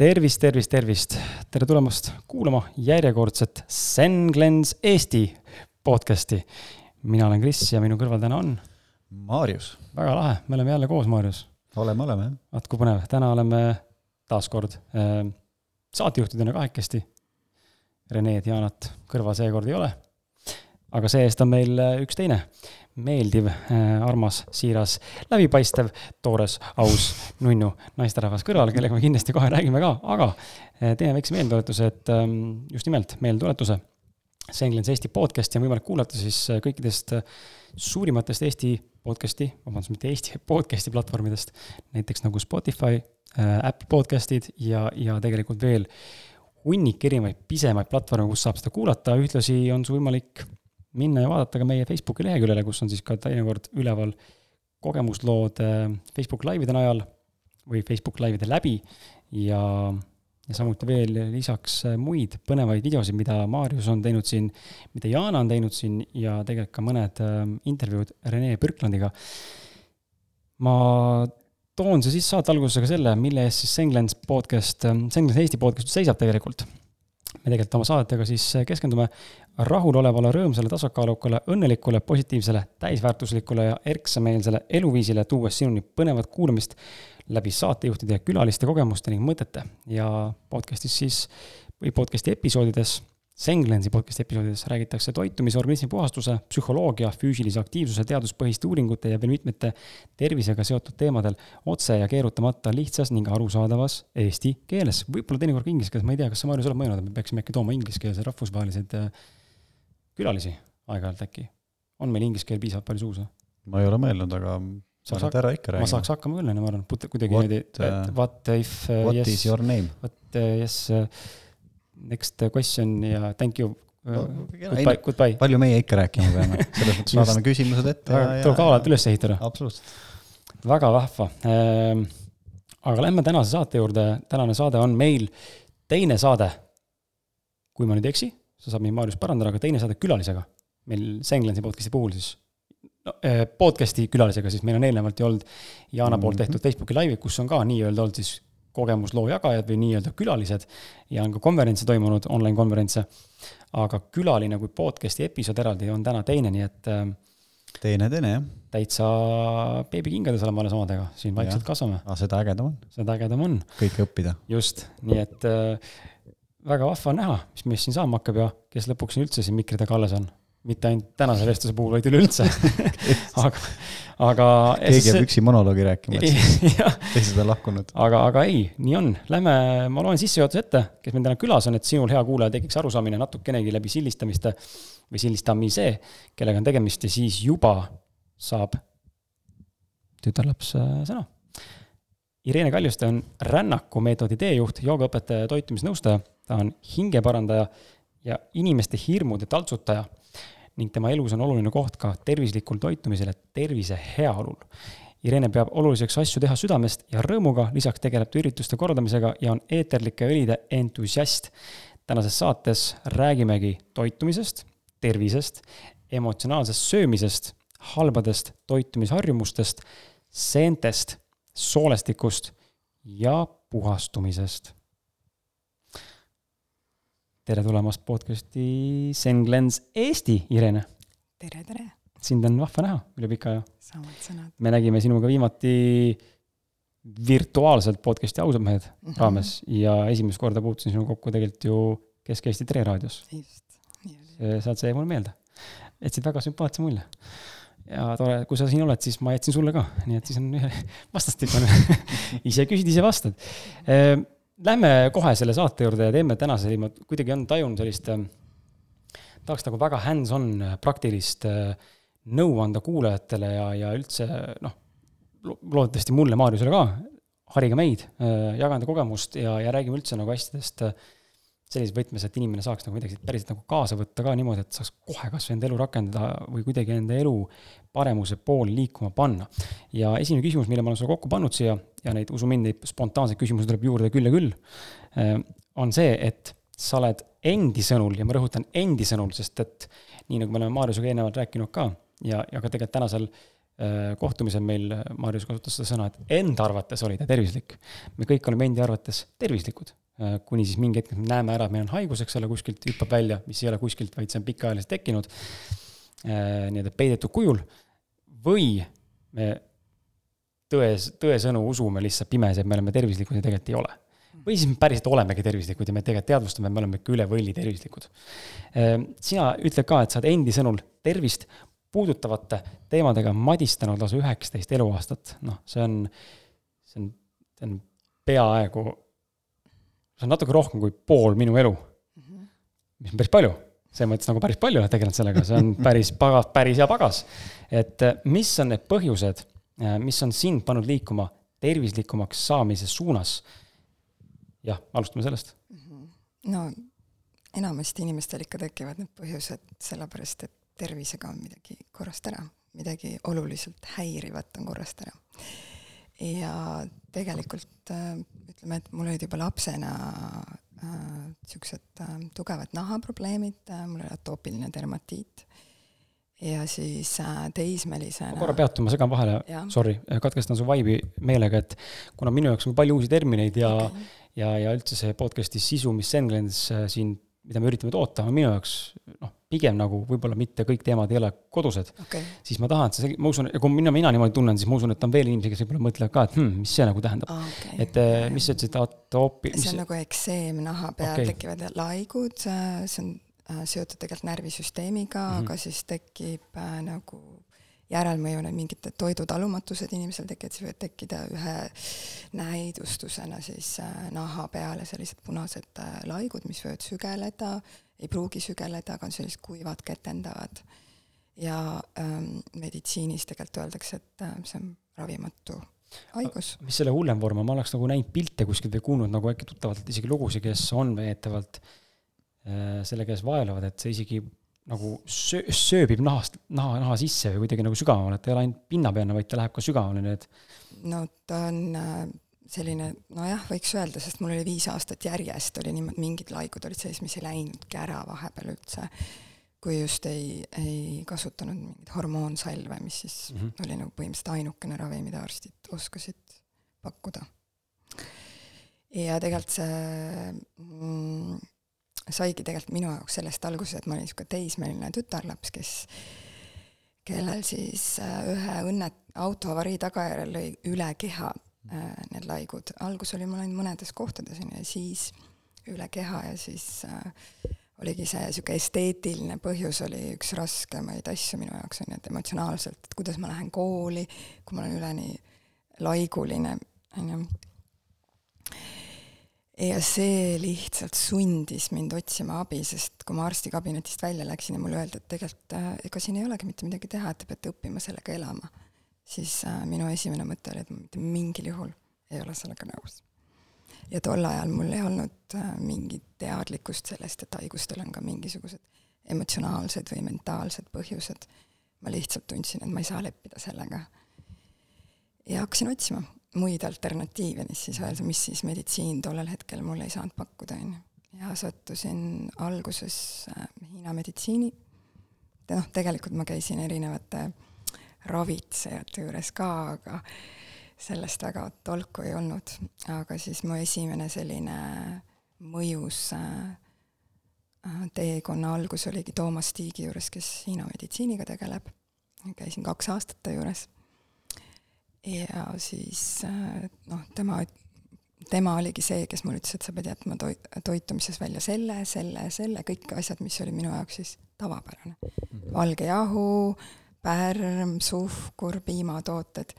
tervist, tervist, tervist, tere tulemast kuulama järjekordset Zen Cleanse Eesti podcast'i. mina olen Kris ja minu kõrval täna on. Maarjus. väga lahe, me oleme jälle koos, Maarjus. oleme, oleme jah. vaat kui põnev, täna oleme taas kord äh, saatejuhtidena kahekesti. Reneed, Jaanat kõrval seekord ei ole. aga see-eest on meil äh, üks teine meeldiv, äh, armas, siiras, läbipaistev, toores, aus, nunnu naisterahvas kõrval, kellega me kindlasti kohe räägime ka, aga äh, teeme väikse meeldetuletuse, et ähm, just nimelt meeldetuletuse. Senglens Eesti podcast'i on võimalik kuulata siis äh, kõikidest suurimatest Eesti podcast'i, vabandust, mitte Eesti podcast'i platvormidest, näiteks nagu Spotify, Apple podcast'id ja, ja tegelikult veel hunnik erinevaid pisemaid platvorme, kus saab seda kuulata, ühtlasi on sul võimalik minna ja vaadata ka meie Facebooki leheküljele, kus on siis ka teinekord üleval kogemuslood äh, Facebook laivide najal või Facebook laivide läbi ja, ja samuti veel lisaks äh, muid põnevaid videosid, mida Maarjus on teinud siin, mida Jana on teinud siin ja tegelikult ka mõned äh, intervjuud Rene Birklandiga. ma toon see siis saate algusesse ka selle, mille eest siis Senglens podcast, Senglens Eesti podcast seisab tegelikult me tegelikult oma saadetega siis keskendume rahulolevale, rõõmsale, tasakaalukale, õnnelikule, positiivsele, täisväärtuslikule ja erksameelsele eluviisile, tuues sinuni põnevat kuulamist läbi saatejuhtide ja külaliste kogemuste ning mõtete. Ja podcast'is siis või podcast'i episoodides Senglensi podcast'i episoodides räägitakse toitumise, organismi puhastuse, psühholoogia, füüsilise aktiivsuse, teaduspõhiste uuringute ja veel mitmete tervisega seotud teemadel otse ja keerutamata lihtsas ning arusaadavas eesti keeles. võib-olla teinekord ka inglise keeles, ma ei tea, kas sa, Marju, sa oled mõelnud, et me peaksime äkki tooma ingliskeelse rahvusvahelised äh, külalisi aeg-ajalt äkki? on meil inglise keel piisavalt palju suus või? ma ei ole mõelnud, aga sa oled ära ikka rääkinud. ma saaks hakkama küll, onju, ma arvan, kuidagi niimoodi, et uh, what if uh, What yes, is your name? What uh, yes uh, next question ja thank you no,. Goodbye, goodbye. palju meie ikka rääkima peame, selles mõttes saadame küsimused ette. tuleb ka alati üles ehitada. absoluutselt. väga vahva ehm,. aga lähme tänase saate juurde, tänane saade on meil teine saade. kui ma nüüd ei eksi, sa saad mind, Maarjus, parandada, aga teine saade külalisega. meil Senglensi podcast'i puhul siis no, eh, podcast'i külalisega, siis meil on eelnevalt ju olnud Jaana poolt mhm. tehtud Facebooki laivi, kus on ka nii-öelda olnud siis kogemusloo jagajad või nii-öelda külalised ja on ka konverentse toimunud, online konverentse. aga külaline kui podcast'i episood eraldi on täna teine, nii et. Äh, teine, teine jah. täitsa beebikingades oleme alles omadega, siin vaikselt kasvame. aga seda ägedam on. seda ägedam on. kõike õppida. just, nii et äh, väga vahva on näha, mis meist siin saama hakkab ja kes lõpuks üldse siin mikri taga alles on mitte ainult tänase vestluse puhul, vaid üleüldse aga, aga. keegi jääb üksi monoloogi rääkima, et siis teised on lahkunud. aga, aga ei, nii on, lähme, ma loen sissejuhatuse ette, kes meil täna külas on, et sinul, hea kuulaja, tekiks arusaamine natukenegi läbi sildistamiste või sildistamise, kellega on tegemist ja siis juba saab tütarlaps äh, sõna. Irene Kaljuste on rännaku meetodi teejuht, joogaõpetaja, toitumisnõustaja, ta on hingeparandaja ja inimeste hirmude taltsutaja ning tema elus on oluline koht ka tervislikul toitumisel ja tervise heaolul. Irene peab oluliseks asju teha südamest ja rõõmuga, lisaks tegeleb ta ürituste korraldamisega ja on eeterlike õlide entusiast. tänases saates räägimegi toitumisest, tervisest, emotsionaalsest söömisest, halbadest toitumisharjumustest, seentest, soolestikust ja puhastumisest tere tulemast podcast'i Senglens Eesti, Irene. tere, tere. sind on vahva näha üle pika aja. samad sõnad. me nägime sinuga viimati virtuaalselt podcast'i Ausad mehed mm -hmm. raames ja esimest korda puutusin sinuga kokku tegelikult ju Kesk-Eesti Tre raadios. sealt see jäi mulle meelde. jätsid väga sümpaatse mulje. ja tore, kui sa siin oled, siis ma jätsin sulle ka, nii et siis on ühe vastastikune ise küsid, ise vastad ehm, Lähme kohe selle saate juurde ja teeme tänase, ma kuidagi on tajunud sellist, äh, tahaks nagu väga hands-on äh, praktilist äh, nõu anda kuulajatele ja, ja üldse noh, loodetavasti mulle, Maarjusele ka, harige meid, jaga enda kogemust ja, ja räägime üldse nagu asjadest sellises võtmes, et inimene saaks nagu midagi päriselt nagu kaasa võtta ka niimoodi, et saaks kohe kas või enda elu rakendada või kuidagi enda elu paremuse poole liikuma panna. ja esimene küsimus, mille ma olen sulle kokku pannud siia ja neid, usu mind, neid spontaanseid küsimusi tuleb juurde küll ja küll, äh, on see, et sa oled endi sõnul ja ma rõhutan endi sõnul, sest et nii nagu me oleme Maarjusega eelnevalt rääkinud ka ja, ja ka tegelikult tänasel kohtumisel meil Marius kasutas seda sõna, et enda arvates oli ta tervislik. me kõik oleme endi arvates tervislikud, kuni siis mingi hetk me näeme ära, et meil on haigus, eks ole, kuskilt hüppab välja, mis ei ole kuskilt, vaid see on pikaajaliselt tekkinud nii-öelda peidetud kujul. või me tões, tõesõnu usume lihtsalt pimesi, et me oleme tervislikud ja tegelikult ei ole. või siis me päriselt olemegi tervislikud ja me tegelikult teadvustame, et me oleme ikka üle võlli tervislikud. Ehm, sina ütled ka, et sa oled endi sõnul tervist puudutavate teemadega madistanud lausa üheksateist eluaastat, noh, see on, see on, see on peaaegu, see on natuke rohkem kui pool minu elu. mis on päris palju, selles mõttes nagu päris palju oled tegelenud sellega, see on päris pagas, päris hea pagas. et mis on need põhjused Äh, mis on sind pannud liikuma tervislikumaks saamise suunas? jah, alustame sellest. Mhm. no enamasti inimestel ikka tekivad need põhjused sellepärast, et tervisega on midagi korrast ära, midagi oluliselt häirivat on korrast ära. ja tegelikult äh, ütleme, et mul olid juba lapsena niisugused äh, äh, tugevad nahaprobleemid äh,, mul oli atoopiline dermatiit ja siis äh, teismelisena. korra peatun, ma segan vahele, sorry, katkestan su vibe'i meelega, et kuna minu jaoks on palju uusi termineid ja okay., ja, ja üldse see podcast'i sisu, mis Senglens äh, siin, mida me üritame toota, on minu jaoks noh, pigem nagu võib-olla mitte kõik teemad ei ole kodused okay., siis ma tahan, et sa, ma usun, kui mina, mina niimoodi tunnen, siis ma usun, et on veel inimesi, kes võib-olla mõtlevad ka, et hmm, mis see nagu tähendab. Okay. et äh, mis sa ütlesid, atoopi-. see on nagu ekseem naha peal okay. tekivad laigud, see on Äh, seotud tegelikult närvisüsteemiga mm, -hmm. aga siis tekib äh, nagu järelmõjuna mingid toidutalumatused inimesel tekivad, siis võivad tekkida ühe näidustusena siis äh, naha peale sellised punased äh, laigud, mis võivad sügeleda, ei pruugi sügeleda, aga on sellised kuivad, ketendavad. ja ähm, meditsiinis tegelikult öeldakse, et äh, see on ravimatu haigus. mis selle hullem vorm on, ma oleks nagu näinud pilte kuskilt või kuulnud nagu äkki tuttavatelt isegi lugusid, kes on veetavalt äh, selle käes vaevlevad, et see isegi nagu söö-, sööbib nahast, naha, naha sisse või kuidagi nagu sügavamale, et ei ole ainult pinnapealne, vaid ta läheb ka sügavamale, nii et no ta on äh, selline, nojah, võiks öelda, sest mul oli viis aastat järjest oli niimoodi, mingid laigud olid sees, mis ei läinudki ära vahepeal üldse, kui just ei, ei kasutanud mingeid hormoonsalve, mis siis mm -hmm. oli nagu põhimõtteliselt ainukene ravim, mida arstid oskasid pakkuda. ja tegelikult see mm, saigi tegelikult minu jaoks sellest alguse, et ma olin niisugune teismeline tütarlaps, kes, kellel siis äh, ühe õnne, autoavarii tagajärjel lõi üle keha need laigud. algus oli mul ainult mõnedes kohtades, on ju, ja siis üle keha ja siis äh, oligi see niisugune esteetiline põhjus oli üks raskemaid asju minu jaoks, on ju, et emotsionaalselt, et kuidas ma lähen kooli, kui ma olen üleni laiguline, on ju ja see lihtsalt sundis mind otsima abi, sest kui ma arstikabinetist välja läksin ja mulle öeldi, et tegelikult äh, ega siin ei olegi mitte midagi teha, et te peate õppima sellega elama, siis äh, minu esimene mõte oli, et ma mitte mingil juhul ei ole sellega nõus. ja tol ajal mul ei olnud äh, mingit teadlikkust sellest, et haigustel on ka mingisugused emotsionaalsed või mentaalsed põhjused. ma lihtsalt tundsin, et ma ei saa leppida sellega. ja hakkasin otsima muid alternatiive, mis siis öelda, mis siis meditsiin tollel hetkel mulle ei saanud pakkuda, on ju. ja sattusin alguses äh, Hiina meditsiini, noh, tegelikult ma käisin erinevate ravitsejate juures ka, aga sellest väga tolku ei olnud, aga siis mu esimene selline mõjus äh, äh, teekonna algus oligi Toomas Tiigi juures, kes Hiina meditsiiniga tegeleb. käisin kaks aastat ta juures ja siis äh, noh, tema, tema oligi see, kes mulle ütles, et sa pead jätma toit, toitumises välja selle, selle, selle, kõik asjad, mis oli minu jaoks siis tavapärane. Mhm. valge jahu, pärm, suhkur, piimatooted.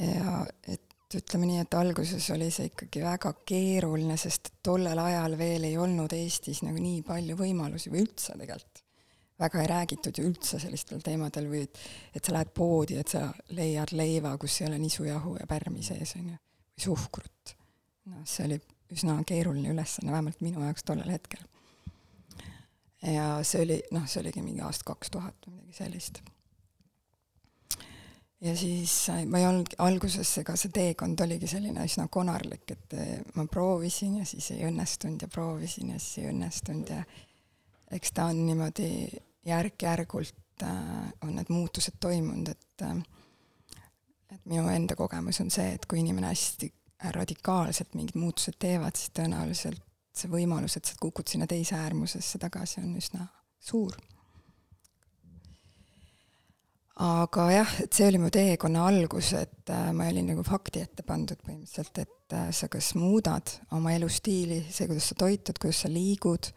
ja et ütleme nii, et alguses oli see ikkagi väga keeruline, sest tollel ajal veel ei olnud Eestis nagu nii palju võimalusi või üldse tegelikult väga ei räägitud ju üldse sellistel teemadel või et, et sa lähed poodi, et sa leiad leiva, kus ei ole nisujahu ja pärmi sees, on ju, või suhkrut. noh, see oli üsna keeruline ülesanne, vähemalt minu jaoks tollel hetkel. Ja see oli, noh, see oligi mingi aasta kaks tuhat või midagi sellist. ja siis ma ei olnud, alguses ega see teekond oligi selline üsna konarlik, et ma proovisin ja siis ei õnnestunud ja proovisin ja siis ei õnnestunud ja eks ta on niimoodi järk-järgult äh, on need muutused toimunud, et äh, et minu enda kogemus on see, et kui inimene hästi radikaalselt mingid muutused teevad, siis tõenäoliselt see võimalus, et sa kukud sinna teise äärmusesse tagasi, on üsna suur. aga jah, et see oli mu teekonna algus, et äh, ma olin nagu fakti ette pandud põhimõtteliselt, et äh, sa kas muudad oma elustiili, see, kuidas sa toitud, kuidas sa liigud,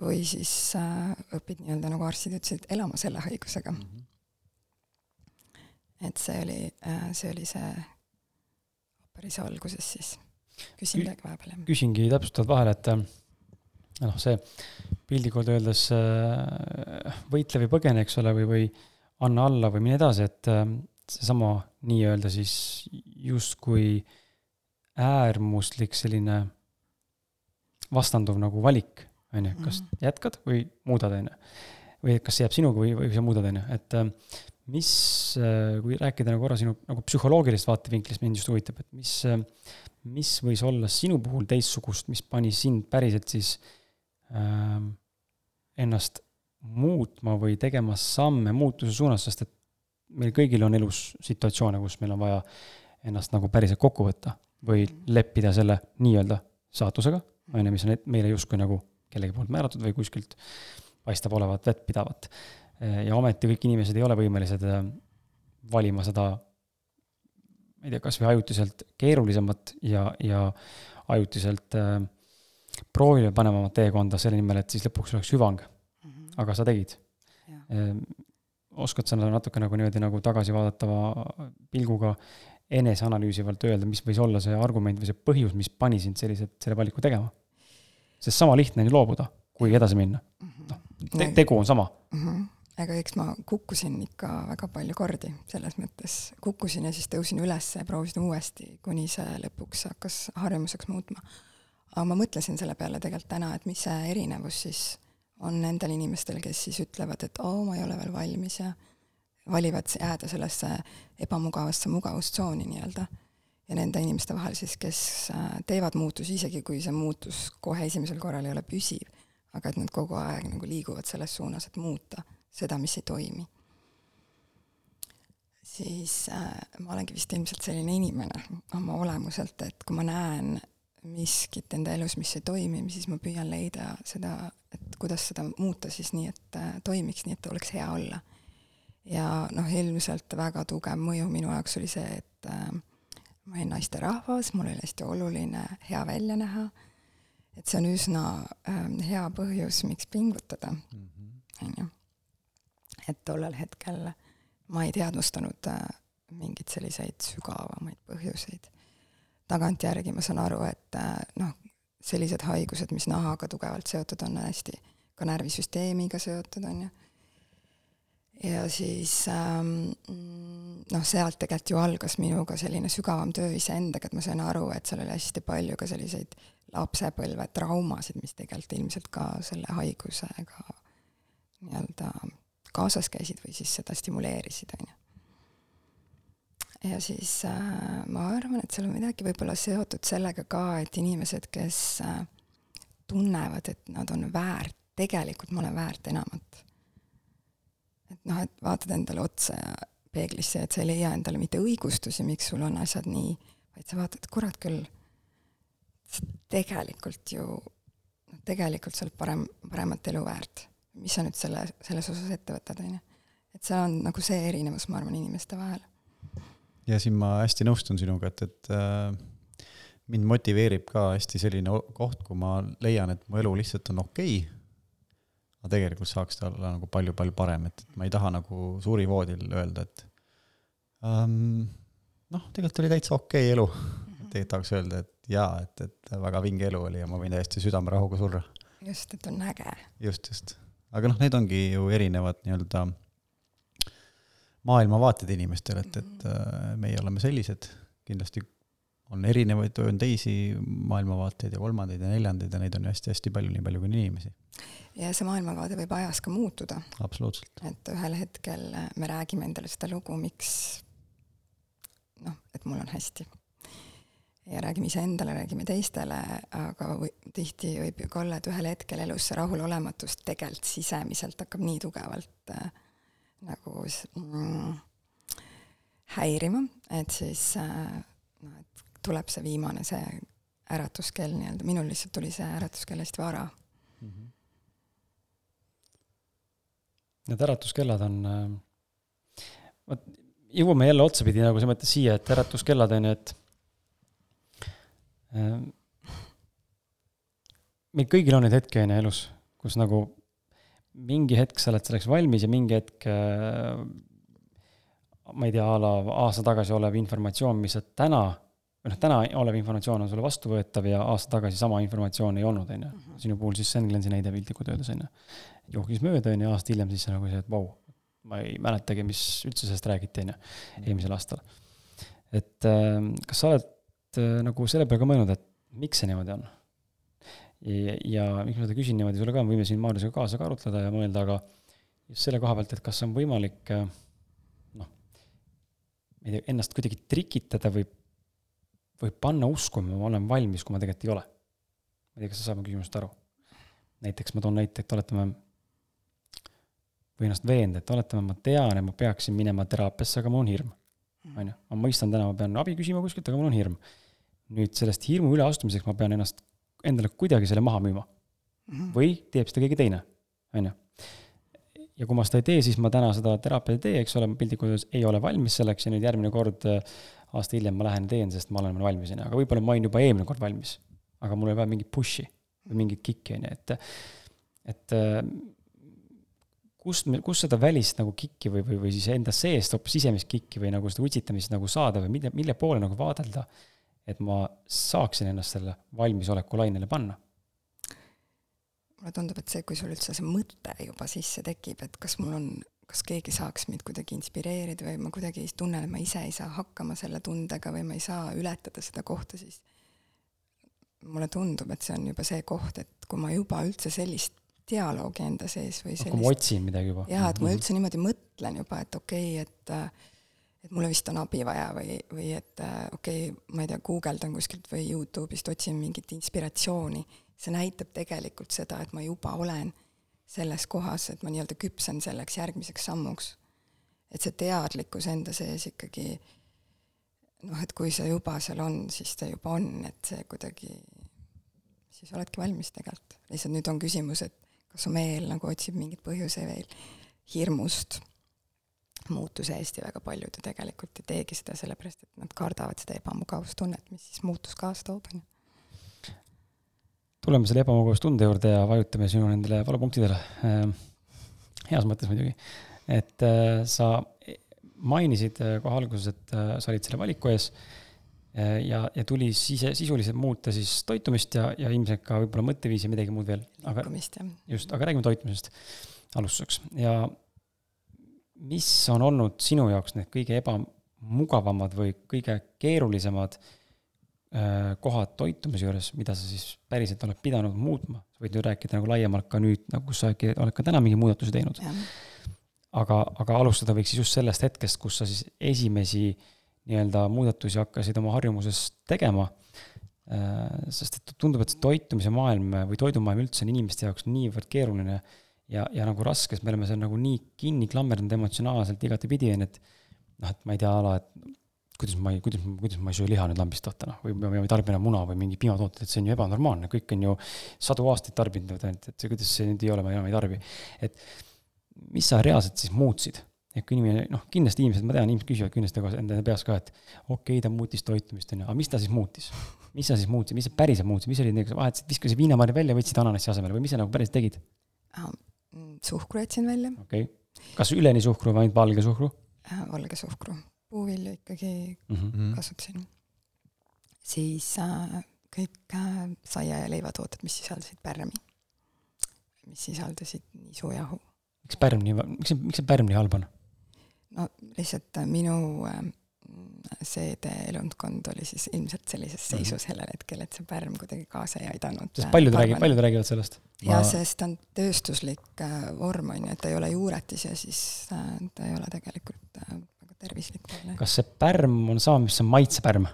või siis äh, õpid nii-öelda, nagu arstid ütlesid, elama selle haigusega mm. -hmm et see oli, äh, see oli see päris alguses siis. Küsin midagi vahepeal, jah? küsingi täpsustavalt vahele, et äh, noh, see piltlikult öeldes äh, võitle või põgene, eks ole, või, või anna alla või mine edasi, et seesama nii-öelda siis justkui äärmuslik selline vastanduv nagu valik, on ju, kas mhm. jätkad või muudad, on ju. või kas see jääb sinuga või, või sa muudad, on ju, et mis, äh, kui rääkida nagu korra sinu nagu psühholoogilisest vaatevinklist, mind just huvitab, et mis, äh, mis võis olla sinu puhul teistsugust, mis pani sind päriselt siis äh, ennast muutma või tegema samme muutuse suunas, sest et meil kõigil on elus situatsioone, kus meil on vaja ennast nagu päriselt kokku võtta või leppida selle nii-öelda saatusega, on ju, mis on meile justkui nagu kellegi poolt määratud või kuskilt paistab olevat vettpidavat ja ometi kõik inimesed ei ole võimelised äh, valima seda, ma ei tea, kas või ajutiselt keerulisemat ja, ja ajutiselt äh, proovile panevamat teekonda selle nimel, et siis lõpuks oleks hüvang. -hmm. aga sa tegid. Äh, oskad sa natuke nagu niimoodi nagu tagasivaadata pilguga eneseanalüüsivalt öelda, mis võis olla see argument või see põhjus, mis pani sind sellised, selle valiku tegema? sest sama lihtne on ju loobuda, kui edasi minna. Mhm. noh, te, tegu on sama mm. -hmm aga eks ma kukkusin ikka väga palju kordi, selles mõttes kukkusin ja siis tõusin üles ja proovisin uuesti, kuni see lõpuks hakkas harjumuseks muutma. aga ma mõtlesin selle peale tegelikult täna, et mis see erinevus siis on nendel inimestel, kes siis ütlevad, et oo, ma ei ole veel valmis ja valivad jääda sellesse ebamugavasse mugavustsooni nii-öelda. ja nende inimeste vahel siis, kes äh, teevad muutusi, isegi kui see muutus kohe esimesel korral ei ole püsiv, aga et nad kogu aeg nagu liiguvad selles suunas, et muuta seda, mis ei toimi. siis äh, ma olengi vist ilmselt selline inimene oma olemuselt, et kui ma näen miskit enda elus, mis ei toimi, siis ma püüan leida seda, et kuidas seda muuta siis nii, et äh, toimiks, nii et oleks hea olla. ja noh, ilmselt väga tugev mõju minu jaoks oli see, et äh, ma olin naisterahvas, mul oli hästi oluline hea välja näha, et see on üsna äh, hea põhjus, miks pingutada, mhm. on ju et tollel hetkel ma ei teadvustanud äh, mingeid selliseid sügavamaid põhjuseid. tagantjärgi ma saan aru, et äh, noh, sellised haigused, mis nahaga tugevalt seotud on, hästi ka närvisüsteemiga seotud, on ju. ja siis ähm, noh, sealt tegelikult ju algas minuga selline sügavam töö iseendaga, et ma sain aru, et seal oli hästi palju ka selliseid lapsepõlve traumasid, mis tegelikult ilmselt ka selle haigusega nii-öelda kaasas käisid või siis seda stimuleerisid, on ju. ja siis äh, ma arvan, et seal on midagi võib-olla seotud sellega ka, et inimesed, kes äh, tunnevad, et nad on väärt, tegelikult ma olen väärt enamat. et noh, et vaatad endale otsa ja peeglisse, et sa ei leia endale mitte õigustusi, miks sul on asjad nii, vaid sa vaatad, kurat küll, tegelikult ju, noh tegelikult sa oled parem, paremat elu väärt mis sa nüüd selle, selles osas ette võtad, on ju. et see on nagu see erinevus, ma arvan, inimeste vahel. ja siin ma hästi nõustun sinuga, et, et äh, mind motiveerib ka hästi selline koht, kui ma leian, et mu elu lihtsalt on okei okay,, aga tegelikult saaks ta olla nagu palju-palju parem, et, et ma ei taha nagu suurivoodil öelda, et um, noh, tegelikult oli täitsa okei okay elu. tegelikult tahaks öelda, et jaa, et, et väga vinge elu oli ja ma võin täiesti südamerahuga surra. just, et on äge. just, just aga noh, need ongi ju erinevad nii-öelda maailmavaated inimestel, et, et äh, meie oleme sellised, kindlasti on erinevaid, on teisi maailmavaateid ja kolmandaid ja neljandaid ja neid on hästi-hästi palju, nii palju kui on inimesi. ja see maailmavaade võib ajas ka muutuda. absoluutselt. et ühel hetkel me räägime endale seda lugu, miks noh, et mul on hästi ja räägime iseendale, räägime teistele, aga või, tihti võib ju ka olla, et ühel hetkel elus see rahulolematus tegelikult sisemiselt hakkab nii tugevalt äh, nagu mm, häirima, et siis äh, noh, et tuleb see viimane, see äratuskell nii-öelda, minul lihtsalt tuli see äratuskell hästi vara. Need äratuskellad on, vot jõuame jälle otsapidi nagu selles mõttes siia, et äratuskellad on ju, et äh, meil kõigil on neid hetki on ju elus, kus nagu mingi hetk sa oled selleks valmis ja mingi hetk äh, ma ei tea, a la aasta tagasi olev informatsioon, mis sa täna või noh, täna olev informatsioon on sulle vastuvõetav ja aasta tagasi sama informatsioon ei olnud, on ju. sinu puhul siis Senglensi näide piltlikult öeldes, on ju. jooksis mööda, on ju, aasta hiljem siis sa nagu see, et vau, ma ei mäletagi, mis üldse sellest räägiti, on ju, eelmisel aastal. et äh, kas sa oled nagu selle peale ka mõelnud, et miks see niimoodi on? ja, ja miks ma seda küsin niimoodi sulle ka, võime siin Maarjusega kaasa ka arutleda ja mõelda, aga just selle koha pealt, et kas on võimalik äh, noh, ma ei tea, ennast kuidagi trikitada või, või panna uskuma, ma olen valmis, kui ma tegelikult ei ole. ma ei tea, kas sa saad mu küsimusest aru? näiteks ma toon näite, et oletame, või ennast veenda, et oletame, ma tean, et ma peaksin minema teraapiasse, aga mul on hirm. on ju, ma mõistan täna, ma pean abi küsima kuskilt, aga mul on hirm. Nüüd sellest hirmu üleastumiseks ma pean ennast endale kuidagi selle maha müüma või teeb seda keegi teine, on ju. ja kui ma seda ei tee, siis ma täna seda teraapiat ei tee, eks ole, ma piltlikult öeldes ei ole valmis selleks ja nüüd järgmine kord äh, aasta hiljem ma lähen teen, sest ma olen valmis, on ju, aga võib-olla ma olin juba eelmine kord valmis. aga mul oli vaja mingit push'i või mingit kikki, on ju, et, et äh, kust, kust seda välist nagu kikki või, või, või siis enda seest hoopis sisemist kikki või nagu seda utsitamist nagu saada või mille, mille poole nagu vaadelda, et ma saaksin ennast selle valmisoleku lainele panna mulle tundub, et see, kui sul üldse see mõte juba sisse tekib, et kas mul on, kas keegi saaks mind kuidagi inspireerida või ma kuidagi tunnen, et ma ise ei saa hakkama selle tundega või ma ei saa ületada seda kohta, siis mulle tundub, et see on juba see koht, et kui ma juba üldse sellist dialoogi enda sees või kui ma sellist otsin midagi juba. jaa, et ma üldse niimoodi mõtlen juba, et okei okay,, et äh, et mulle vist on abi vaja või, või et äh, okei okay,, ma ei tea, guugeldan kuskilt või Youtube'ist otsin mingit inspiratsiooni, see näitab tegelikult seda, et ma juba olen selles kohas, et ma nii-öelda küpsen selleks järgmiseks sammuks. et see teadlikkus enda sees ikkagi noh, et kui see juba seal on, siis ta juba on, et see kuidagi, siis oledki valmis tegelikult. lihtsalt nüüd on küsimus, et kas su meel nagu otsib mingeid põhjuseid veel hirmust muutuse eest ja väga paljud ju tegelikult ei teegi seda sellepärast, et nad kardavad seda ebamugavustunnet, mis siis muutus kaasa toob, on ju. tuleme selle ebamugavustunde juurde ja vajutame sinu nendele valupunktidele. heas mõttes muidugi. et äh, sa mainisid äh, kohe alguses, et äh, sa olid selle valiku ees ja, ja tuli sise, sisuliselt muuta siis toitumist ja, ja ilmselt ka võib-olla mõtteviisi ja midagi muud veel. liikumist jah. just, aga räägime toitumisest alustuseks ja mis on olnud sinu jaoks need kõige ebamugavamad või kõige keerulisemad äh, kohad toitumise juures, mida sa siis päriselt oled pidanud muutma? sa võid ju rääkida nagu laiemalt ka nüüd, nagu kus sa äkki oled ka täna mingi muudatusi teinud, aga, aga alustada võiks siis just sellest hetkest, kus sa siis esimesi nii-öelda muudatusi hakkasid oma harjumuses tegema. sest et tundub, et see toitumise maailm või toidumaailm üldse on inimeste jaoks niivõrd keeruline ja, ja nagu raske, sest me oleme seal nagu nii kinni klammerdunud emotsionaalselt igatepidi, on ju, et noh, et ma ei tea, ala, et kuidas ma ei, kuidas, kuidas ma ei söö liha nüüd lambist tahta, noh, või ma ei tarbi enam muna või mingi piimatooteid, see on ju ebanormaalne, kõik on ju sadu aastaid tarbinud, et, et see, kuidas see nüüd ei ole, ma enam ei tarbi. et mis sa reaalselt siis muutsid? et kui inimene, noh, kindlasti inimesed, ma tean, inimesed küsivad kindlasti enda peas ka, et okei okay,, ta muutis toitumist, on ju, aga mis ta siis muutis? mis sa siis muutsid, mis sa päriselt muutsid, mis olid need, vahetasid, viskasid viinamarja välja, võtsid ananassi asemele või mis sa nagu päriselt tegid? Suhkru jätsin välja, okei okay., kas üleni suhkru või ainult valge suhkru valge suhkru, puuvilju ikkagi mm? -hmm. Kasutasin. siis äh, kõik äh, saia- ja leivatooted, mis sisaldasid pärmi, mis sisaldasid nisujahu. miks pärm nii, miks see, miks see pärm nii halb on? no lihtsalt äh, minu äh, seedeelundkond oli siis ilmselt sellises seisus sellel hetkel, et see pärm kuidagi kaasa ei aidanud. Mhm. sest paljud räägivad, paljud räägivad sellest. ja Ma- sest ta on tööstuslik äh, vorm on ju, et ta ei ole juuretis ja siis äh, ta ei ole tegelikult äh, väga tervislik kas see pärm on sama, mis on maitsepärm?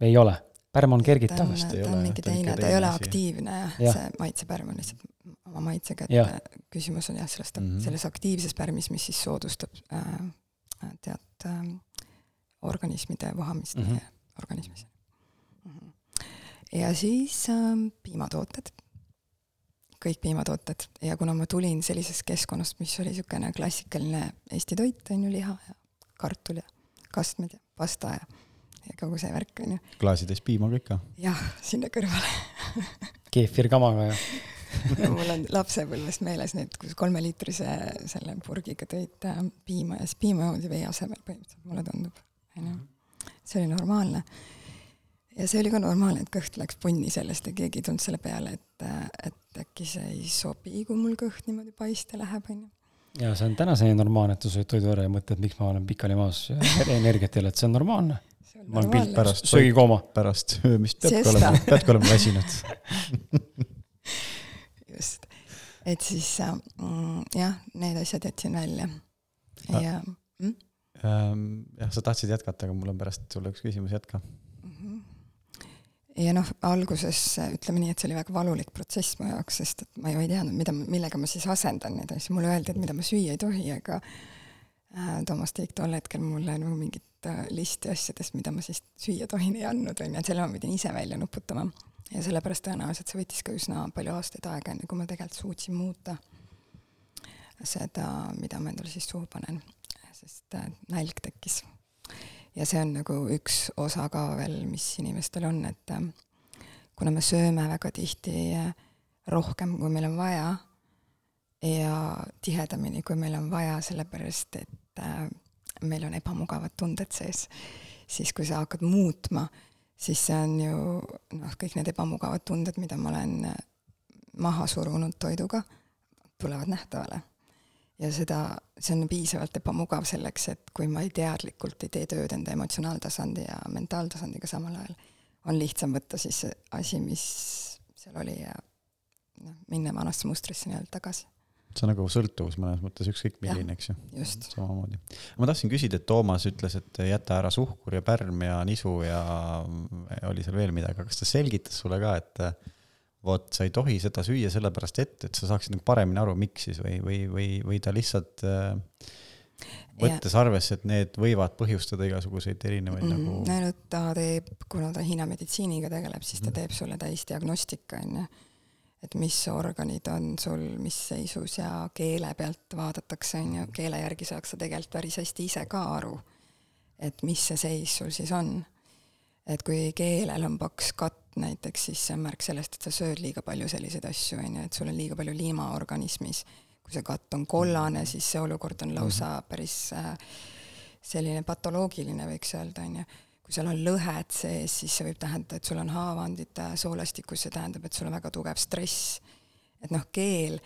või ei ole? pärm on ta kergitav on, vist ei ta on ole, mingi ta on ikka teine, ta ei ole aktiivne jah ja., see maitsepärm on lihtsalt oma maitsega, et küsimus on jah, sellest mm, Mhm. -hmm. selles aktiivses pärmis, mis siis soodustab äh, tead äh, organismide vohamist mm Mhm. -hmm. organismis mm. -hmm. ja siis äh, piimatooted, kõik piimatooted ja kuna ma tulin sellisest keskkonnast, mis oli niisugune klassikaline Eesti toit, on ju, liha ja kartul ja kastmed ja pasta ja, ja kogu see värk, on ju, klaasitäis piima ka ikka. jah, sinna kõrvale keefir kamaga ja mul on lapsepõlvest meeles need, kus kolmeliitrise selle purgiga tõid äh, piima ja siis piima joodi vee asemel põhimõtteliselt, mulle tundub, onju. see oli normaalne. ja see oli ka normaalne, et kõht läks punni sellest ja keegi ei tulnud selle peale, et, et äkki see ei sobi, kui mul kõht niimoodi paiste läheb, onju. ja see on tänaseni normaalne, et sa sööd toidu ära ja mõtled, miks ma olen pikali maas ja energiat ei ole, et see on normaalne. ma olen pilt pärast söögikooma. pärast söömist Sesta. olema, peadki olema väsinud. just, et siis äh, mm, jah, need asjad jätsin välja Ah. ja mm? Ähm, jah, sa tahtsid jätkata, aga mul on pärast sulle üks küsimus, jätka. Mhm. ja noh, alguses ütleme nii, et see oli väga valulik protsess mu jaoks, sest et ma ju ei teadnud, mida, millega ma siis asendan neid asju, mulle öeldi, et mida ma süüa ei tohi, aga äh, Toomas Tiik tol hetkel mulle nagu mingit äh, listi asjadest, mida ma siis süüa tohin, ei andnud, on ju, et selle ma pidin ise välja nuputama. ja sellepärast tõenäoliselt see võttis ka üsna palju aastaid aega, enne kui ma tegelikult suutsin muuta seda, mida ma endale siis suhu panen, sest äh, nälg tekkis. Ja see on nagu üks osa ka veel, mis inimestel on, et äh, kuna me sööme väga tihti äh, rohkem, kui meil on vaja ja tihedamini, kui meil on vaja, sellepärast et meil on ebamugavad tunded sees, siis kui sa hakkad muutma, siis see on ju noh, kõik need ebamugavad tunded, mida ma olen maha surunud toiduga, tulevad nähtavale ja seda, see on piisavalt ebamugav selleks, et kui ma ei teadlikult ei tee tööd enda emotsionaaltasandi ja mentaaltasandiga samal ajal, on lihtsam võtta siis see asi, mis seal oli ja noh, minna vanasse mustrisse nii-öelda tagasi, see on nagu sõltuvus mõnes mõttes, ükskõik milline, eks ju. just. samamoodi. ma tahtsin küsida, et Toomas ütles, et jäta ära suhkur ja pärm ja nisu ja oli seal veel midagi, aga kas ta selgitas sulle ka, et vot sa ei tohi seda süüa sellepärast ette, et sa saaksid nagu paremini aru, miks siis või, või, või, või ta lihtsalt äh, võttes arvesse, et need võivad põhjustada igasuguseid erinevaid mm, nagu nüüd ta teeb, kuna ta Hiina meditsiiniga tegeleb, siis ta Mhm. teeb sulle täisdiagnostika, on ju. et mis organid on sul mis seisus ja keele pealt vaadatakse, on ju, keele järgi saaks sa tegelikult päris hästi ise ka aru, et mis see seis sul siis on. et kui keelel on paks katt näiteks, siis see on märk sellest, et sa sööd liiga palju selliseid asju, on ju, et sul on liiga palju liima organismis. kui see katt on kollane, siis see olukord on lausa päris äh, selline patoloogiline, võiks öelda, on ju. kui seal on lõhed sees, siis see võib tähendada, et sul on haavandid soolestikus, see tähendab, et sul on väga tugev stress. et noh, keel,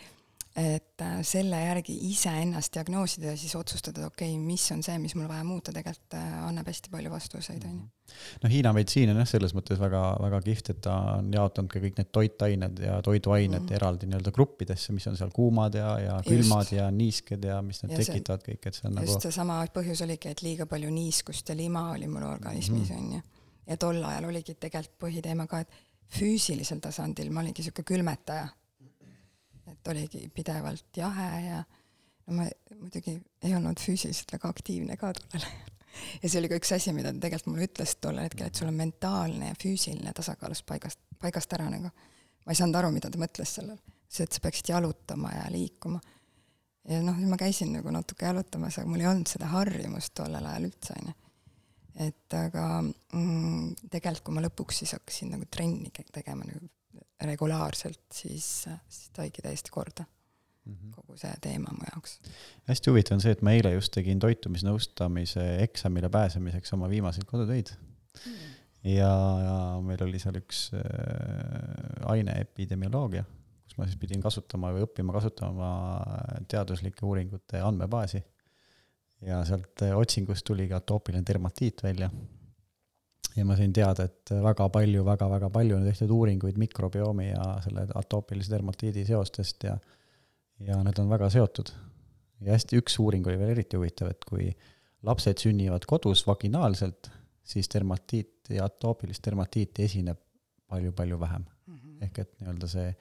et äh, selle järgi iseennast diagnoosida ja siis otsustada, okei okay,, mis on see, mis mul vaja muuta, tegelikult äh, annab hästi palju vastuseid, on ju. noh, Hiina meditsiin on jah, selles mõttes väga, väga kihvt, et ta on jaotanud ka kõik need toitained ja toiduained Mhm. mm. eraldi nii-öelda gruppidesse, mis on seal kuumad ja, ja Just. külmad ja niisked ja mis need Ja ja see- tekitavad kõik, et see on just nagu seesama põhjus oligi, et liiga palju niiskust ja lima oli mul organismis, on ju. ja tol ajal oligi tegelikult põhiteema ka, et füüsilisel tasandil ma olingi niisugune külmetaja. Et oligi pidevalt jahe ja no ma muidugi ei olnud füüsiliselt väga aktiivne ka tollel ajal. ja see oli ka üks asi, mida ta tegelikult mulle ütles tollel hetkel, et sul on mentaalne ja füüsiline tasakaalus paigast, paigast ära nagu. ma ei saanud aru, mida ta mõtles sellel. see, et sa peaksid jalutama ja liikuma ja noh, ma käisin nagu natuke jalutamas, aga mul ei olnud seda harjumust tollel ajal üldse, onju. et aga mm, tegelikult, kui ma lõpuks siis hakkasin nagu trenni tegema nagu regulaarselt, siis, siis ta oligi täiesti korda, Mhm. kogu see teema mu jaoks. hästi huvitav on see, et ma eile just tegin toitumisnõustamise eksamile pääsemiseks oma viimaseid kodutöid ja, ja meil oli seal üks äh, aine epidemioloogia, kus ma siis pidin kasutama või õppima kasutama teaduslike uuringute andmebaasi. ja sealt äh, otsingust tuli ka atoopiline dermatiit välja. Ja ma sain teada, et väga palju väga,, väga-väga palju on tehtud uuringuid mikrobiomi ja selle atoopilise dermatiidi seostest ja ja need on väga seotud. ja hästi, üks uuring oli veel eriti huvitav, et kui lapsed sünnivad kodus vaginaalselt, siis dermatiit ja atoopilist dermatiiti esineb palju-palju vähem. ehk et nii-öelda see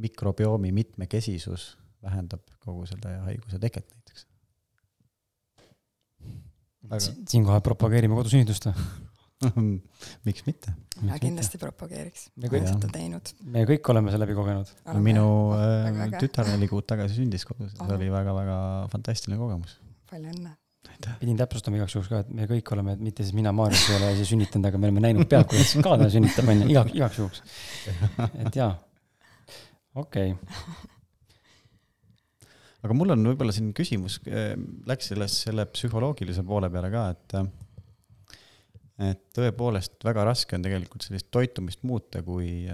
mikrobiomi mitmekesisus vähendab kogu selle haiguse teket näiteks. Si- siinkohal propageerime kodusünnitust või? miks mitte? mina kindlasti propageeriks, Me ma kõik- seda teinud. me kõik oleme selle läbi kogenud. no minu äh, tütar neli kuud tagasi sündis kodus ja see oli väga-väga fantastiline kogemus. palju õnne. pidin täpsustama igaks juhuks ka, et me kõik oleme, mitte siis mina, Maarjas ei ole ise sünnitanud, aga me oleme näinud pealt, kuidas ka ta sünnitab, onju, igaks, igaks juhuks. et jaa, okei okay., aga mul on võib-olla siin küsimus, läks selles, selle psühholoogilise poole peale ka, et et tõepoolest väga raske on tegelikult sellist toitumist muuta, kui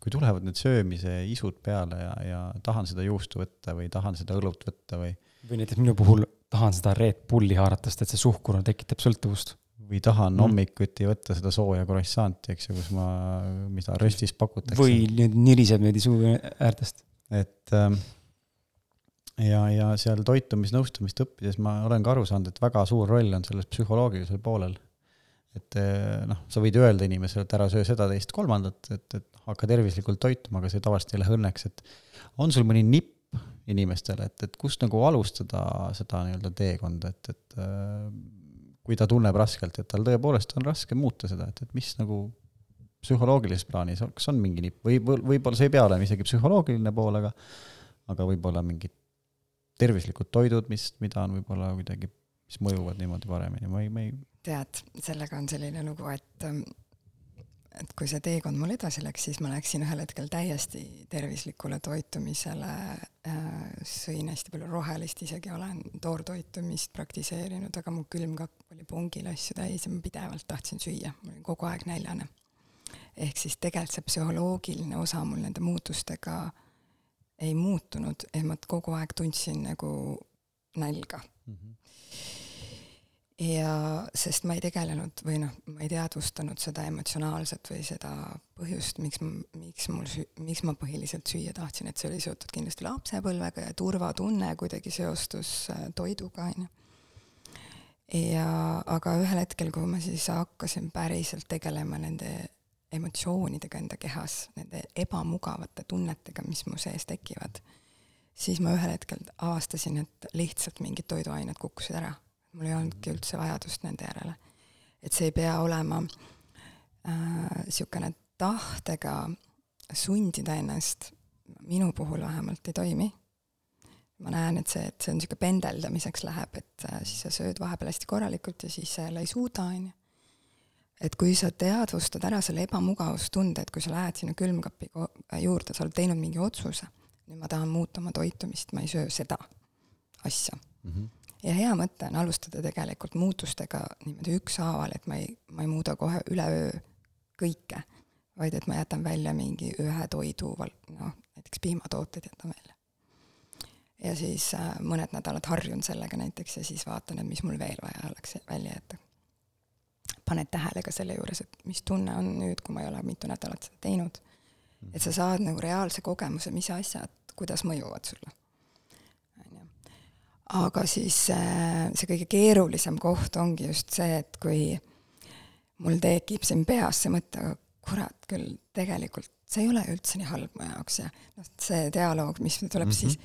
kui tulevad need söömise isud peale ja, ja tahan seda juustu võtta või tahan seda õlut võtta või või näiteks minu puhul tahan seda Red Bulli haarata, sest et see suhkur tekitab sõltuvust. või tahan Mm. mm. hommikuti võtta seda sooja croissant'i, eks ju, kus ma, mida röstis pakutakse. või nüüd niriseb niimoodi suu äärtest. et ähm, ja, ja seal toitumisnõustamist õppides ma olen ka aru saanud, et väga suur roll on selles psühholoogilisel poolel. Et eh, noh, sa võid öelda inimesele, et ära söö seda, teist, kolmandat, et, et hakka tervislikult toituma, aga see tavaliselt ei lähe õnneks, et on sul mõni nipp inimestele, et, et kust nagu alustada seda nii-öelda teekonda, et, et äh, kui ta tunneb raskelt, et tal tõepoolest on raske muuta seda, et, et mis nagu psühholoogilises plaanis, kas on mingi nipp või- võib-olla see ei pea olema isegi psühholoogiline pool, aga aga võib-olla mingid tervislikud toidud, mis, mida on võib-olla kuidagi, mis mõjuvad niimoodi paremini, ma ei, ma ei, tead, sellega on selline lugu, et ähm, et kui see teekond mul edasi läks, siis ma läksin ühel hetkel täiesti tervislikule toitumisele äh,, sõin hästi palju rohelist, isegi olen toortoitumist praktiseerinud, aga mu külmkapp oli pungil asju täis ja ma pidevalt tahtsin süüa, ma olin kogu aeg näljane. ehk siis tegelikult see psühholoogiline osa mul nende muutustega ei muutunud, et ma kogu aeg tundsin nagu nälga ja sest ma ei tegelenud või noh, ma ei teadvustanud seda emotsionaalset või seda põhjust, miks miks mul miks ma põhiliselt süüa tahtsin, et see oli seotud kindlasti lapsepõlvega ja turvatunne kuidagi seostus äh, toiduga, onju. ja aga ühel hetkel, kui ma siis hakkasin päriselt tegelema nende emotsioonidega enda kehas, nende ebamugavate tunnetega, mis mu sees tekivad, siis ma ühel hetkel avastasin, et lihtsalt mingid toiduained kukkusid ära mul ei olnudki üldse vajadust nende järele. et see ei pea olema niisugune äh, tahtega sundida ennast, minu puhul vähemalt ei toimi. ma näen, et see, et see on niisugune pendeldamiseks läheb, et äh, siis sa sööd vahepeal hästi korralikult ja siis jälle ei suuda, on ju. et kui sa teadvustad ära selle ebamugavustunde, et kui sa lähed sinna külmkapi juurde, sa oled teinud mingi otsuse, nüüd ma tahan muuta oma toitumist, ma ei söö seda asja ja hea mõte on alustada tegelikult muutustega niimoodi ükshaaval, et ma ei, ma ei muuda kohe üleöö kõike, vaid et ma jätan välja mingi ühe toidu, noh, näiteks piimatooted jätan välja. ja siis äh, mõned nädalad harjun sellega näiteks ja siis vaatan, et mis mul veel vaja oleks välja jätta. paned tähele ka selle juures, et mis tunne on nüüd, kui ma ei ole mitu nädalat seda teinud. et sa saad nagu reaalse kogemuse, mis asjad, kuidas mõjuvad sulle. Aga siis äh, see kõige keerulisem koht ongi just see, et kui mul tekib siin peas see mõte, kurat küll, tegelikult see ei ole üldse nii halb mu jaoks ja noh, see dialoog, mis tuleb mm -hmm. siis,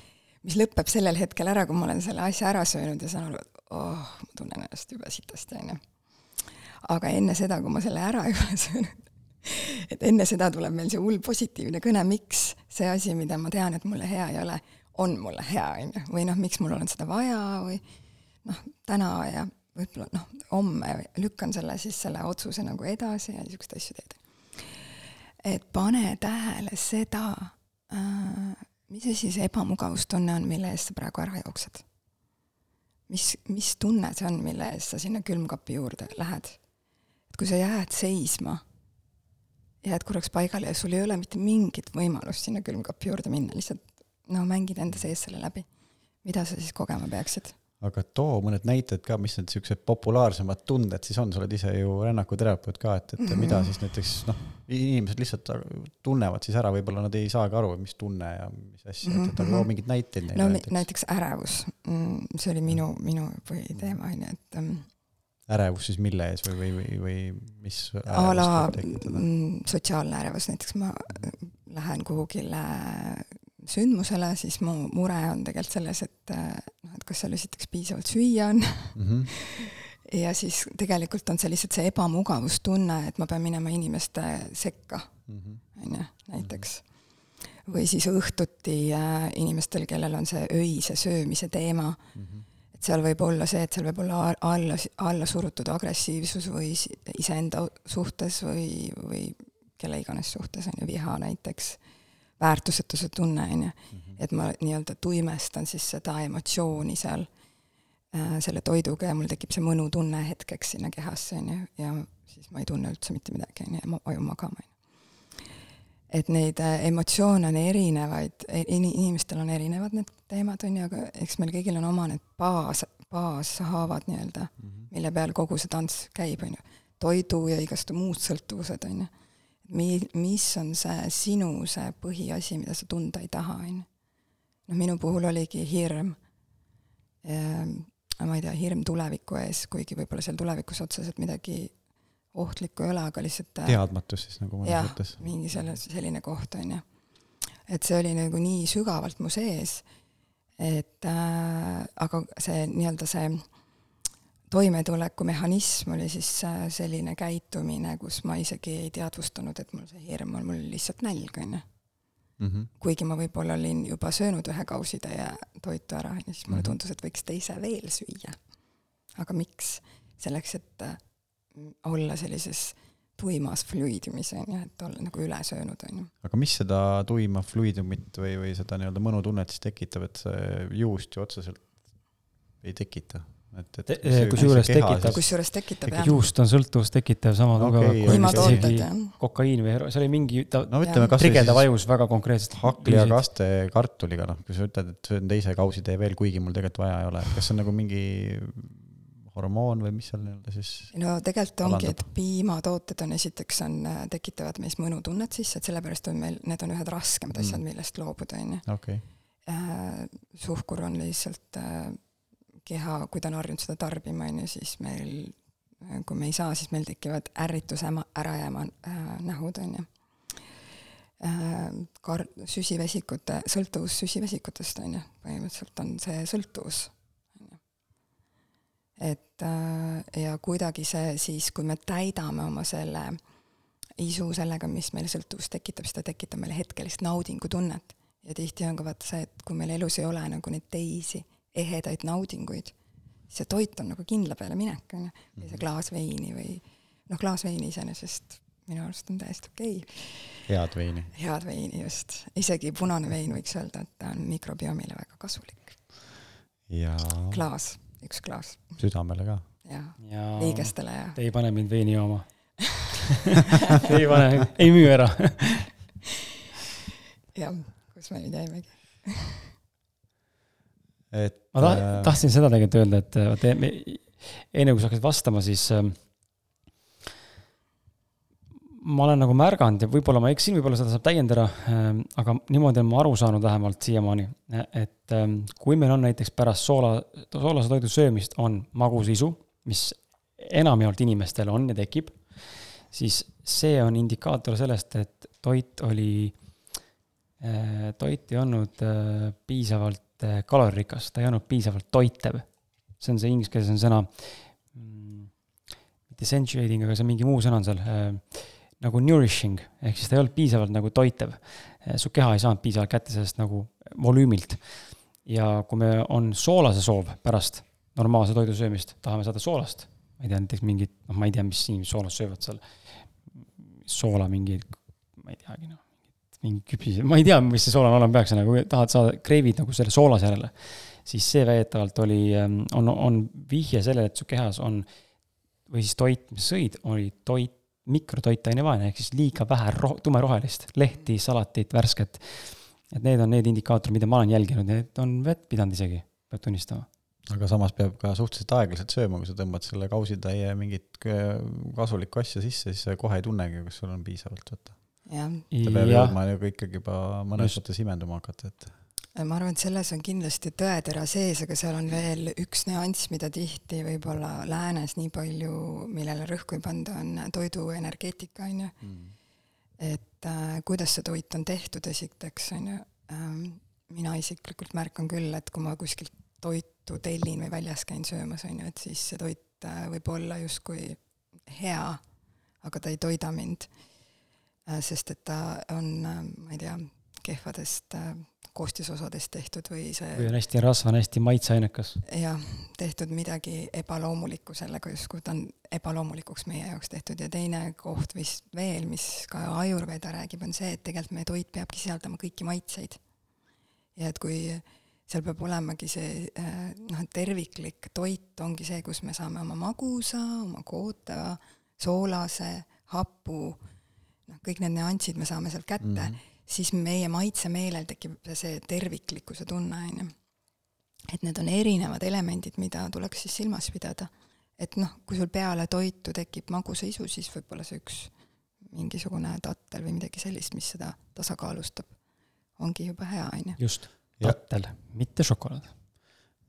mis lõpeb sellel hetkel ära, kui ma olen selle asja ära söönud ja saan aru, et oh, ma tunnen ennast jube sitasti, onju. aga enne seda, kui ma selle ära ei ole söönud, et enne seda tuleb meil see hull positiivne kõne, miks see asi, mida ma tean, et mulle hea ei ole, on mulle hea, onju, või noh, miks mul on seda vaja või noh, täna ja võib-olla noh, homme lükkan selle siis selle otsuse nagu edasi ja niisuguseid asju teed. et pane tähele seda äh,, mis asi see ebamugavustunne on, mille eest sa praegu ära jooksed. mis, mis tunne see on, mille eest sa sinna külmkapi juurde lähed? et kui sa jääd seisma, jääd korraks paigale ja sul ei ole mitte mingit võimalust sinna külmkapi juurde minna, lihtsalt no mängid enda sees selle läbi. mida sa siis kogema peaksid? aga too mõned näited ka, mis need siuksed populaarsemad tunded siis on, sa oled ise ju rännakuterapeut ka, et, et Mhm. mida siis näiteks noh, inimesed lihtsalt tunnevad siis ära, võib-olla nad ei saagi aru, mis tunne ja mis asja, et, et aga too mingeid näiteid neile no näiteks. näiteks ärevus, see oli minu, minu põhiteema on ju, et ähm, ärevus siis mille ees või, või, või, või mis a la mm, sotsiaalne ärevus, näiteks ma äh, lähen kuhugile sündmusele, siis mu mure on tegelikult selles, et äh, noh, et kas seal esiteks piisavalt süüa on mm. -hmm. ja siis tegelikult on see lihtsalt see ebamugavustunne, et ma pean minema inimeste sekka, Mhm. on ju, näiteks. või siis õhtuti äh, inimestel, kellel on see öise söömise teema, Mhm. et seal võib olla see, et seal võib olla alla, alla surutud agressiivsus või iseenda suhtes või, või kelle iganes suhtes, on ju, viha näiteks, väärtusetuse tunne, on ju, et ma nii-öelda tuimestan siis seda emotsiooni seal äh, selle toiduga ja mul tekib see mõnutunne hetkeks sinna kehasse, on ju, ja siis ma ei tunne üldse mitte midagi, on ju, ja ma vajun magama, on ju. et neid äh, emotsioone on erinevaid, inimestel on erinevad need teemad, on ju, aga eks meil kõigil on oma need baas, baashaavad nii-öelda, mille peal kogu see tants käib, on ju. toidu ja igastu muud sõltuvused, on ju. Mi-, mis on see sinu see põhiasi, mida sa tunda ei taha, on ju. noh, minu puhul oligi hirm ehm, ma ei tea, hirm tuleviku ees, kuigi võib-olla seal tulevikus otseselt midagi ohtlikku ei ole, aga lihtsalt äh, teadmatus siis nagu mõnes mõttes. mingi selle, selline koht, on ju. et see oli nagu nii sügavalt mu sees, et äh, aga see nii-öelda see toimetulekumehhanism oli siis äh, selline käitumine, kus ma isegi ei teadvustanud, et mul see hirm on, mul oli lihtsalt nälg, on ju. Mhm. kuigi ma võib-olla olin juba söönud ühe kausitäie toitu ära ja siis mulle Mhm. tundus, et võiks teise veel süüa. aga miks? selleks, et äh, olla sellises tuimas fluidiumis, on ju, et olla nagu üle söönud, on ju. aga mis seda tuima fluidumit või, või seda nii-öelda mõnutunnet siis tekitab, et see juust ju otseselt ei tekita, et, et kusjuures tekitab- kusjuures tekitab jah, juust on sõltuvust tekitav sama tugev okei. kui vist isegi kokaiin või see oli mingi, ta no ütleme trigerdab ajus väga konkreetselt. hakkliakaste kartuliga, noh, kui sa ütled, et söön teise kausitee veel, kuigi mul tegelikult vaja ei ole, kas see on nagu mingi hormoon või mis seal nii-öelda siis no tegelikult ongi, et piimatooted on esiteks on, tekitavad meis mõnutunnet sisse, et sellepärast on meil, need on ühed raskemad asjad, Mm. millest loobuda, on ju. okei äh, suhkur on lihtsalt äh, keha, kui ta on harjunud seda tarbima, on ju, siis meil, kui me ei saa, siis meil tekivad ärrituse äma- ärajääma äh, nähud, on ju äh,. Kar-, süsivesikute, sõltuvus süsivesikutest, on ju, põhimõtteliselt on see sõltuvus, on ju. et äh, ja kuidagi see siis, kui me täidame oma selle isu sellega, mis meile sõltuvust tekitab, siis ta tekitab meile hetkelist naudingutunnet ja tihti on ka vaata see, et kui meil elus ei ole nagu neid teisi ehedaid naudinguid, siis see toit on nagu kindla peale minek, on ju, või see klaas veini või noh, klaas veini iseenesest minu arust on täiesti okei okay., head veini. head veini just, isegi punane vein võiks öelda, et ta on mikrobiomile väga kasulik. ja klaas, üks klaas südamele ka. ja ja liigestele ja te ei pane mind veini jooma Te ei pane, ei müü ära. jah, kus me nüüd jäimegi. et ma ta- äh, tahtsin seda tegelikult öelda, et äh, vaata enne kui sa hakkasid vastama, siis ähm, ma olen nagu märganud ja võib-olla ma eksin, võib-olla seda saab täiendada, aga niimoodi olen ma aru saanud vähemalt siiamaani, et ähm, kui meil on näiteks pärast soola, soolase toidu söömist on magusisu, mis enamjaolt inimestel on ja tekib, siis see on indikaator sellest, et toit oli, toit ei olnud äh, piisavalt äh, kaloririkas, ta ei olnud piisavalt toitev. see on see inglise keeles on sõna mm,, mitte satiating, aga see mingi muu sõna on seal äh, nagu nourishing ehk siis ta ei olnud piisavalt nagu toitev. su keha ei saanud piisavalt kätte sellest nagu volüümilt. ja kui me on soolase soov pärast normaalse toidu söömist, tahame saada soolast, ma ei tea, näiteks mingit, noh, ma ei tea, mis inimesed soolast söövad seal, soola mingi, ma ei teagi noh, mingi küpsis, ma ei tea, mis see soolane olema peaks, nagu tahad saada, kreivid nagu selle soolase järele, siis see väidetavalt oli, on, on vihje sellele, et su kehas on või siis toit, mis sõid, oli toit, mikrotoitainevaene ehk siis liiga vähe roh-, tumerohelist, lehti, salatit, värsket. et need on need indikaatorid, mida ma olen jälginud, need on vett pidanud isegi, peab tunnistama. aga samas peab ka suhteliselt aeglaselt sööma, kui sa tõmbad selle kausitäie mingit k- kasulikku asja sisse, siis sa kohe ei tunnegi, kas sul on piisavalt võtta. jah, ta peab jõudma nagu ikkagi juba mõnes mõttes imenduma hakata, et ma arvan, et selles on kindlasti tõetera sees, aga seal on veel üks nüanss, mida tihti võib-olla läänes nii palju, millele rõhku ei panda, on toiduenergeetika, on ju. et äh, kuidas see toit on tehtud esiteks, on ju, ähm, mina isiklikult märkan küll, et kui ma kuskilt toitu tellin või väljas käin söömas, on ju, et siis see toit äh, võib olla justkui hea, aga ta ei toida mind. Äh, sest et ta on, äh, ma ei tea, kehvadest koostisosadest tehtud või see või on hästi rasvane, hästi maitseainekas. jah, tehtud midagi ebaloomulikku sellega justkui ta on ebaloomulikuks meie jaoks tehtud ja teine koht vist veel, mis ka Ajurveda räägib, on see, et tegelikult meie toit peabki sisaldama kõiki maitseid. ja et kui seal peab olemagi see noh, terviklik toit ongi see, kus me saame oma magusa, oma kootava, soolase, hapu, noh, kõik need nüansid me saame sealt kätte mm, -hmm siis meie maitsemeelel tekib see terviklikkuse tunne, on ju. et need on erinevad elemendid, mida tuleks siis silmas pidada. et noh, kui sul peale toitu tekib magusaisu, siis võib-olla see üks mingisugune tattel või midagi sellist, mis seda tasakaalustab, ongi juba hea, on ju. just, tattel, mitte šokolaad.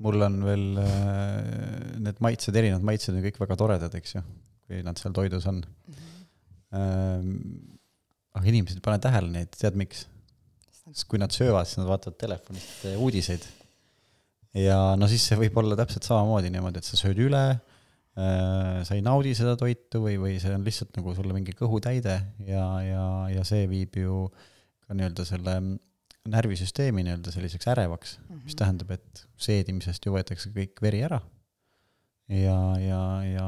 mul on veel äh, need maitsed, erinevad maitsed on kõik väga toredad, eks ju, kui nad seal toidus on mm. -hmm aga inimesed ei pane tähele neid, tead miks? sest kui nad söövad, siis nad vaatavad telefonist eh, uudiseid. ja no siis see võib olla täpselt samamoodi niimoodi, et sa sööd üle äh,, sa ei naudi seda toitu või, või see on lihtsalt nagu sulle mingi kõhutäide ja, ja, ja see viib ju ka nii-öelda selle närvisüsteemi nii-öelda selliseks ärevaks mm, -hmm. mis mhm. tähendab, et seedimisest ju võetakse kõik veri ära. ja, ja, ja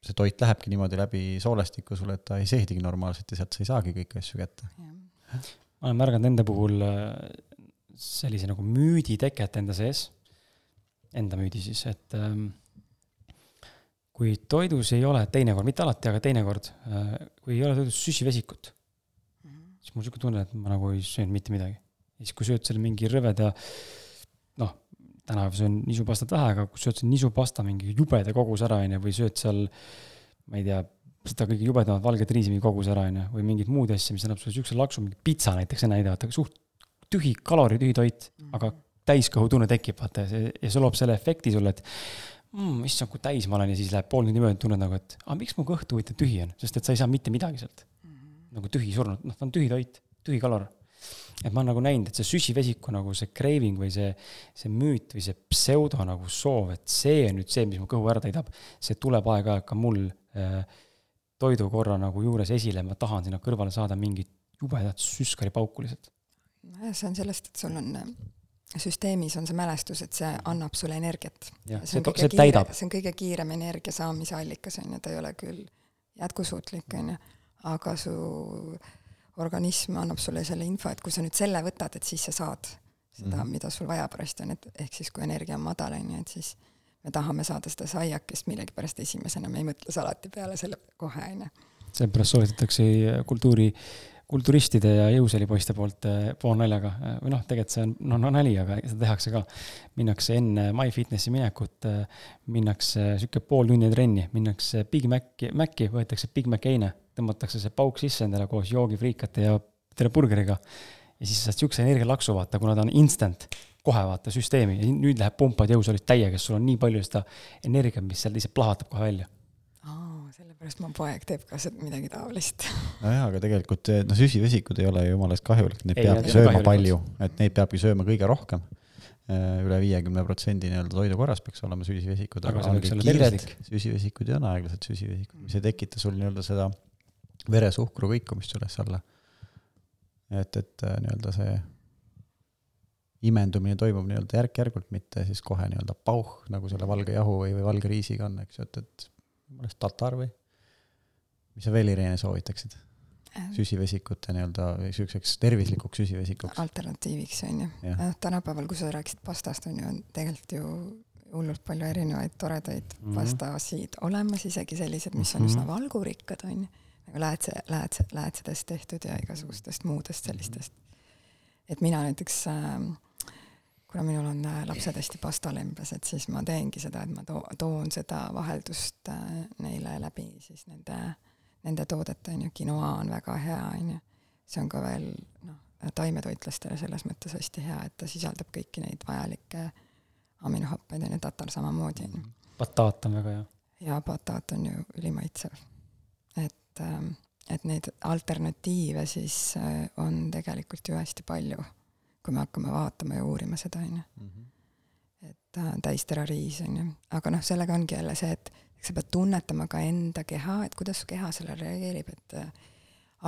see toit lähebki niimoodi läbi soolestiku sulle, et ta ei seedigi normaalselt ja sealt sa ei saagi kõiki asju kätte. ma olen märganud enda puhul äh, sellise nagu müüdi teket enda sees, enda müüdi siis, et ähm, kui toidus ei ole teinekord, mitte alati, aga teinekord, äh, kui ei ole toidus süsivesikut -hmm. siis mul sihuke tunne, et ma nagu ei söönud mitte midagi. ja siis, kui sööd selle mingi rõveda noh, täna söön nisupastat vähe, aga kui sööd selle nisupasta mingi jubeda koguse ära, on ju, või sööd seal, ma ei tea, seda kõige jubedamat valget riisi mingi koguse ära, on ju, või mingeid muud asju, mis annab sulle siukse laksu, mingi pitsa näiteks enne näidavad, aga suht tühi, kaloritühi toit mm, -hmm. aga täiskõhutunne tekib, vaata, ja see loob selle efekti sulle, et mm, issand, kui täis ma olen ja siis läheb pool tundi mööda, tunned nagu, et aga miks mu kõht huvitav tühi on, sest et sa ei saa mitte midagi sealt mm. -hmm. nagu tühi surnud, noh, ta on tühi toit, tühi kalor et ma olen nagu näinud, et see süsivesiku nagu see craving või see, see müüt või see pseudo nagu soov, et see on nüüd see, mis mu kõhu ära täidab, see tuleb aeg-ajalt ka mul äh, toidukorra nagu juures esile, ma tahan sinna kõrvale saada mingit jubedat süskaripauku lihtsalt. nojah, see on sellest, et sul on süsteemis on see mälestus, et see annab sulle energiat. see, see, see täidab. see on kõige kiirem energia saamise allikas, on ju, ta ei ole küll jätkusuutlik, on ju, aga su äh, organism annab sulle selle info, et kui sa nüüd selle võtad, et siis sa saad seda mm, -hmm. mida sul vaja pärast on, et ehk siis kui energia on madal, on ju, et siis me tahame saada seda saiakest millegipärast esimesena, me ei mõtle salati peale selle kohe, on ju. seepärast soovitatakse kultuuri, kulturistide ja jõusaalipoiste poolt eh, poolnaljaga, eh, või noh, tegelikult see on noh no, nali, aga seda tehakse ka. minnakse enne MyFitnessi minekut, eh, minnakse sihuke pool tunni trenni, minnakse Big Maci, Maci, võetakse Big Mac eine tõmmatakse see pauk sisse endale koos joogifriikate ja terve burgeriga. ja siis saad siukse energialaksu vaata, kuna ta on instant, kohe vaata süsteemi ja nüüd läheb pumpad jõusaalis täiega, sest sul on nii palju seda energiat, mis sealt lihtsalt plahvatab kohe välja sellepärast mu poeg teeb ka midagi taolist. nojah, aga tegelikult noh, süsivesikud ei ole jumala eest kahjulik, neid ei, peabki sööma palju, et neid peabki sööma kõige rohkem. Äh, üle viiekümne protsendi nii-öelda toidukorras peaks olema süsivesikud, aga, aga on kiired süsivesikud ja on aeglased süsivesikud, mis ei tekita sul nii-öelda seda veresuhkru kõikumist üles-alla. et, et äh, nii-öelda see imendumine toimub nii-öelda järk-järgult, mitte siis kohe nii-öelda pauh, nagu selle valge jahu või, või valge riisiga on, eks ju, et, et meelest tatar või mis sa veel, Irene, soovitaksid? Süsivesikute nii-öelda niisuguseks tervislikuks süsivesikuks. alternatiiviks, on ju. noh, tänapäeval, kui sa rääkisid pastast, on ju, on tegelikult ju hullult palju erinevaid toredaid mm -hmm. pastasid olemas, isegi sellised, mis on mm -hmm. üsna valgurikkad, on ju nagu läätse, läätse, läätsedest tehtud ja igasugustest muudest sellistest. et mina näiteks äh, kuna minul on äh, lapsed hästi pastalembes, et siis ma teengi seda, et ma too, toon seda vaheldust äh, neile läbi siis nende, nende toodete, on ju, quinoa on väga hea, on ju. see on ka veel noh, taimetoitlastele selles mõttes hästi hea, et ta sisaldab kõiki neid vajalikke aminohappeid, on ju, tatar samamoodi, on ju. bataat on väga hea. jaa, bataat on ju ülimaitsev et, ähm, et neid alternatiive siis äh, on tegelikult ju hästi palju. Kui me hakkame vaatama ja uurima seda, on ju. Mhm. et äh, täisterariis, on ju. aga noh, sellega ongi jälle see, et sa pead tunnetama ka enda keha, et kuidas su keha sellele reageerib, et äh,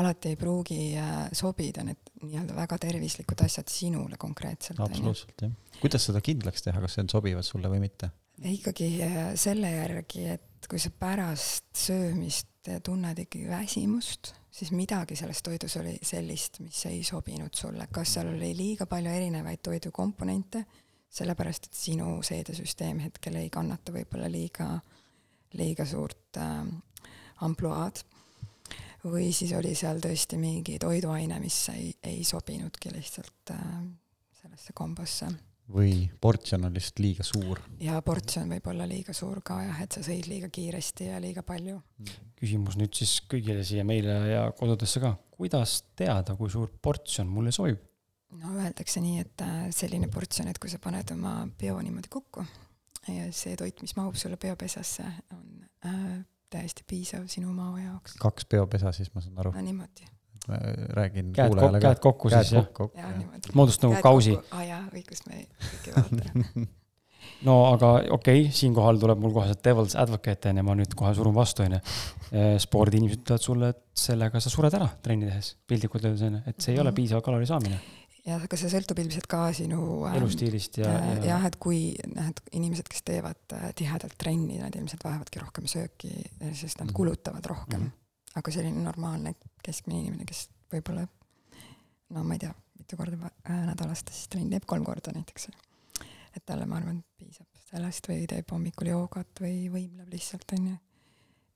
alati ei pruugi äh, sobida need nii-öelda väga tervislikud asjad sinule konkreetselt, absoluutselt, jah. kuidas seda kindlaks teha, kas see on sobivad sulle või mitte? Ikkagi äh, selle järgi, et kui sa pärast söömist tunned ikkagi väsimust, siis midagi selles toidus oli sellist, mis ei sobinud sulle, kas seal oli liiga palju erinevaid toidukomponente, sellepärast et sinu seedesüsteem hetkel ei kannata võib-olla liiga, liiga suurt äh, ampluaad, või siis oli seal tõesti mingi toiduaine, mis ei, ei sobinudki lihtsalt äh, sellesse kombosse või portsjon on lihtsalt liiga suur? ja portsjon võib olla liiga suur ka jah, et sa sõid liiga kiiresti ja liiga palju. küsimus nüüd siis kõigile siia meile ja kodudesse ka, kuidas teada, kui suur portsjon mulle sobib? no öeldakse nii, et äh, selline portsjon, et kui sa paned oma peo niimoodi kokku ja see toit, mis mahub sulle peopesasse, on äh, täiesti piisav sinu mao jaoks. kaks peopesa siis, ma saan aru? no niimoodi räägin käed, kok, käed kokku käed siis jah? kokku, jah, niimoodi. moodust nagu kausi. aa ah, jaa, õigus, me kõik ei vaata no aga okei okay,, siinkohal tuleb mul kohe see devil's advocate onju, ma nüüd kohe surun vastu onju. spordiinimesed ütlevad sulle, et sellega sa sured ära trenni tehes, piltlikult öeldes onju, et see ei ole Mhm. piisav kalori saamine. jah, aga see sõltub ilmselt ka sinu ähm, elustiilist ja, äh, ja jah, et kui noh, et inimesed, kes teevad äh, tihedalt trenni, nad ilmselt vajavadki rohkem sööki, sest nad Mhm. kulutavad rohkem mm. -hmm. Aga selline normaalne keskmine inimene, kes võib-olla no ma ei tea, mitu korda äh, nädalas ta siis trenni teeb, kolm korda näiteks. et talle, ma arvan, piisab sellest või teeb hommikul joogat või võimleb lihtsalt, onju.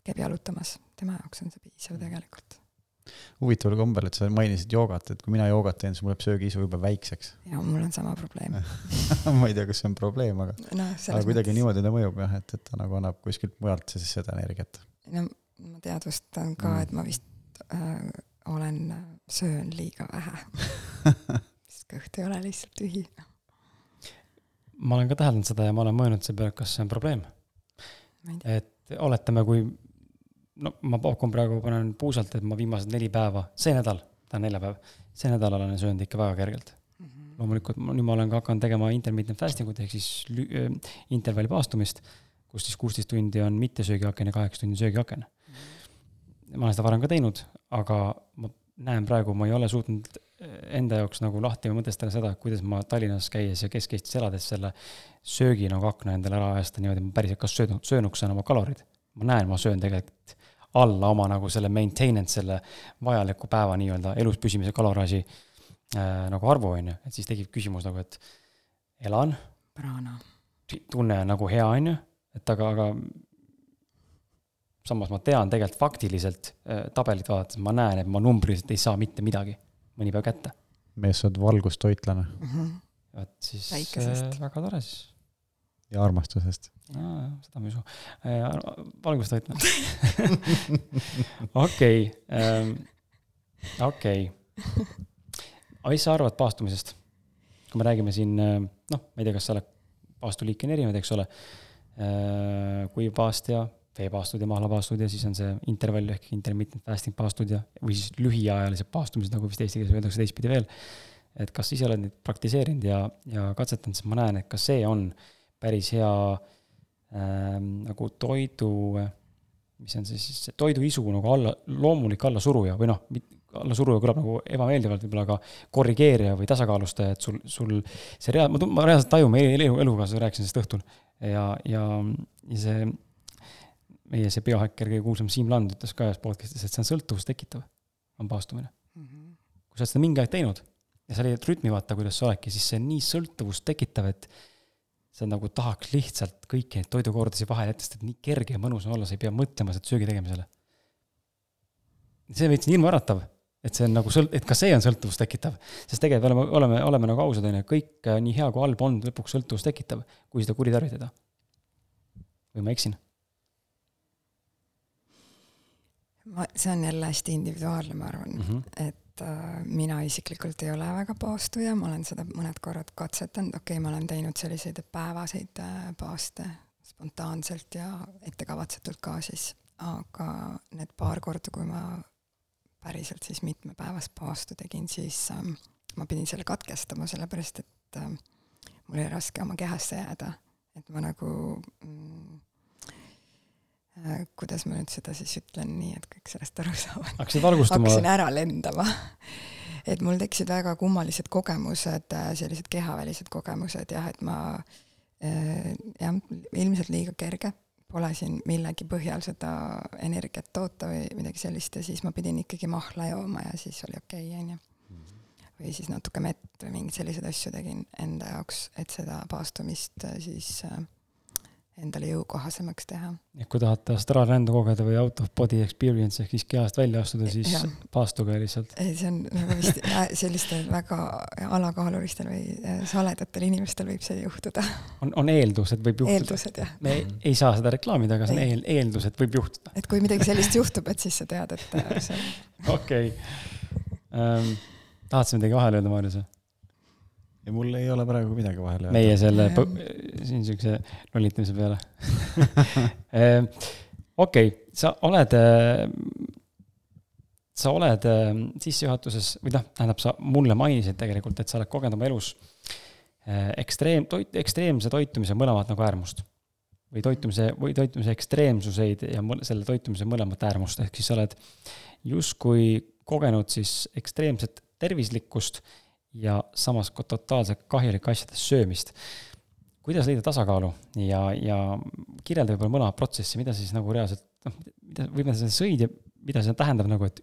käib jalutamas, tema jaoks on see piisav tegelikult. huvitaval kombel, et sa mainisid joogat, et kui mina joogat teen, siis mul läheb söögiisu jube väikseks ja mul on sama probleem. ma ei tea, kas see on probleem, aga, noh, aga kuidagi niimoodi ta mõjub jah, et, et ta nagu annab kuskilt mujalt siis seda energiat. no ma teadvustan ka Mm. mm., et ma vist äh, olen, söön liiga vähe sest kõht ei ole lihtsalt tühi. ma olen ka täheldanud seda ja ma olen mõelnud selle peale, kas see on probleem. et oletame, kui no ma pakun praegu, panen puusalt, et ma viimased neli päeva, see nädal, ta on neljapäev, see nädal olen söönud ikka väga kergelt. loomulikult ma, nüüd ma olen ka hakanud tegema intermittent fasting ut ehk siis äh, intervalli paastumist, kus siis kuusteist tundi on mittesöögiaken ja kaheksa tundi söögiaken. Ma olen seda varem ka teinud, aga ma näen praegu, ma ei ole suutnud enda jaoks nagu lahti mõtestada seda, kuidas ma Tallinnas käies ja Kesk-Eestis elades selle söögi nagu akna endale ära ajastan niimoodi, et ma päriselt kas söönud, söönuks saan oma kalorid. ma näen, ma söön tegelikult alla oma nagu selle maintenance, selle vajaliku päeva nii-öelda elus püsimise kaloraaži äh, nagu arvu, on ju, et siis tekib küsimus nagu, et elan, tunne on nagu hea, on ju, et aga, aga samas ma tean tegelikult faktiliselt äh, tabelit vaadates, ma näen, et ma numbriliselt ei saa mitte midagi mõni päev kätte. mees, sa oled valgustoitlane Mm -hmm. vot siis Väikesest. äh, väga tore siis. ja armastusest. aa, seda ma ei usu äh,. valgust hoidma. okei, okei. aga mis sa arvad paastumisest? kui me räägime siin, äh, noh, ma ei tea, kas sa oled, paastuliike on erinevaid, eks ole. kuivpaast ja veepaastud ja mahlapaastud ja siis on see intervall ehk intermittent fasting paastud ja, või siis lühiajalised paastumised, nagu vist eesti keeles öeldakse teistpidi veel. et kas ise oled neid praktiseerinud ja, ja katsetanud, siis ma näen, et ka see on päris hea ähm, nagu toidu, mis on see siis, toiduisu nagu alla, loomulik allasuruja või noh, allasuruja kõlab nagu ebameeldivalt võib-olla, aga korrigeerija või tasakaalustaja, et sul, sul see rea-, ma, ma reaalselt tajun, ma elu, elukaaslasega rääkisin sellest õhtul ja, ja, ja see meie see biohäkker, kõige kuulsam Siim Land ütles ka ühes podcast'is, et see on sõltuvust tekitav, on paastumine. kui sa oled seda mingi aeg teinud ja sa leiad rütmi, vaata, kuidas sa oledki, siis see on nii sõltuvust tekitav, et sa nagu tahaks lihtsalt kõiki neid toidukordasid vahele jätta, sest et nii kerge ja mõnus on olla, sa ei pea mõtlema selle söögi tegemisele. see on veits nii ilmaäratav, et see on nagu sõlt-, et ka see on sõltuvust tekitav. sest tegelikult oleme, oleme, oleme nagu ausad, on ju, kõik äh, nii hea kui halb on lõpuks sõltuvust tekitav, kui seda kuritarvitada. või ma eksin? Ma, see on jälle hästi individuaalne, ma arvan mm, -hmm. et äh, mina isiklikult ei ole väga paastuja, ma olen seda mõned korrad katsetanud, okei okay,, ma olen teinud selliseid päevaseid äh, paaste spontaanselt ja ettekavatsetult ka siis, aga need paar korda, kui ma päriselt siis mitmepäevast paastu tegin, siis ähm, ma pidin selle katkestama, sellepärast et äh, mul oli raske oma kehasse jääda, et ma nagu mm, äh, kuidas ma nüüd seda siis ütlen nii, et kõik sellest aru saavad. hakkasid valgustuma? hakkasin ära lendama et mul tekkisid väga kummalised kogemused, äh, sellised kehavälised kogemused jah, et ma äh, jah, ilmselt liiga kerge, pole siin millegi põhjal seda energiat toota või midagi sellist ja siis ma pidin ikkagi mahla jooma ja siis oli okei okay,, onju. või siis natuke mett või mingeid selliseid asju tegin enda jaoks, et seda paastumist äh, siis äh, endale jõukohasemaks teha. et kui tahate astraalrändu kogeda või out of body experience ehk siis kehast välja astuda, siis ja. paastuge lihtsalt. ei, see on nagu vist sellistel väga alakaalulistel või äh, saledatel inimestel võib see juhtuda. on, on eeldus, et võib juhtuda. eeldused, jah. me ei, ei saa seda reklaamida, aga see on eel, eeldus, et võib juhtuda. et kui midagi sellist juhtub, et siis sa tead, et äh, see on. okei. Ähm, tahad sa midagi vahele öelda, Maarjas või? Ja mul ei ole praegu midagi vahele öelda. meie selle, siin siukse lollitamise peale ehm, okei okay,, sa oled, ehm, sa oled ehm, sissejuhatuses või noh, tähendab, sa mulle mainisid tegelikult, et sa oled kogenud oma elus ekstreem, toit, ekstreemse toitumise mõlemat nagu äärmust. või toitumise, või toitumise ekstreemsuseid ja selle toitumise mõlemat äärmust, ehk siis sa oled justkui kogenud siis ekstreemset tervislikkust ja samas ka totaalselt kahjulike asjade söömist. kuidas leida tasakaalu ja, ja kirjelda võib-olla mõlemat protsessi, mida siis nagu reaalselt, noh, mida, või mida sa sõid ja mida see tähendab nagu, et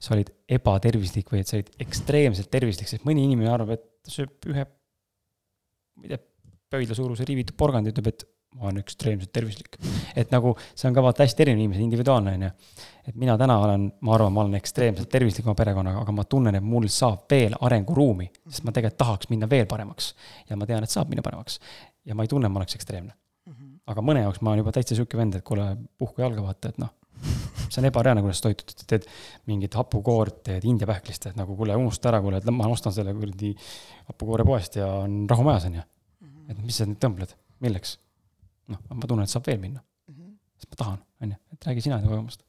sa olid ebatervislik või et sa olid ekstreemselt tervislik, sest mõni inimene arvab, et ta sööb ühe, ma ei tea, pöidla suuruse riivitud porgandi, ütleb, et ma olen ekstreemselt tervislik. et nagu see on ka vaata hästi erinev inimese, individuaalne, on ju. Et mina täna olen, ma arvan, ma olen ekstreemselt tervislik oma perekonnaga, aga ma tunnen, et mul saab veel arenguruumi, sest ma tegelikult tahaks minna veel paremaks. ja ma tean, et saab minna paremaks. ja ma ei tunne, et ma oleks ekstreemne. Mhm. aga mõne jaoks ma olen juba täitsa sihuke vend, et kuule, puhku jalga vaata, et noh, see on ebareaalne, kuidas toitud, teed mingit hapukoort, teed India pähklist, et nagu kuule, unusta ära, kuule, et ma ostan selle kuradi hapukoore poest ja on rahu majas, on ju. Mhm. et mis sa nüüd tõmbled, milleks? noh, ma tunnen, et saab veel minna. -hmm. sest ma tahan, on ju, et räägi sina enda kogemust.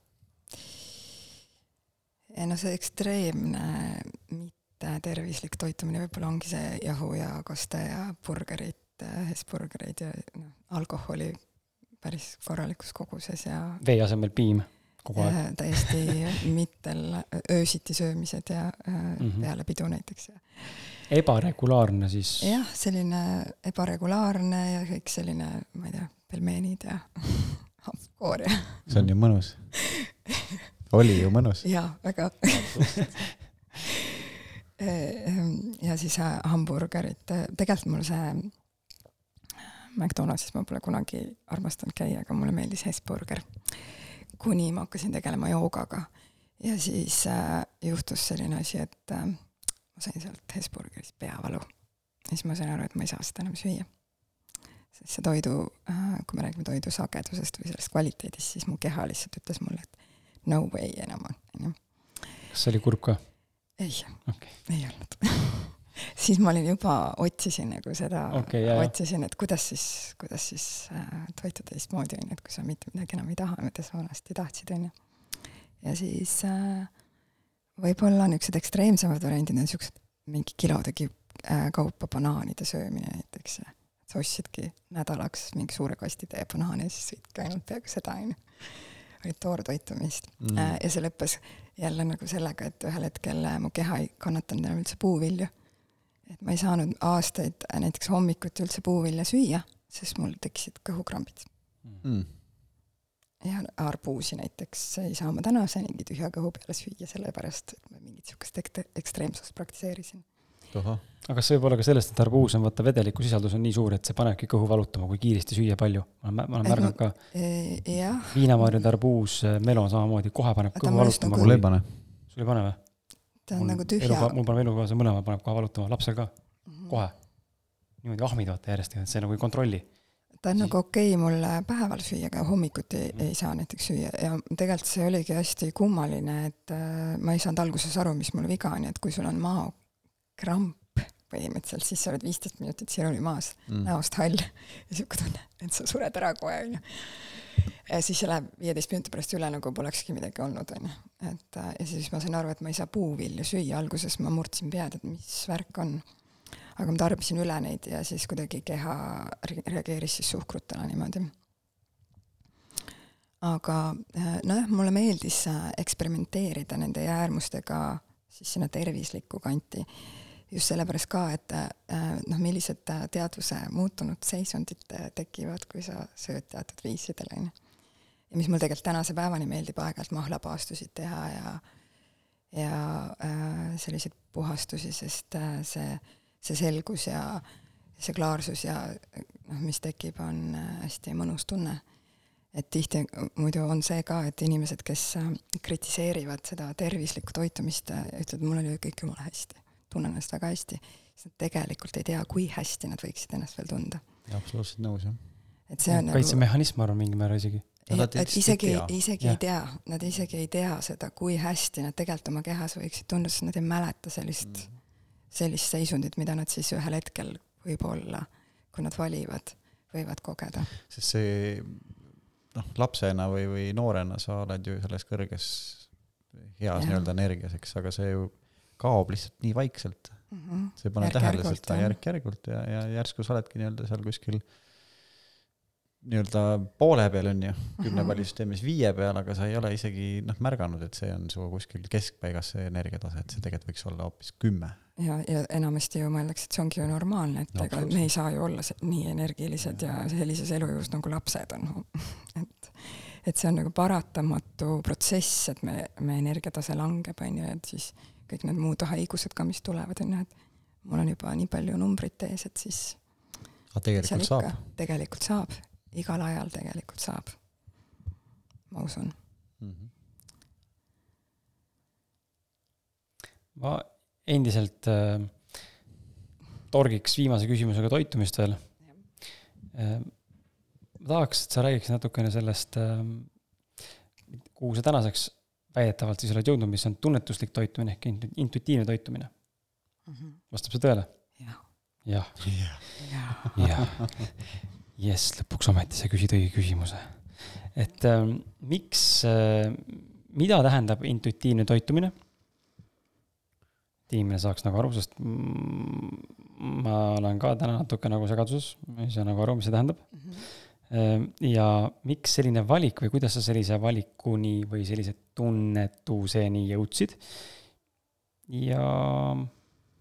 No see ekstreemne mittetervislik toitumine võib-olla ongi see jahu ja koste ja burgerid, Hesburgereid ja noh, alkoholi päris korralikus koguses ja vee asemel piim kogu aeg? täiesti mittel öösiti söömised ja mm -hmm. peale pidu näiteks ja ebaregulaarne siis? jah, selline ebaregulaarne ja kõik selline, ma ei tea, pelmeenid ja hapkoor ja. see on ju mõnus. oli ju mõnus. jaa, väga ja siis äh, hamburgerid, tegelikult mul see McDonaldsis ma pole kunagi armastanud käia, aga mulle meeldis Hesburger. kuni ma hakkasin tegelema joogaga ja siis äh, juhtus selline asi, et äh, ma sain sealt Hesburgerist peavalu. ja siis ma sain aru, et ma ei saa seda enam süüa. sest see toidu, äh, kui me räägime toidu sagedusest või sellest kvaliteedist, siis mu keha lihtsalt ütles mulle, et no way enam, onju. kas see oli kurb ka? ei okay., ei olnud siis ma olin juba, otsisin nagu seda okay,, otsisin, et kuidas siis, kuidas siis äh, toita teistmoodi, onju, et kui sa mitte midagi enam ei taha, mida sa vanasti tahtsid, onju. ja siis äh, võib-olla niisugused ekstreemsemad variandid on niisugused mingi kilodegi äh, kaupa banaanide söömine näiteks ja sa ostsidki nädalaks mingi suure kastitäie banaane ja siis sõidki ainult peaaegu seda, onju. Olid toortoitumist mm. Äh, ja see lõppes jälle nagu sellega, et ühel hetkel äh, mu keha ei kannatanud enam üldse puuvilju. et ma ei saanud aastaid näiteks hommikuti üldse puuvilja süüa, sest mul tekkisid kõhukrambid mm ja arbuusi näiteks ei saa ma tänasenigi tühja kõhu peale süüa, sellepärast et ma mingit ek-, ekstreemsust praktiseerisin. Aga kas see võib olla ka sellest, et arbuus on vaata vedeliku sisaldus on nii suur, et see panebki kõhu valutama, kui kiiresti süüa palju? ma olen, ma olen märganud ka. E, jah. viinamarjad, arbuus, melon samamoodi, kohe paneb kõhu valutama. mul ei pane. sul ei pane või? ta on mul nagu tühja. mul paneb elukaaslane mõlema paneb kohe valutama, lapsel ka mm, -hmm. kohe. niimoodi ahmid vaata järjest, et see nagu ei kontrolli ta on nagu okei okay mulle päeval süüa, aga hommikuti mm. ei saa näiteks süüa ja tegelikult see oligi hästi kummaline, et äh, ma ei saanud alguses aru, mis mul viga on ja et kui sul on maokramp põhimõtteliselt, siis sa oled viisteist minutit siruli maas Mm. näost hall ja sihuke tunne, et sa sured ära kohe, onju. ja siis see läheb viieteist minuti pärast üle, nagu polekski midagi olnud, onju. et äh, ja siis ma sain aru, et ma ei saa puuvilju süüa, alguses ma murdsin pead, et mis värk on. aga ma tarbisin üle neid ja siis kuidagi keha re- reageeris siis suhkrutele niimoodi. aga äh, nojah, mulle meeldis äh, eksperimenteerida nende jääärmustega siis sinna tervislikku kanti just sellepärast ka, et äh, noh, millised äh, teadvuse muutunud seisundid äh, tekivad, kui sa sööd teatud viisidel, on ju. ja mis mul tegelikult tänase päevani meeldib aeg-ajalt mahlapaastusid teha ja ja selliseid puhastusi, sest see, see selgus ja see klaarsus ja noh, mis tekib, on hästi mõnus tunne. et tihti muidu on see ka, et inimesed, kes kritiseerivad seda tervislikku toitumist, ütlevad, mul oli kõik jumala hästi tunnen ennast väga hästi, siis nad tegelikult ei tea, kui hästi nad võiksid ennast veel tunda. absoluutselt nõus, jah. et see on kaitsemehhanism, ma arvan, mingil määral isegi. Ja isegi isegi Jah. ei tea, nad isegi ei tea seda, kui hästi nad tegelikult oma kehas võiksid tunda, sest nad ei mäleta sellist Mm. sellist seisundit, mida nad siis ühel hetkel võib-olla, kui nad valivad, võivad kogeda. sest see noh, lapsena või, või noorena sa oled ju selles kõrges heas Jah. nii-öelda energias, eks, aga see ju kaob lihtsalt nii vaikselt. mm. -hmm. sa ei pane tähele seda järk-järgult ja, ja järsku sa oledki nii-öelda seal kuskil nii-öelda poole peal on ju, kümnepallisüsteemis viie peal, aga sa ei ole isegi noh, märganud, et see on su kuskil keskpaigas see energiatase, et see tegelikult võiks olla hoopis kümme. ja, ja enamasti ju mõeldakse, et see ongi ju normaalne, et No ega me ei saa ju olla nii energilised ja sellises elujõus nagu lapsed on. et, et see on nagu paratamatu protsess, et me, me energiatase langeb, on ju, et siis kõik need muud haigused ka, mis tulevad, on ju, et mul on juba nii palju numbrit ees, et siis aga tegelikult saab. tegelikult saab, igal ajal tegelikult saab. ma usun. mm. -hmm. ma endiselt äh, torgiks viimase küsimusega toitumist veel äh,. ma tahaks, et sa räägiks natukene sellest äh,, kuhu sa tänaseks väidetavalt siis oled jõudnud, mis on tunnetuslik toitumine ehk intu- intuitiivne toitumine. vastab see tõele? jah, jah, jah. jess, lõpuks ometi sa küsid õige küsimuse. et äh, miks äh,, mida tähendab intuitiivne toitumine? et inimene saaks nagu aru, sest mm, ma olen ka täna natuke nagu segaduses, ma ei saa nagu aru, mis see tähendab. Ja miks selline valik või kuidas sa sellise valikuni või sellise tunnetuseni jõudsid? ja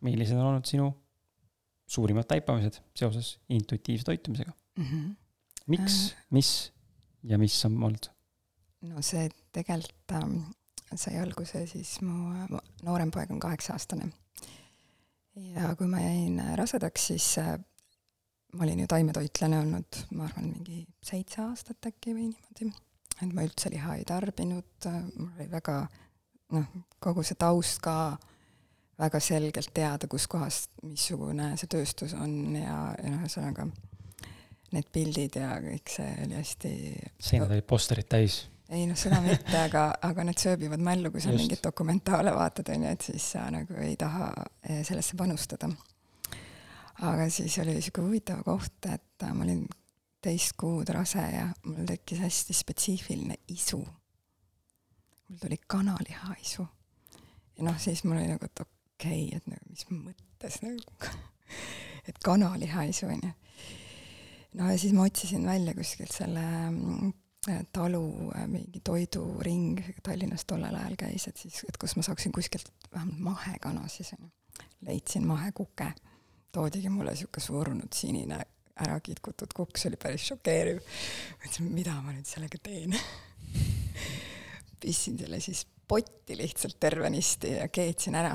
millised on olnud sinu suurimad taipamised seoses intuitiivse toitumisega? Mhm. miks, mis ja mis on olnud? no see tegelikult ähm, sai alguse siis mu mu noorem poeg on kaheksa-aastane. ja kui ma jäin rasedaks, siis äh, ma olin ju taimetoitlane olnud, ma arvan, mingi seitse aastat äkki või niimoodi. et ma üldse liha ei tarbinud, mul oli väga noh, kogu see taust ka väga selgelt teada, kuskohast, missugune see tööstus on ja, ja noh, ühesõnaga need pildid ja kõik see oli hästi seinad olid posterid täis. ei noh, seda mitte, aga, aga need sööbivad mällu, kui sa Just. mingeid dokumentaale vaatad, on ju, et siis sa nagu ei taha eh, sellesse panustada. Aga siis oli niisugune huvitav koht, et äh, ma olin teist kuud rase ja mul tekkis hästi spetsiifiline isu. mul tuli kanaliha isu. ja noh, siis mul oli nagu, et okei okay,, et nagu mis mõttes nagu, et kanaliha isu on ju no ja siis ma otsisin välja kuskilt selle mm, talu äh, mingi toiduring Tallinnas tollel ajal käis, et siis, et kus ma saaksin kuskilt vähemalt mahekana siis onju. leidsin mahekuke, toodigi mulle sihuke surnud sinine ära kitkutud kukk, see oli päris šokeeriv. mõtlesin, mida ma nüüd sellega teen. pistsin selle siis potti lihtsalt tervenisti ja keetsin ära.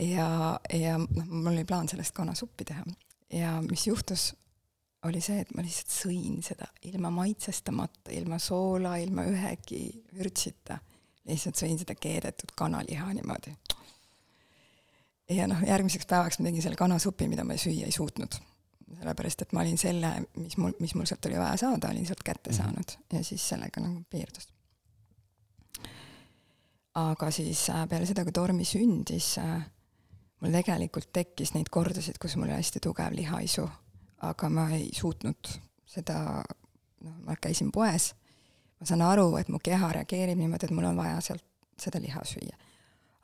ja, ja noh, mul oli plaan sellest kanasuppi teha ja mis juhtus, oli see, et ma lihtsalt sõin seda ilma maitsestamata, ilma soola, ilma ühegi vürtsita. lihtsalt sõin seda keedetud kanaliha niimoodi. Ja noh, järgmiseks päevaks ma tegin selle kanasupi, mida ma süüa ei suutnud. sellepärast, et ma olin selle, mis mul, mis mul sealt oli vaja saada, olin sealt kätte saanud ja siis sellega nagu piirdus. aga siis äh, peale seda, kui Tormi sündis, mul tegelikult tekkis neid kordasid, kus mul oli hästi tugev lihaisu, aga ma ei suutnud seda, noh, ma käisin poes, ma saan aru, et mu keha reageerib niimoodi, et mul on vaja sealt seda liha süüa.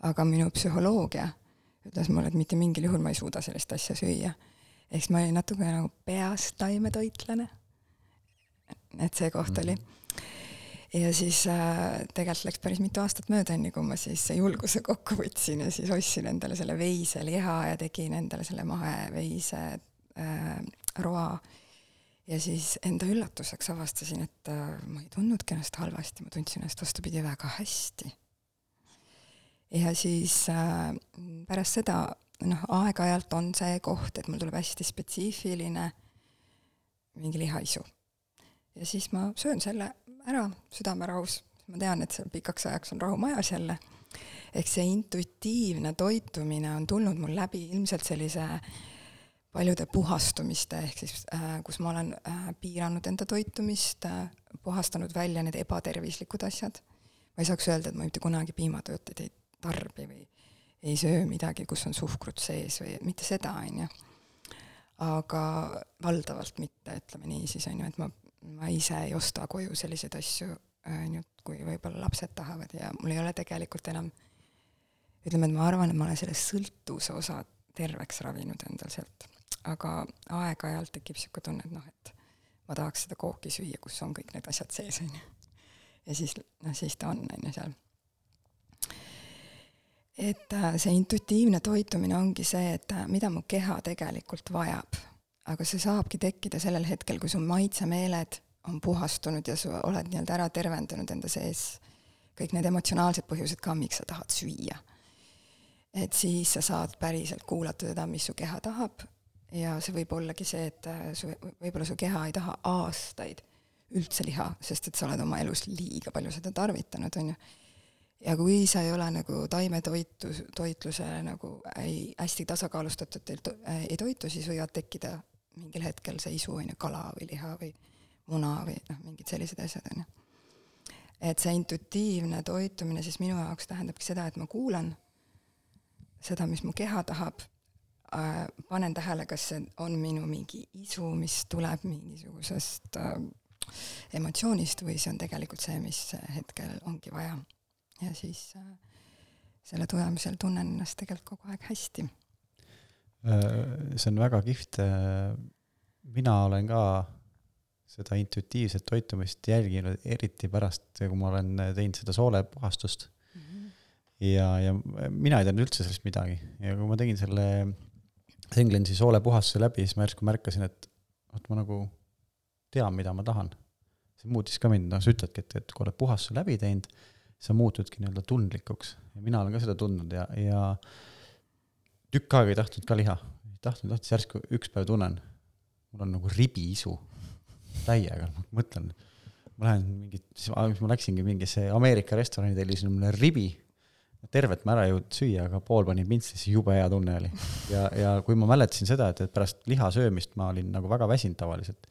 aga minu psühholoogia ütles mulle, et mitte mingil juhul ma ei suuda sellist asja süüa. ehk siis ma olin natuke nagu peas taimetoitlane. et see koht oli mm. -hmm ja siis äh, tegelikult läks päris mitu aastat mööda, enne kui ma siis julguse kokku võtsin ja siis ostsin endale selle veiseliha ja tegin endale selle maheveise äh, roa. ja siis enda üllatuseks avastasin, et äh, ma ei tundnudki ennast halvasti, ma tundsin ennast vastupidi väga hästi. Ja siis äh, pärast seda, noh, aeg-ajalt on see koht, et mul tuleb hästi spetsiifiline mingi lihaisu. ja siis ma söön selle ära südamerahus, ma tean, et seal pikaks ajaks on rahu majas jälle. ehk see intuitiivne toitumine on tulnud mul läbi ilmselt sellise paljude puhastumiste, ehk siis äh, kus ma olen äh, piiranud enda toitumist äh,, puhastanud välja need ebatervislikud asjad. ma ei saaks öelda, et ma mitte kunagi piimatooteid ei tarbi või ei söö midagi, kus on suhkrut sees või mitte seda, on ju. aga valdavalt mitte, ütleme nii siis, on ju, et ma ma ise ei osta koju selliseid asju, on ju, kui võib-olla lapsed tahavad ja mul ei ole tegelikult enam, ütleme, et ma arvan, et ma olen selle sõltuvuse osa terveks ravinud endal sealt. aga aeg-ajalt tekib niisugune tunne, et noh, et ma tahaks seda kooki süüa, kus on kõik need asjad sees, on ju. ja siis, noh, siis ta on, on ju, seal. Et äh, see intuitiivne toitumine ongi see, et äh, mida mu keha tegelikult vajab aga see saabki tekkida sellel hetkel, kui su maitsemeeled on puhastunud ja sa oled nii-öelda ära tervendanud enda sees kõik need emotsionaalsed põhjused ka, miks sa tahad süüa. et siis sa saad päriselt kuulata seda, mis su keha tahab ja see võib ollagi see, et äh, su, võib-olla su keha ei taha aastaid üldse liha, sest et sa oled oma elus liiga palju seda tarvitanud, on ju. Ja kui sa ei ole nagu taimetoitu, toitlusele nagu ei, hästi tasakaalustatud ei, ei toitu, siis võivad tekkida mingil hetkel see isu, on ju, kala või liha või muna või noh, mingid sellised asjad, on ju. et see intuitiivne toitumine siis minu jaoks tähendabki seda, et ma kuulan seda, mis mu keha tahab äh,, panen tähele, kas see on minu mingi isu, mis tuleb mingisugusest äh, emotsioonist või see on tegelikult see, mis hetkel ongi vaja. Ja siis äh, selle tulemusel tunnen ennast tegelikult kogu aeg hästi Äh, see on väga kihvt. Äh, mina olen ka seda intuitiivset toitumist jälginud, eriti pärast, kui ma olen teinud seda soolepuhastust mm. -hmm. ja, ja mina ei teadnud üldse sellest midagi ja kui ma tegin selle Englandsi soolepuhastuse läbi, siis ma järsku märkasin, et vot ma nagu tean, mida ma tahan. see muutis ka mind, noh, sa ütledki, et, et kui oled puhastuse läbi teinud, sa muutudki nii-öelda tundlikuks ja mina olen ka seda tundnud ja, ja tükk aega ei tahtnud ka liha, ei tahtnud, tahtsin järsku üks päev tunnen, mul on nagu ribiisu täiega, ma mõtlen, ma lähen mingit, siis ma läksingi mingisse Ameerika restorani, tellisin mulle ribi, tervet ma ära ei jõudnud süüa, aga pool panin pintslisse, jube hea tunne oli. ja, ja kui ma mäletasin seda, et, et pärast liha söömist ma olin nagu väga väsinud tavaliselt,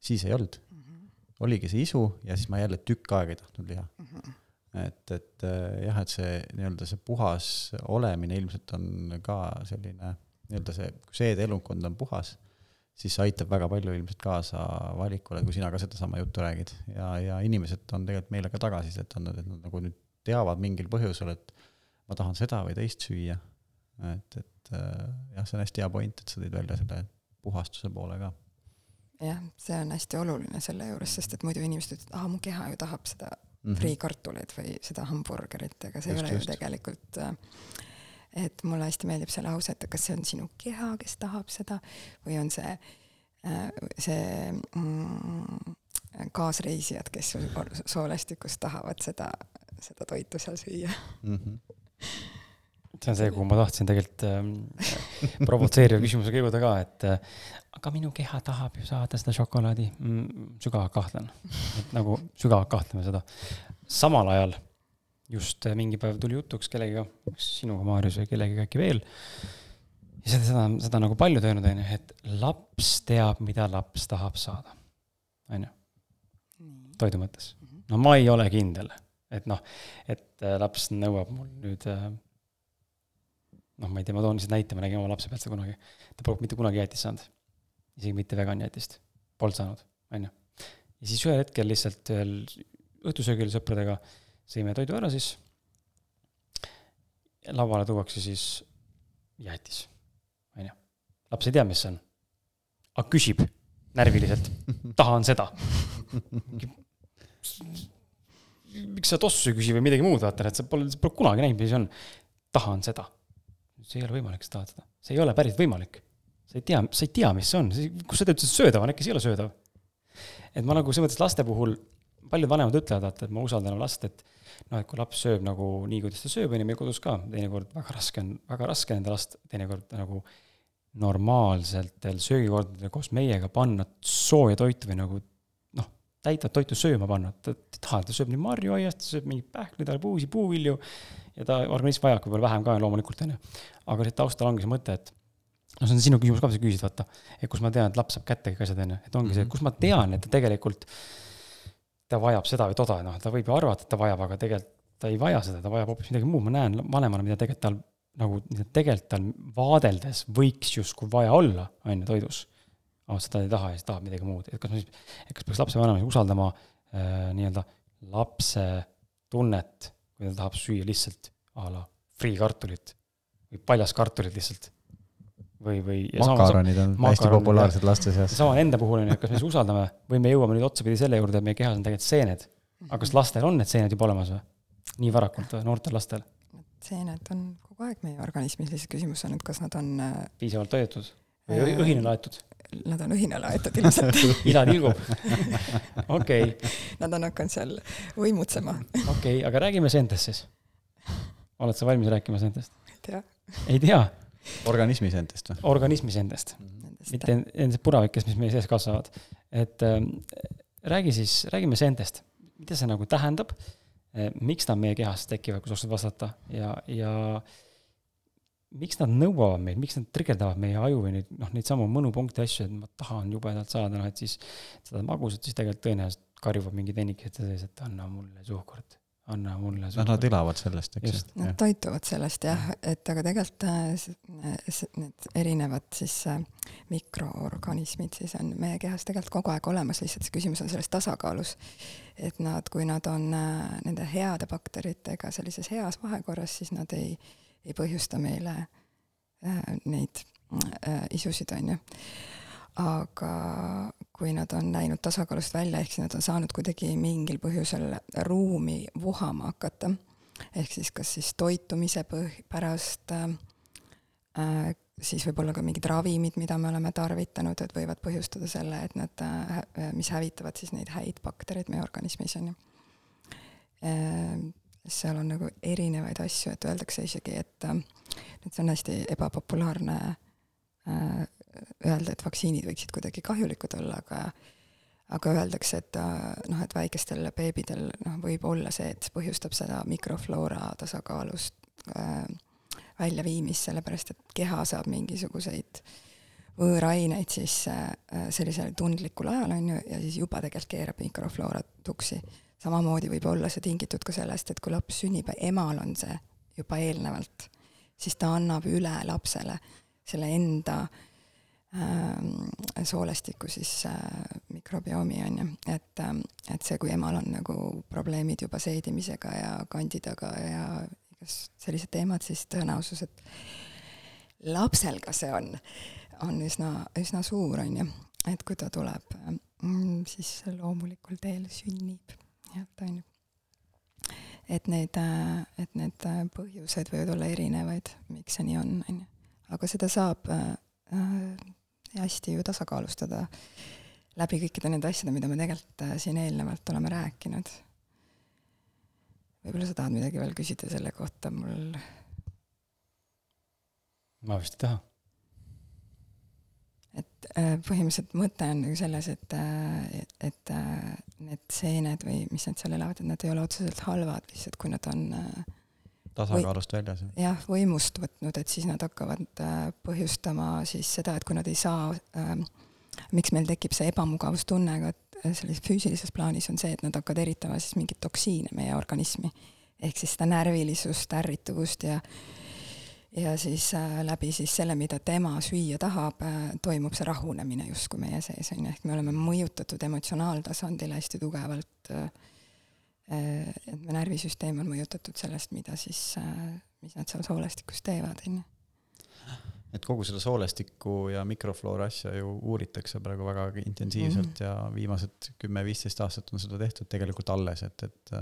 siis ei olnud. -hmm. oligi see isu ja siis ma jälle tükk aega ei tahtnud liha mm. -hmm et, et äh, jah, et see nii-öelda see puhas olemine ilmselt on ka selline nii-öelda see, kui seedeelundkond on puhas, siis see aitab väga palju ilmselt kaasa valikule, kui sina ka sedasama juttu räägid. ja, ja inimesed on tegelikult meile ka tagasisidet andnud, et nad nagu nüüd teavad mingil põhjusel, et ma tahan seda või teist süüa. et, et äh, jah, see on hästi hea point, et sa tõid välja selle puhastuse poole ka jah, see on hästi oluline selle juures, sest et muidu inimesed ütlevad, aa, mu keha ju tahab seda mm -hmm. friikartuleid või seda hamburgerit, aga see just, ei ole ju tegelikult äh, et mulle hästi meeldib see lause, et kas see on sinu keha, kes tahab seda või on see, äh, see mm, kaasreisijad, kes soolestikus tahavad seda, seda toitu seal süüa mm. -hmm see on see, kuhu ma tahtsin tegelikult äh, provotseeriva küsimusega jõuda ka, et äh, aga minu keha tahab ju saada seda šokolaadi mm,. sügavalt kahtlen, et nagu sügavalt kahtleme seda. samal ajal just äh, mingi päev tuli jutuks kellegiga, kas sinuga, Maarjus, või kellegagi äkki veel. ja seda, seda, seda nagu palju öelnud, on ju, et laps teab, mida laps tahab saada, on ju, toidu mõttes. Mhm. no ma ei ole kindel, et noh, et äh, laps nõuab mul nüüd äh, noh, ma ei tea, ma toon lihtsalt näite, ma nägin oma lapse pealt seda kunagi. ta polnud mitte kunagi jäätist saanud. isegi mitte vegan jäätist. Polnud saanud, on ju. ja siis ühel hetkel lihtsalt ühel õhtusöögil sõpradega sõime toidu ära siis. lauale tuuakse siis jäätis, on ju. laps ei tea, mis see on. aga küsib närviliselt, tahan seda. miks sa tossu ei küsi või midagi muud, vaata, et sa pole, pole kunagi näinud, mis see on. tahan seda. See ei ole võimalik, sa tahad seda. see ei ole päris võimalik. sa ei tea, sa ei tea, mis see on, kus sa tead, see söödav on, äkki see ei ole söödav. et ma nagu selles mõttes laste puhul, paljud vanemad ütlevad, vaata, et ma usaldan last, et noh, et kui laps sööb nagu nii, kuidas ta sööb, on ju, meil kodus ka teinekord väga raske on, väga raske enda last teinekord nagu normaalsetel söögikordadel koos meiega panna sooja toitu või nagu täitvat toitu sööma panna, ta ta ta sööb nii marjuaiast, ta sööb mingeid pähkleid, arbuusi, puuvilju ja ta organism vajab võib-olla vähem ka loomulikult, on ju. aga siit taustal ongi see mõte, et no see on sinu küsimus ka, mis sa küsisid, vaata, et kus ma tean, et laps saab kätte kõik asjad, on ju, et ongi see, Mhm. kus ma tean, et ta tegelikult ta vajab seda või toda, noh, ta võib ju arvata, et ta vajab, aga tegelikult ta ei vaja seda, ta vajab hoopis midagi muud, ma näen vanemana, mida tegelikult tal nagu, mida tegelikult tal vaadeldes võiks justkui vaja olla, on ju, toidus. Aga seda ta ei taha ja siis tahab midagi muud, et kas ma siis, et kas peaks lapsevanemana usaldama äh, nii-öelda lapse tunnet, kui ta tahab süüa lihtsalt a la friikartulit või paljaskartulit lihtsalt. või, või. makaronid on hästi makaronid, populaarsed laste seas. sama enda puhul on ju, et kas me siis usaldame või me jõuame nüüd otsapidi selle juurde, et meie kehas on tegelikult seened. aga kas lastel on need seened juba olemas või? nii varakult või, noortel lastel, seened on kogu aeg meie organismis, lihtsalt küsimus on, et kas nad on, piisavalt toidetud või õhi- õhina laetud, nad on õhina laetud ilmselt, ila tilgub. okei, nad on hakanud seal võimutsema, okei, aga räägime seentest siis. oled sa valmis rääkima seentest? ei tea, ei tea, organismis endast või? organismi seentest, nendest mitte nendest puravikest, mis meie sees kasvavad. et ähm, räägi siis, räägime seentest, mida see nagu tähendab, miks nad meie kehas tekivad, kui sa oskad vastata ja, ja miks nad nõuavad meilt, miks nad trigerdavad meie aju või neid, noh, neid samu mõnupunkte asju, et ma tahan jubedalt saada, noh, et siis seda magusat, siis tegelikult tõenäoliselt karjuvad mingid vennikesed sees, et anna mulle suhkurt, anna mulle noh, nad suhkurt. elavad sellest, eks ju Nad. toituvad sellest jah, et aga tegelikult äh, s- need erinevad siis äh, mikroorganismid siis on meie kehas tegelikult kogu aeg olemas, lihtsalt see küsimus on selles tasakaalus. et nad, kui nad on äh, nende heade bakteritega sellises heas vahekorras, siis nad ei, ei põhjusta meile äh, neid äh, isusid, on ju. aga kui nad on läinud tasakaalust välja, ehk siis nad on saanud kuidagi mingil põhjusel ruumi vohama hakata ehk siis kas siis toitumise põh-, pärast äh, äh, siis võib-olla ka mingid ravimid, mida me oleme tarvitanud, et võivad põhjustada selle, et nad äh,, mis hävitavad siis neid häid baktereid meie organismis, on ju. Seal on nagu erinevaid asju, et öeldakse isegi, et äh, et see on hästi ebapopulaarne äh, öelda, et vaktsiinid võiksid kuidagi kahjulikud olla, aga aga öeldakse, et äh, noh, et väikestel beebidel noh, võib olla see, et põhjustab seda mikrofloora tasakaalust äh, väljaviimist, sellepärast et keha saab mingisuguseid võõraineid sisse äh, sellisel tundlikul ajal, on ju, ja siis juba tegelikult keerab mikrofloora tuksi. Samamoodi võib olla see tingitud ka sellest, et kui laps sünnib emal on see juba eelnevalt, siis ta annab üle lapsele selle enda ähm, soolestiku siis äh, mikrobiomi on ju, et ähm,, et see, kui emal on nagu probleemid juba seedimisega ja kandidaga ja igas sellised teemad, siis tõenäosus, et lapsel ka see on, on üsna, üsna suur on ju, et kui ta tuleb mm, siis loomulikul teel sünnib, jah, ju et need, et need põhjused võivad olla erinevaid, miks see nii on, on ju. aga seda saab äh, äh, hästi ju tasakaalustada läbi kõikide nende asjade, mida me tegelikult äh, siin eelnevalt oleme rääkinud. võib-olla sa tahad midagi veel küsida selle kohta, mul ma vist ei taha. Et äh, põhimõtteliselt mõte on nagu selles, et, et äh, need seened või mis nad seal elavad, et nad ei ole otseselt halvad, lihtsalt kui nad on äh, tasakaalust väljas. jah, võimust võtnud, et siis nad hakkavad äh, põhjustama siis seda, et kui nad ei saa äh,, miks meil tekib see ebamugavustunne ka äh, sellises füüsilises plaanis, on see, et nad hakkavad eritama siis mingeid toksiine meie organismi. ehk siis seda närvilisust, ärrituvust ja ja siis äh, läbi siis selle, mida tema süüa tahab äh,, toimub see rahunemine justkui meie sees, on ju, ehk me oleme mõjutatud emotsionaaltasandil hästi tugevalt äh,, et me närvisüsteem on mõjutatud sellest, mida siis mis nad seal soolestikus teevad, on ju et kogu seda soolestiku ja mikrofloora asja ju uuritakse praegu väga intensiivselt mm -hmm. ja viimased kümme-viisteist aastat on seda tehtud tegelikult alles, et, et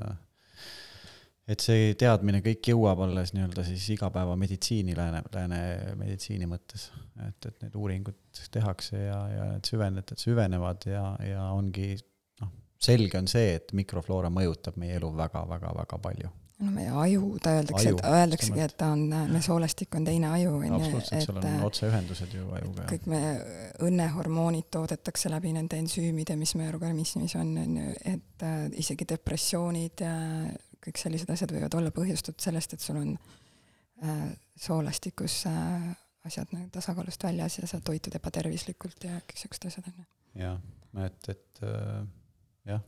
et see teadmine kõik jõuab alles nii-öelda siis igapäevameditsiini, lääne, lääne meditsiini mõttes. et, et need uuringud tehakse ja, ja need süvened, süvenevad ja, ja ongi noh, selge on see, et mikrofloora mõjutab meie elu väga-väga-väga palju no meie aju, ta öeldakse, et öeldaksegi, et ta on, me soolestik on teine aju, on ju. absoluutselt, seal on äh, otseühendused ju ajuga. kõik me õnnehormoonid toodetakse läbi nende ensüümide, mis meie organismis on, on ju, et äh, isegi depressioonid ja kõik sellised asjad võivad olla põhjustatud sellest, et sul on äh, soolestikus äh, asjad nagu tasakaalust väljas ja sa toitud ebatervislikult ja kõik siuksed asjad, on ju. jah, et, et äh, jah,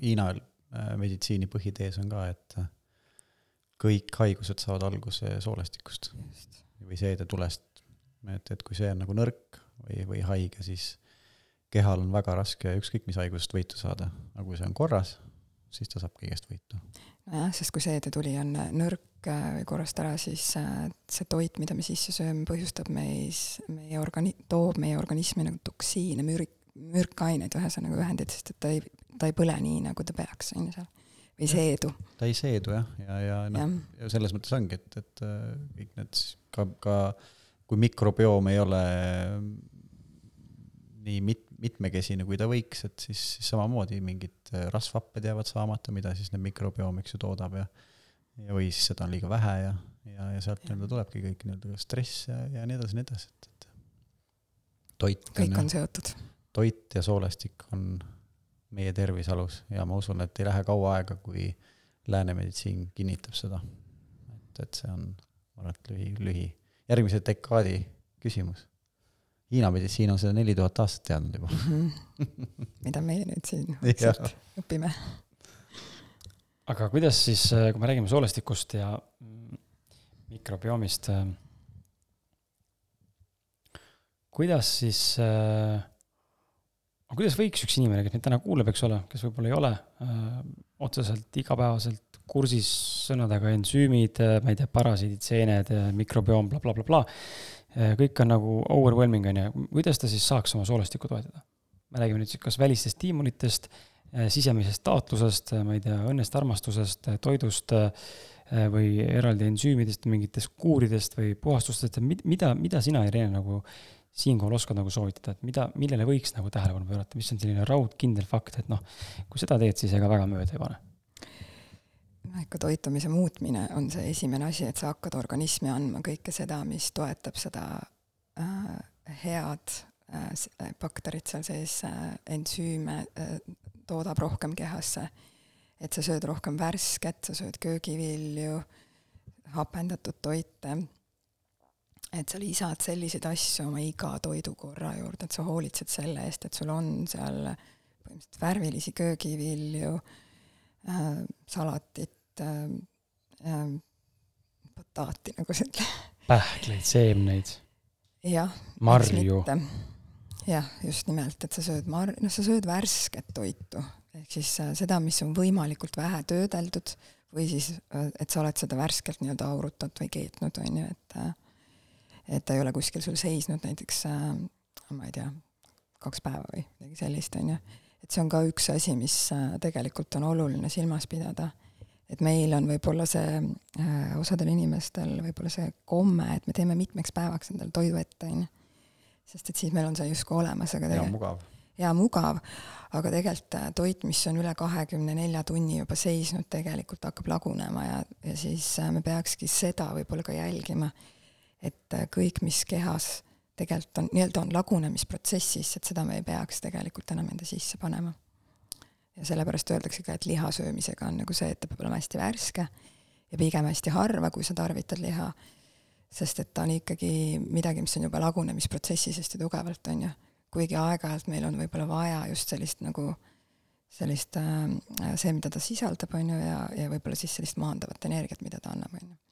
Hiina äh, meditsiini põhitees on ka, et äh, kõik haigused saavad alguse soolestikust Just. või seedetulest. et, et kui see on nagu nõrk või, või haige, siis kehal on väga raske ükskõik mis haigusest võitu saada, aga kui see on korras, siis ta saab kõigest võitu. Nojah, sest kui seedetuli on nõrk äh, või korrast ära, siis äh, see toit, mida me sisse sööme, põhjustab meis, meie organi-, toob meie organismi nagu toksiine, mürk, mürkaineid ühesõnaga ühendeid, sest et ta ei, ta ei põle nii, nagu ta peaks, on ju seal. Või seedu. ta ei seedu jah, ja, ja, ja noh, selles mõttes ongi, et, et äh, kõik need ka, ka kui mikrobioom ei ole nii mit-, mitmekesine, kui ta võiks, et siis, siis samamoodi mingid äh, rasvhapped jäävad saamata, mida siis need mikrobioom, eks ju, toodab ja ja või siis seda on liiga vähe ja, ja, ja sealt nii-öelda tulebki kõik nii-öelda stress ja, ja nii edasi, nii edasi, et, et toit kõik on, on seotud. toit ja soolestik on meie tervise alus ja ma usun, et ei lähe kaua aega, kui lääne meditsiin kinnitab seda. et, et see on, ma arvan, et lühi, lühi, järgmise dekaadi küsimus. Hiina meditsiin on seda neli tuhat aastat teadnud juba mm. -hmm. mida meie nüüd siin õpime. aga kuidas siis, kui me räägime soolestikust ja mikrobiomist, kuidas siis äh, aga kuidas võiks üks inimene, kes meid täna kuulab, eks ole, kes võib-olla ei ole äh, otseselt igapäevaselt kursis sõnadega ensüümid, äh, ma ei tea, parasiidid, seened, äh, mikrobioom bla, bla, blablabla äh,, kõik on nagu overwhelming, on ju, kuidas ta siis saaks oma soolestikku toetada? me räägime nüüd siis kas välistest stiimulitest äh,, sisemisest taotlusest, äh, ma ei tea, õnnest, armastusest, toidust või eraldi ensüümidest, mingitest kuuridest või puhastustest, mida, mida sina, Irene, nagu siinkohal oskad nagu soovitada, et mida, millele võiks nagu tähelepanu pöörata, mis on selline raudkindel fakt, et noh, kui seda teed, siis ega väga mööda ei pane? No ikka toitumise muutmine on see esimene asi, et sa hakkad organismi andma kõike seda, mis toetab seda äh, head äh, bakterit seal sees äh,, ensüüme äh, toodab rohkem kehasse. et sa sööd rohkem värsket, sa sööd köögivilju, hapendatud toite et sa lisad selliseid asju oma iga toidukorra juurde, et sa hoolitsed selle eest, et sul on seal põhimõtteliselt värvilisi köögivilju äh,, salatit äh,, äh, bataati, nagu sa ütled. pähkleid, seemneid. jah. marju. jah, just nimelt, et sa sööd mar-, noh, sa sööd värsket toitu, ehk siis äh, seda, mis on võimalikult vähe töödeldud või siis, äh, et sa oled seda värskelt nii-öelda aurutatud või keetnud, on ju, et äh, et ta ei ole kuskil sul seisnud näiteks äh, ma ei tea, kaks päeva või midagi sellist, on ju. Et see on ka üks asi, mis äh, tegelikult on oluline silmas pidada. et meil on võib-olla see äh,, osadel inimestel võib-olla see komme, et me teeme mitmeks päevaks endale toidu ette, on ju. sest et siis meil on see justkui olemas, aga tegelikult. ja mugav. ja mugav, aga tegelikult äh, toit, mis on üle kahekümne nelja tunni juba seisnud, tegelikult hakkab lagunema ja, ja siis äh, me peakski seda võib-olla ka jälgima et äh, kõik, mis kehas tegelikult on, nii-öelda on lagunemisprotsessis, et seda me ei peaks tegelikult enam enda sisse panema. ja sellepärast öeldakse ka, et liha söömisega on nagu see, et ta peab olema hästi värske ja pigem hästi harva, kui sa tarvitad liha, sest et ta on ikkagi midagi, mis on juba lagunemisprotsessis hästi tugevalt, on ju. kuigi aeg-ajalt meil on võib-olla vaja just sellist nagu sellist äh,, see, mida ta sisaldab, on ju, ja, ja võib-olla siis sellist maandavat energiat, mida ta annab, on ju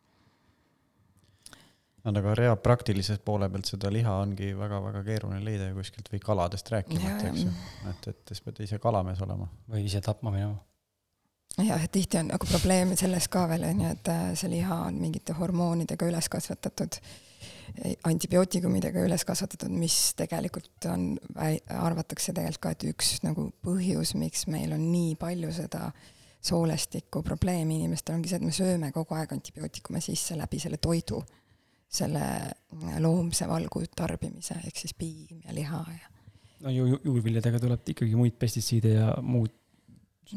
no aga rea praktilises poole pealt seda liha ongi väga-väga keeruline leida ju kuskilt või kaladest rääkimata, eks ju. et, et siis pead ise kalamees olema. või ise tapma minema. jah, et tihti on nagu probleem selles ka veel onju, et äh, see liha on mingite hormoonidega üles kasvatatud, antibiootikumidega üles kasvatatud, mis tegelikult on, arvatakse tegelikult ka, et üks nagu põhjus, miks meil on nii palju seda soolestiku probleemi inimestel ongi see, et me sööme kogu aeg antibiootikume sisse läbi selle toidu selle loomse valgu tarbimise, ehk siis piim ja liha ja. no ju, juurviljadega tuleb ikkagi muid pestitsiide ja muud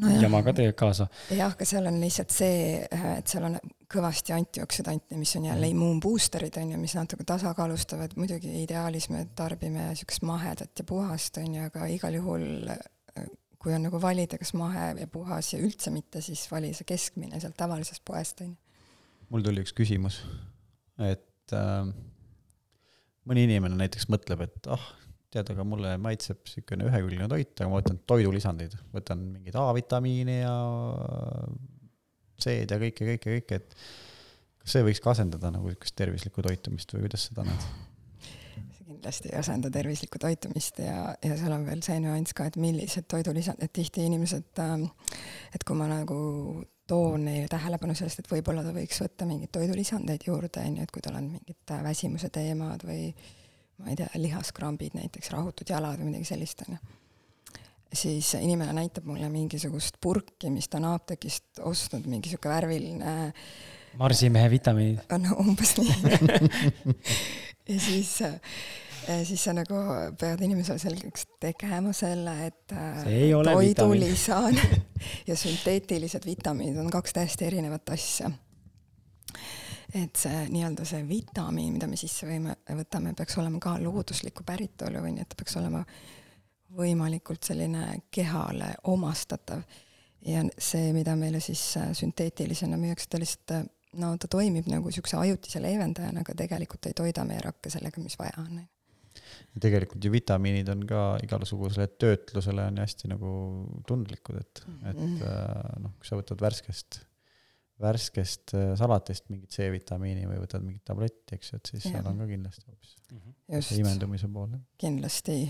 no jama ka tegelikult kaasa. jah, aga seal on lihtsalt see, et seal on kõvasti antioksüdante, mis on jälle immuunboosterid, on ju, mis natuke tasakaalustavad, muidugi ideaalis me tarbime niisugust mahedat ja puhast, on ju, aga igal juhul kui on nagu valida, kas mahe ja puhas ja üldse mitte, siis vali see keskmine sealt tavalisest poest, on ju. mul tuli üks küsimus, et et äh, mõni inimene näiteks mõtleb, et ah, tead, aga mulle maitseb niisugune ühekülgne toit, aga ma võtan toidulisandid, võtan mingeid A-vitamiini ja C-d ja kõike, kõike, kõike, et kas see võiks ka asendada nagu niisugust tervislikku toitumist või kuidas seda näed? see kindlasti ei asenda tervislikku toitumist ja, ja seal on veel see nüanss ka, et millised toidulisand, et tihti inimesed, ähm, et kui ma nagu toon neile tähelepanu sellest, et võib-olla ta võiks võtta mingeid toidulisandeid juurde, on ju, et kui tal on mingid äh, väsimuse teemad või ma ei tea, lihaskrambid näiteks, rahutud jalad või midagi sellist, on ju. siis inimene näitab mulle mingisugust purki, mis ta on apteegist ostnud, mingi sihuke värviline marsimehe vitamiinid. no umbes nii ja siis äh, siis sa nagu pead inimesele selgeks tegema selle, et äh, toidulisand ja sünteetilised vitamiinid on kaks täiesti erinevat asja. et see nii-öelda see vitamiin, mida me sisse võime, võtame, peaks olema ka looduslikku päritolu või nii, et ta peaks olema võimalikult selline kehale omastatav. ja see, mida meile siis äh, sünteetilisena müüakse, ta lihtsalt äh, no ta toimib nagu niisuguse ajutise leevendajana, aga tegelikult ei toida meie rakke sellega, mis vaja on tegelikult ju vitamiinid on ka igasugusele töötlusele on ju hästi nagu tundlikud, et et mhm. äh, noh, kui sa võtad värskest, värskest äh, salatist mingit C-vitamiini või võtad mingit tabletti, eks ju, et siis ja. seal on ka kindlasti hoopis see imendumise pool. kindlasti,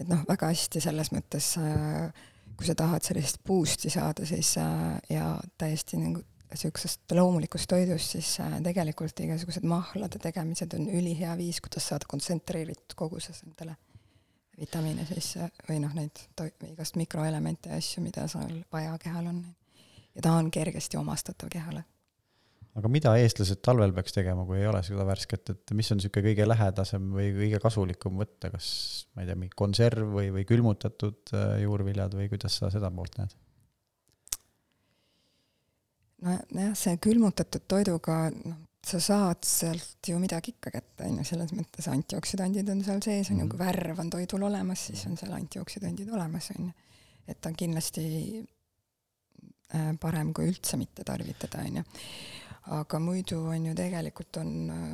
et noh, väga hästi selles mõttes, äh, kui sa tahad sellist boost'i saada, siis ja täiesti nagu niisugusest loomulikust toidust, siis äh, tegelikult igasugused mahlade tegemised on ülihea viis, kuidas saada kontsentreeritud koguses endale vitamiine sisse või noh, neid to-, igast mikroelemente ja asju, mida sul vaja kehal on. ja ta on kergesti omastatav kehale. aga mida eestlased talvel peaks tegema, kui ei ole seda värsket, et mis on niisugune kõige lähedasem või kõige kasulikum võtta, kas ma ei tea, mingi konserv või, või külmutatud äh, juurviljad või kuidas sa seda poolt näed? Nojah, see külmutatud toiduga, noh, sa saad sealt ju midagi ikka kätte, on ju, selles mõttes antioksüdandid on seal sees, on ju, kui mhm. värv on toidul olemas, siis on seal antioksüdandid olemas, on ju. et ta on kindlasti äh, parem kui üldse mitte tarvitada, on ju. aga muidu on ju tegelikult on äh,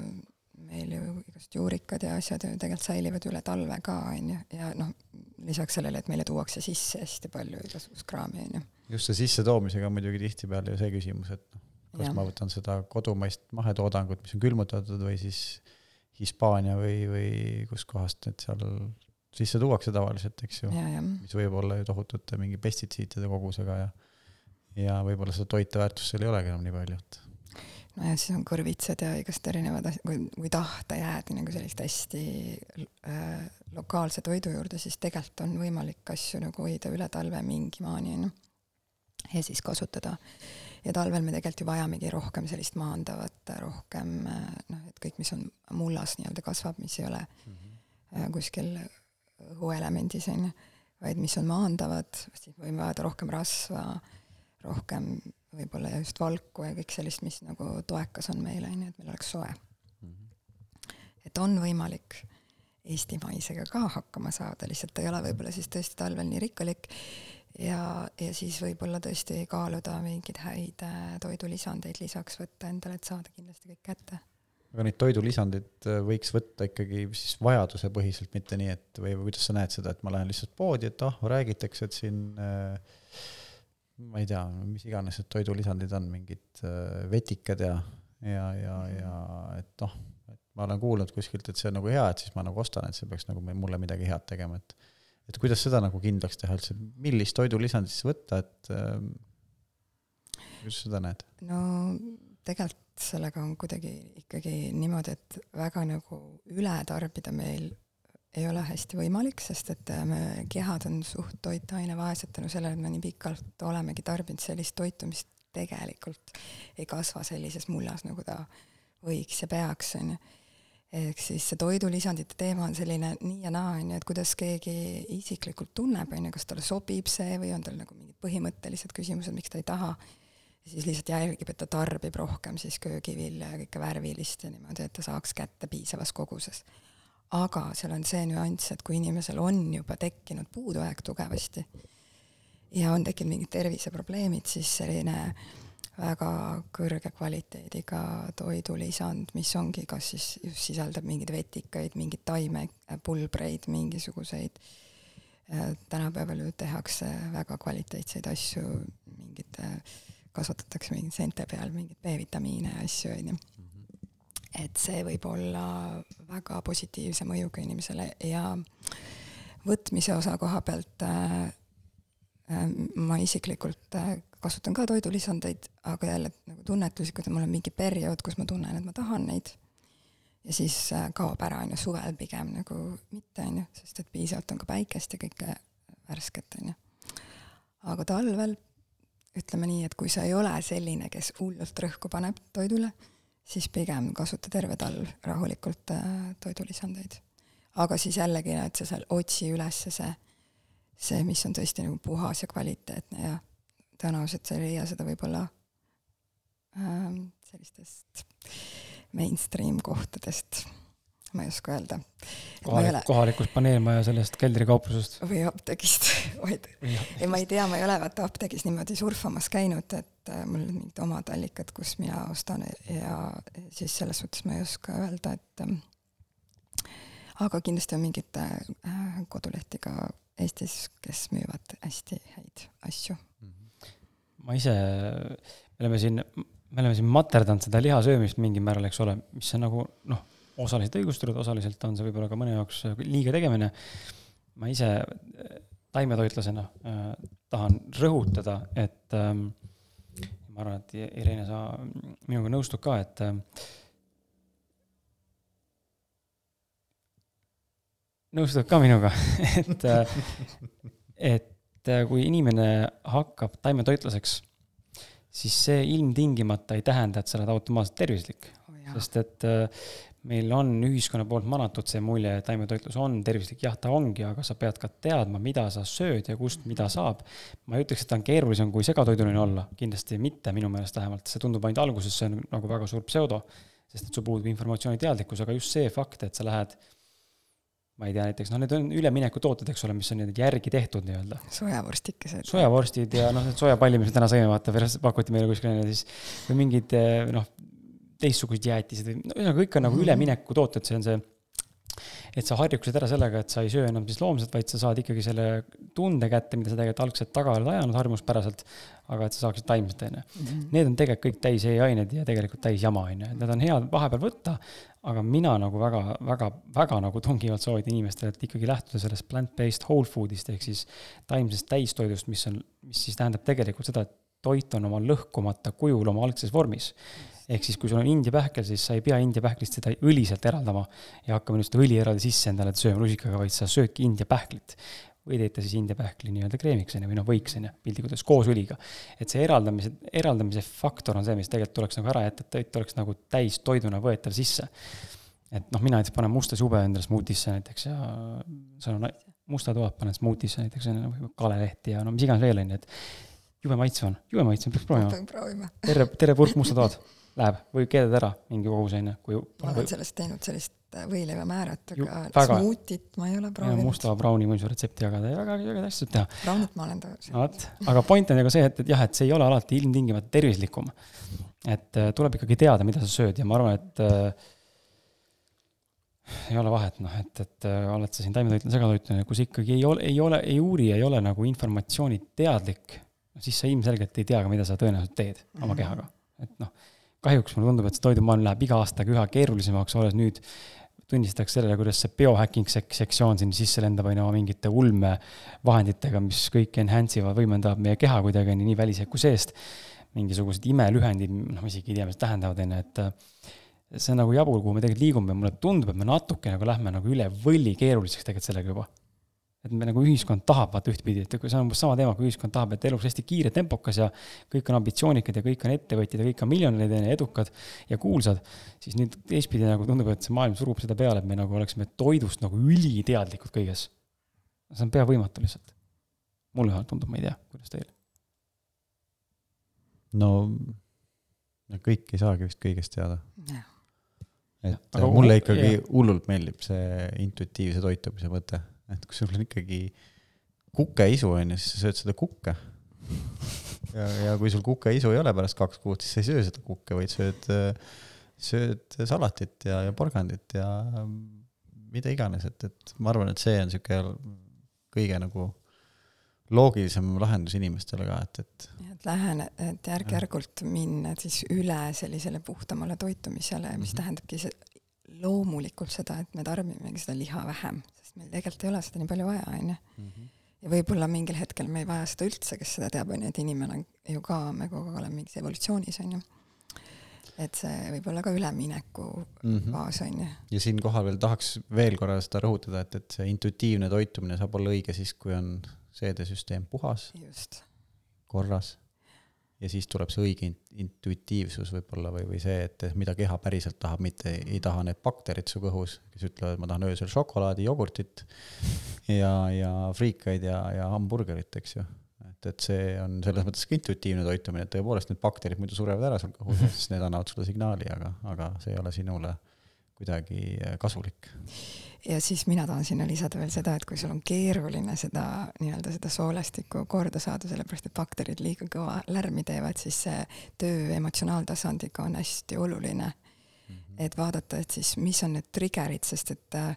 meil ju igast juurikad ja asjad ju tegelikult säilivad üle talve ka, on ju, ja noh, lisaks sellele, et meile tuuakse sisse hästi palju igasugust kraami, on ju. just see sissetoomisega on muidugi tihtipeale ju see küsimus, et noh, kas ja. ma võtan seda kodumaist mahetoodangut, mis on külmutatud või siis Hispaania või, või kuskohast need seal sisse tuuakse tavaliselt, eks ju, mis võib olla ju tohutute mingi pestitsiidide kogusega ja ja võib-olla seda toiteväärtust seal ei olegi enam nii palju, et nojah, siis on kõrvitsad ja igast erinevad asjad, kui, kui tahta jääda nagu sellist hästi äh, lokaalse toidu juurde, siis tegelikult on võimalik asju nagu hoida üle talve mingi maani, on ju. ja siis kasutada. ja talvel me tegelikult ju vajamegi rohkem sellist maandavat, rohkem äh, noh, et kõik, mis on mullas nii-öelda kasvab, mis ei ole mm -hmm. kuskil õhuelemendis, on ju, vaid mis on maandavad, siis võime vajada rohkem rasva, rohkem võib-olla ja just valku ja kõik sellist, mis nagu toekas on meile, on ju, et meil oleks soe mm. -hmm. et on võimalik eestimaisega ka hakkama saada, lihtsalt ta ei ole võib-olla siis tõesti talvel nii rikkalik ja, ja siis võib-olla tõesti kaaluda mingeid häid äh, toidulisandeid lisaks võtta endale, et saada kindlasti kõik kätte. aga neid toidulisandeid äh, võiks võtta ikkagi siis vajadusepõhiselt, mitte nii, et või, või kuidas sa näed seda, et ma lähen lihtsalt poodi, et ah, räägitakse, et siin äh, ma ei tea, mis iganes need toidulisandid on, mingid äh, vetikad ja, ja, ja, ja et noh, et ma olen kuulnud kuskilt, et see on nagu hea, et siis ma nagu ostan, et see peaks nagu mulle midagi head tegema, et et kuidas seda nagu kindlaks teha üldse, millist toidulisandit siis võtta, et äh, kuidas seda näed? no tegelikult sellega on kuidagi ikkagi niimoodi, et väga nagu üle tarbida meil ei ole hästi võimalik, sest et me kehad on suht toitainevaesed tänu sellele, et me nii pikalt olemegi tarbinud sellist toitu, mis tegelikult ei kasva sellises mullas, nagu ta võiks ja peaks, on ju. ehk siis see toidulisandite teema on selline nii ja naa, on ju, et kuidas keegi isiklikult tunneb, on ju, kas talle sobib see või on tal nagu mingid põhimõttelised küsimused, miks ta ei taha ja siis lihtsalt jälgib, et ta tarbib rohkem siis köögivilja ja kõike värvilist ja niimoodi, et ta saaks kätte piisavas koguses. Aga seal on see nüanss, et kui inimesel on juba tekkinud puudujääk tugevasti ja on tekkinud mingid terviseprobleemid, siis selline väga kõrge kvaliteediga toidulisand, mis ongi, kas siis just sisaldab mingeid vetikaid, mingeid taimepulbreid, mingisuguseid tänapäeval ju tehakse väga kvaliteetseid asju mingite äh, kasvatatakse mingeid seente peal mingeid B-vitamiine ja asju, on ju. Et see võib olla väga positiivse mõjuga inimesele ja võtmise osa koha pealt äh, äh, ma isiklikult äh, kasutan ka toidulisandeid, aga jälle nagu tunnetuslikult, et mul on mingi periood, kus ma tunnen, et ma tahan neid. ja siis äh, kaob ära, on ju, suvel pigem nagu mitte, on ju, sest et piisavalt on ka päikest ja kõike värsket, on ju. aga talvel ütleme nii, et kui sa ei ole selline, kes hullult rõhku paneb toidule, siis pigem kasuta terve talv rahulikult äh, toidulisandeid. aga siis jällegi, et sa seal otsi üles see, see, mis on tõesti nagu puhas ja kvaliteetne ja tõenäoliselt sa ei leia seda võib-olla äh, sellistest mainstream kohtadest ma ei oska öelda. kohalik, ole... kohalikust paneelmaja sellest keldrikauplusest. või apteegist, vaid ei, ma ei tea, ma ei ole vaata apteegis niimoodi surfamas käinud, et äh, mul on mingid omad allikad, kus mina ostan ja siis selles suhtes ma ei oska öelda, et ähm, aga kindlasti on mingeid äh, kodulehti ka Eestis, kes müüvad hästi häid asju. ma ise, me oleme siin, me oleme siin materdanud seda liha söömist mingil määral, eks ole, mis on nagu noh osaliselt õigustatud, osaliselt on see võib-olla ka mõne jaoks liiga tegemine. ma ise taimetoitlasena äh, tahan rõhutada, et ähm, ma arvan, et Irene, sa minuga nõustud ka, et äh, nõustud ka minuga et äh,, et äh, kui inimene hakkab taimetoitlaseks, siis see ilmtingimata ei tähenda, et sa oled automaatselt tervislik oh,. sest et meil on ühiskonna poolt manatud see mulje, et taimetoitlus on tervislik, jah, ta ongi, aga sa pead ka teadma, mida sa sööd ja kust mida saab. ma ei ütleks, et ta on keerulisem kui segatoiduline olla, kindlasti mitte, minu meelest vähemalt, see tundub ainult alguses, see on nagu väga suur pseudo, sest et sul puudub informatsiooniteadlikkus, aga just see fakt, et sa lähed ma ei tea, näiteks noh, need on üleminekutooted, eks ole, mis on nüüd järgi tehtud nii-öelda. sojavorstikesed. sojavorstid ja noh, need sojapalli, mis me täna sõime, vaata, pakuti meile kuskil ja siis või mingid noh, teistsugused jäätised või ühesõnaga kõik on nagu mhm. üleminekutooted, see on see, et sa harjuksid ära sellega, et sa ei söö enam siis loomset, vaid sa saad ikkagi selle tunde kätte, mida sa tegelikult algselt taga oled ajanud harjumuspäraselt, aga et sa saaksid taimset, on ju. Mhm. Need on tegelikult kõik täis e-ained ja tegelikult täis jama, on ju, et need on head vahepeal võtta, aga mina nagu väga, väga, väga nagu tungivalt soovitan inimestele, et ikkagi lähtuda sellest plant-based whole food'ist ehk siis taimsest täistoidust, mis on, mis siis tähendab tegelikult seda, et toit on oma lõhkumata kujul oma algses vormis ehk siis, kui sul on India pähkel, siis sa ei pea India pähklist seda õli sealt eraldama ja hakkama nüüd seda õli eraldi sisse endale sööma rusikaga, vaid sa söödki India pähklit. või teete siis India pähkli nii-öelda kreemiks, on ju, või noh, võiks, on ju, piltlikult öeldes koos õliga. et see eraldamise, eraldamise faktor on see, mis tegelikult tuleks nagu ära jätta, et toit oleks nagu täistoiduna võetav sisse. et noh, mina näiteks panen mustas jube endale smuutisse näiteks ja on mustad toad panen smuutisse näiteks, on ju, kalelehti ja no mis iganes veel, on ju, et jube maitse on, jube maitse on, peaks proovima. terve, terve purk mustad toad läheb, võib keedada ära mingi kogus, on ju, kui ma olen või... sellest teinud sellist äh, võileivamäärat, aga smuutit ma ei ole proovinud. musta brauni võin su retsepti jagada ja väga asju saab teha. braunit ma olen teinud. vot, aga point on ju ka see, et, et jah, et see ei ole alati ilmtingimata tervislikum. et äh, tuleb ikkagi teada, mida sa sööd ja ma arvan, et äh, ei ole vahet, noh, et, et äh, oled sa siin taimetoitlane, segatoitlane, kus ikkagi ei ole, ei ole, ei uuri, ei ole nagu informatsiooni teadlik, siis sa ilmselgelt ei tea ka, mida sa tõenäoliselt teed oma mm -hmm. kehaga. et noh kahjuks mulle tundub, et see toidumaailm läheb iga aastaga üha keerulisemaks, olles nüüd tunnistatakse sellele, kuidas see biohacking sek-, sektsioon siin sisse lendab, on ju, mingite ulmevahenditega, mis kõik enhance ivad, võimendavad meie keha kuidagi, on ju, nii väliselt kui seest. mingisugused imelühendid, noh, ma isegi ei tea, mis tähendavad, on ju, et äh, see on nagu jabur, kuhu me tegelikult liigume, mulle tundub, et me natuke nagu lähme nagu üle võlli keeruliseks tegelikult sellega juba et me nagu ühiskond tahab vaata ühtpidi, et see on umbes sama teema, kui ühiskond tahab, et elu oleks hästi kiire, tempokas ja kõik on ambitsioonikad ja kõik on ettevõtjad ja kõik on miljonärid ja edukad ja kuulsad, siis nüüd teistpidi nagu tundub, et see maailm surub seda peale, et me nagu oleksime toidust nagu üliteadlikud kõiges. see on pea võimatu lihtsalt. mulle vähemalt tundub, ma ei tea, kuidas teil? no kõik ei saagi vist kõigest teada. et Aga mulle ikkagi jah. hullult meeldib see intuitiivse toitumise mõte et kui sul on ikkagi kukeisu on ju, siis sa sööd seda kukke. ja, ja kui sul kukeisu ei ole pärast kaks kuud, siis sa ei söö seda kukke, vaid sööd, sööd salatit ja, ja porgandit ja mida iganes, et, et ma arvan, et see on sihuke kõige nagu loogilisem lahendus inimestele ka, et, et. et lähen, et järk-järgult minna siis üle sellisele puhtamale toitumisele, mis mm -hmm. tähendabki loomulikult seda, et me tarbimegi seda liha vähem, sest meil tegelikult ei ole seda nii palju vaja, on ju. Mhm. ja võib-olla mingil hetkel me ei vaja seda üldse, kes seda teab, on ju, et inimene on ju ka, me kogu aeg oleme mingis evolutsioonis, on ju. et see võib olla ka ülemineku mm -hmm. faas, on ju. ja siinkohal veel tahaks veel korra seda rõhutada, et, et see intuitiivne toitumine saab olla õige siis, kui on seedesüsteem puhas, korras ja siis tuleb see õige intuitiivsus võib-olla või, või see, et mida keha päriselt tahab, mitte ei, taha need bakterid su kõhus, kes ütlevad, ma tahan öösel šokolaadi, jogurtit ja, ja friikaid ja, ja hamburgerit, eks ju. et, et see on selles mõttes ka intuitiivne toitumine, et tõepoolest need bakterid muidu surevad ära sul kõhus siis need annavad sulle signaali, aga, aga see ei ole sinule kuidagi kasulik ja siis mina tahan sinna lisada veel seda, et kui sul on keeruline seda nii-öelda seda soolestikku korda saada, sellepärast et bakterid liiga kõva lärmi teevad, siis see töö emotsionaaltasandiga on hästi oluline mm. -hmm. et vaadata, et siis mis on need trigger'id, sest et äh,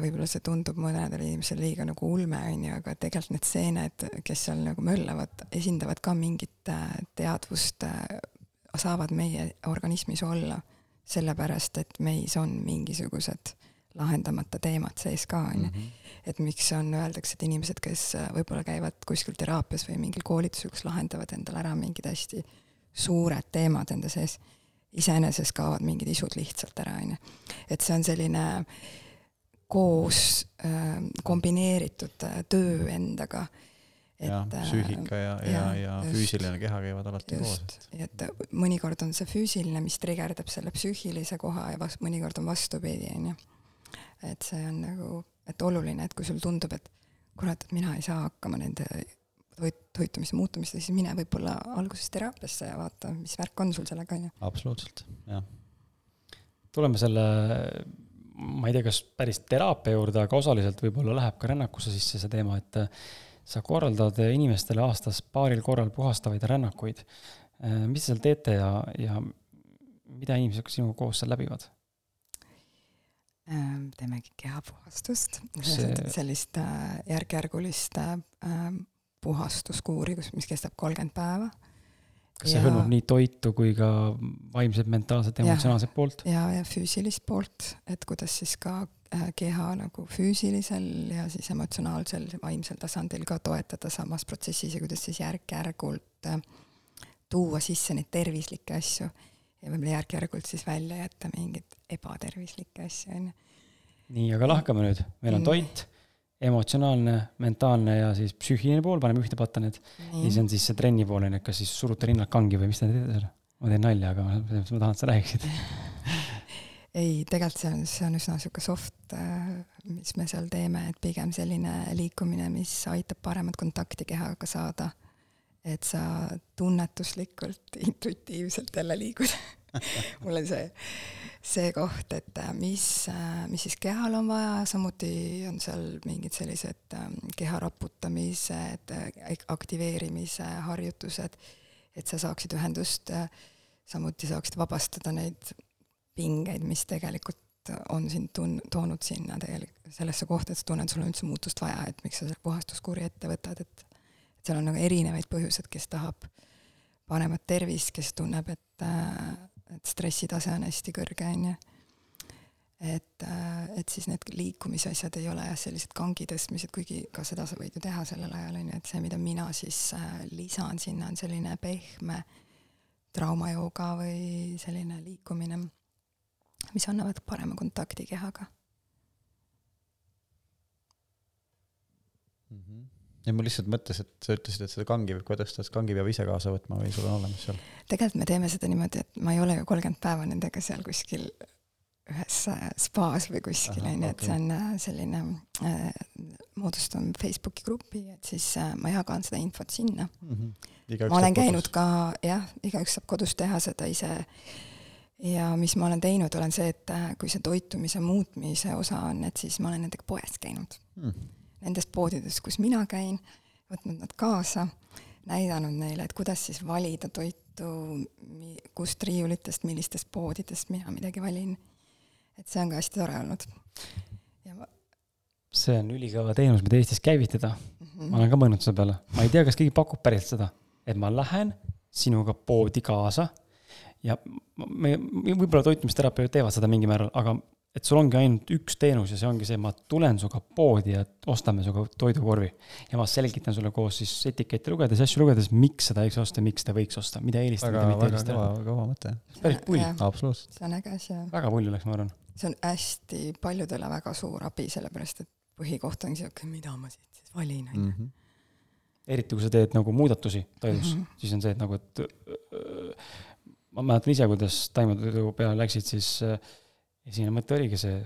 võib-olla see tundub mõnedele inimesele liiga nagu ulme, on ju, aga tegelikult need seened, kes seal nagu möllavad, esindavad ka mingit teadvust, äh, saavad meie organismis olla sellepärast, et meis on mingisugused lahendamata teemad sees ka, on ju. Mhm. et miks on, öeldakse, et inimesed, kes võib-olla käivad kuskil teraapias või mingil koolitusel, kus lahendavad endale ära mingid hästi suured teemad enda sees, iseenesest kaovad mingid isud lihtsalt ära, on ju. et see on selline koos äh, kombineeritud äh, töö endaga jah, psüühika ja, ja, ja, ja füüsiline keha käivad alati just, koos. et mõnikord on see füüsiline, mis trigerdab selle psüühilise koha ja vast-, mõnikord on vastupidi, on ju. Et see on nagu, et oluline, et kui sul tundub, et kurat, et mina ei saa hakkama nende toit, toitumise muutumiste, siis mine võib-olla alguses teraapiasse ja vaata, mis värk on sul sellega, on ju. absoluutselt, jah. tuleme selle, ma ei tea, kas päris teraapia juurde, aga osaliselt võib-olla läheb ka rännakusse sisse see teema, et sa korraldad inimestele aastas paaril korral puhastavaid rännakuid. mis te seal teete ja, ja mida inimesed sinuga koos seal läbivad? Teemegi kehapuhastust see..., sellist äh, järk-järgulist äh, puhastuskuuri, kus, mis kestab kolmkümmend päeva. kas see ja... hõlmab nii toitu kui ka vaimset, mentaalset, emotsionaalset poolt? ja, ja füüsilist poolt, et kuidas siis ka äh, keha nagu füüsilisel ja siis emotsionaalsel, vaimsel tasandil ka toetada samas protsessis ja kuidas siis järk-järgult tuua sisse neid tervislikke asju ja võib-olla järk-järgult siis välja jätta mingeid ebatervislikke asju, on ju. nii, aga lahkame nüüd, meil on toit, emotsionaalne, mentaalne ja siis psüühiline pool, paneme ühte patta need. ja siis on siis see trenni pool, on ju, kas siis surute rinnad kangi või mis te teete seal? ma teen nalja, aga ma, ma tahan, et sa räägiksid ei, tegelikult see on, see on üsna niisugune soft, mis me seal teeme, et pigem selline liikumine, mis aitab paremat kontakti kehaga saada et sa tunnetuslikult, intuitiivselt jälle liigud. Mul on see, see koht, et mis, mis siis kehal on vaja, samuti on seal mingid sellised keha raputamised, aktiveerimise harjutused, et sa saaksid ühendust, samuti saaksid vabastada neid pingeid, mis tegelikult on sind tun-, toonud sinna tegelikult sellesse kohta, et sa tunned, sul on üldse muutust vaja, et miks sa selle puhastuskuuri ette võtad, et seal on nagu erinevaid põhjuseid, kes tahab paremat tervist, kes tunneb, et et, et stressitase on hästi kõrge, on ju. et, et siis need liikumisasjad ei ole jah, sellised kangi tõstmised, kuigi ka seda sa võid ju teha sellel ajal, on ju, et see, mida mina siis lisan sinna, on selline pehme traumajooga või selline liikumine, mis annavad parema kontakti kehaga mm. -hmm ja mul lihtsalt mõttes, et sa ütlesid, et seda kangi võib tõsta, et kangi peab ise kaasa võtma või sul on olemas seal? tegelikult me teeme seda niimoodi, et ma ei ole ju kolmkümmend päeva nendega seal kuskil ühes äh, spaas või kuskil, on ju, et see on äh, selline äh,, moodustan Facebooki grupi, et siis äh, ma jagan seda infot sinna mm. -hmm. ma olen käinud kodus. ka, jah, igaüks saab kodus teha seda ise ja mis ma olen teinud, olen see, et äh, kui see toitumise muutmise osa on, et siis ma olen nendega poes käinud mm nendes poodides, kus mina käin, võtnud nad kaasa, näidanud neile, et kuidas siis valida toitu, kust riiulitest, millistest poodidest mina midagi valin. et see on ka hästi tore olnud. ja ma see on ülikõva teenus, mida Eestis käivitada mm. -hmm. ma olen ka mõelnud selle peale, ma ei tea, kas keegi pakub päriselt seda, et ma lähen sinuga poodi kaasa ja me, võib-olla toitumisterapeudid teevad seda mingil määral, aga et sul ongi ainult üks teenus ja see ongi see, ma tulen sinuga poodi ja ostame sinuga toidukorvi. ja ma selgitan sulle koos siis etikette lugedes, asju lugedes, miks seda võiks osta, miks seda võiks osta, mida eelistada, mida mitte eelistada. kõva, kõva mõte. päris pull. absoluutselt. see on äge asi, jah. väga pull oleks, ma arvan. see on hästi paljudele väga suur abi, sellepärast et põhikoht ongi siuke, mida ma siit siis valin, onju mhm. eriti kui sa teed nagu muudatusi toidus mm, -hmm. siis on see, et nagu, et ma mäletan ise, kuidas taimetoidu peale läksid, siis äh, esimene mõte oligi see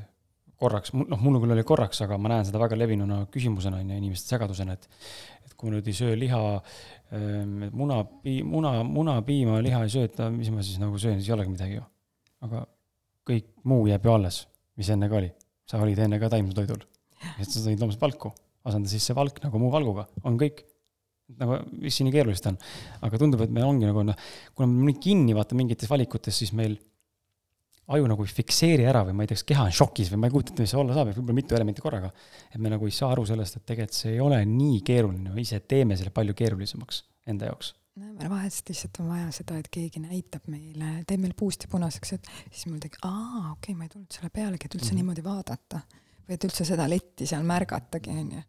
korraks, noh, mul küll oli korraks, aga ma näen seda väga levinuna küsimusena, on ju, inimeste segadusena, et et kui nüüd ei söö liha, ähm, muna, muna, muna, piima, liha ei söö, et mis ma siis nagu söön, siis ei olegi midagi ju. aga kõik muu jääb ju alles, mis enne ka oli. sa olid enne ka taimetoidul. et sa sõid loomulikult valku, asenda siis see valk nagu muu valguga, on kõik. nagu, mis siin nii keerulist on. aga tundub, et meil ongi nagu noh, kuna me nii kinni vaata mingites valikutes, siis meil aju nagu ei fikseeri ära või ma ei tea, kas keha on šokis või ma ei kujuta ette, mis see olla saab, võib-olla mitu elementi korraga. et me nagu ei saa aru sellest, et tegelikult see ei ole nii keeruline, me ise teeme selle palju keerulisemaks enda jaoks. no meil vahest lihtsalt on vaja seda, et keegi näitab meile, teeb meil puust ja punaseks, et siis mul tegi, aa, okei okay,, ma ei tulnud selle pealegi, et üldse mm -hmm. niimoodi vaadata. või et üldse seda letti seal märgatagi, on ju.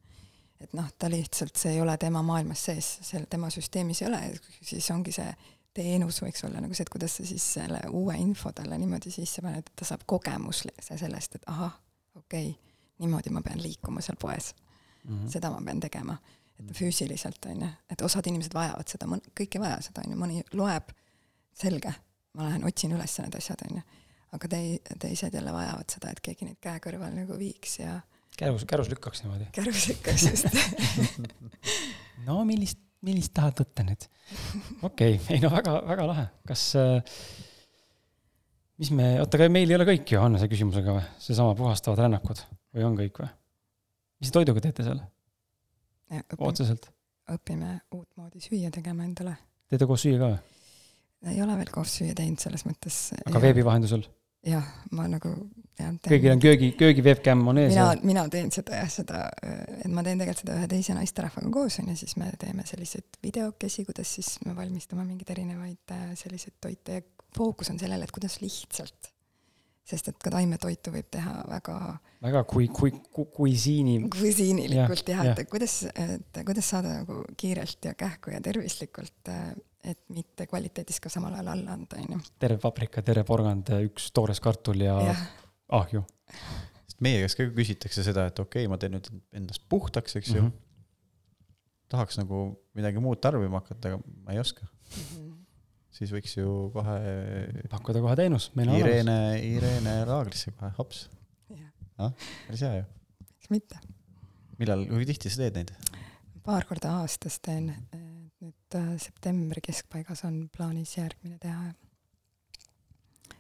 et noh, ta lihtsalt, see ei ole tema maailmas sees, seal tema süsteemis ei ole, siis ongi see teenus võiks olla nagu see, et kuidas sa siis selle uue info talle niimoodi sisse paned, et ta saab kogemuse sellest, et ahah, okei okay,, niimoodi ma pean liikuma seal poes mm. -hmm. seda ma pean tegema. et füüsiliselt, on ju, et osad inimesed vajavad seda, kõik ei vaja seda, on ju, mõni loeb, selge, ma lähen otsin üles need asjad, on ju. aga tei-, teised jälle vajavad seda, et keegi neid käe kõrval nagu viiks ja kärus, kärus lükkaks niimoodi. kärus lükkaks, just no millist millist tahad võtta nüüd? okei okay., ei no väga, väga lahe, kas äh, mis me, oota, aga meil ei ole kõik ju, on see küsimusega või, seesama puhastavad rännakud või on kõik või? mis toiduga teete seal? otseselt? õpime uutmoodi süüa tegema endale. teete koos süüa ka või? ei ole veel koos süüa teinud selles mõttes. aga veebi vahendusel? Jah, ma nagu jah. kõigil on köögi, köögi webcam on ees. mina, mina teen seda jah, seda, et ma teen tegelikult seda ühe teise naisterahvaga koos onju, siis me teeme selliseid videokesi, kuidas siis me valmistame mingeid erinevaid äh, selliseid toite ja fookus on sellele, et kuidas lihtsalt. Sest et ka taimetoitu võib teha väga väga kui, kui, kui, kuisiini. kuisiinilikult jah ja, ja., et kuidas, et kuidas saada nagu kiirelt ja kähku ja tervislikult äh, et mitte kvaliteedis ka samal ajal alla anda, on ju. terve paprika, terve porgand, üks toores kartul ja, ja. ahju. sest meie käest ka küsitakse seda, et okei okay,, ma teen nüüd endast puhtaks, eks ju mm. -hmm. tahaks nagu midagi muud tarbima hakata, aga ma ei oska mm. -hmm. Siis võiks ju kohe. pakkuda kohe teenus, Irene. Irene laagrisse kohe, hops. noh, päris hea ju. miks mitte. millal, kui tihti sa teed neid? paar korda aastas teen nüüd äh, septembri keskpaigas on plaanis järgmine teha.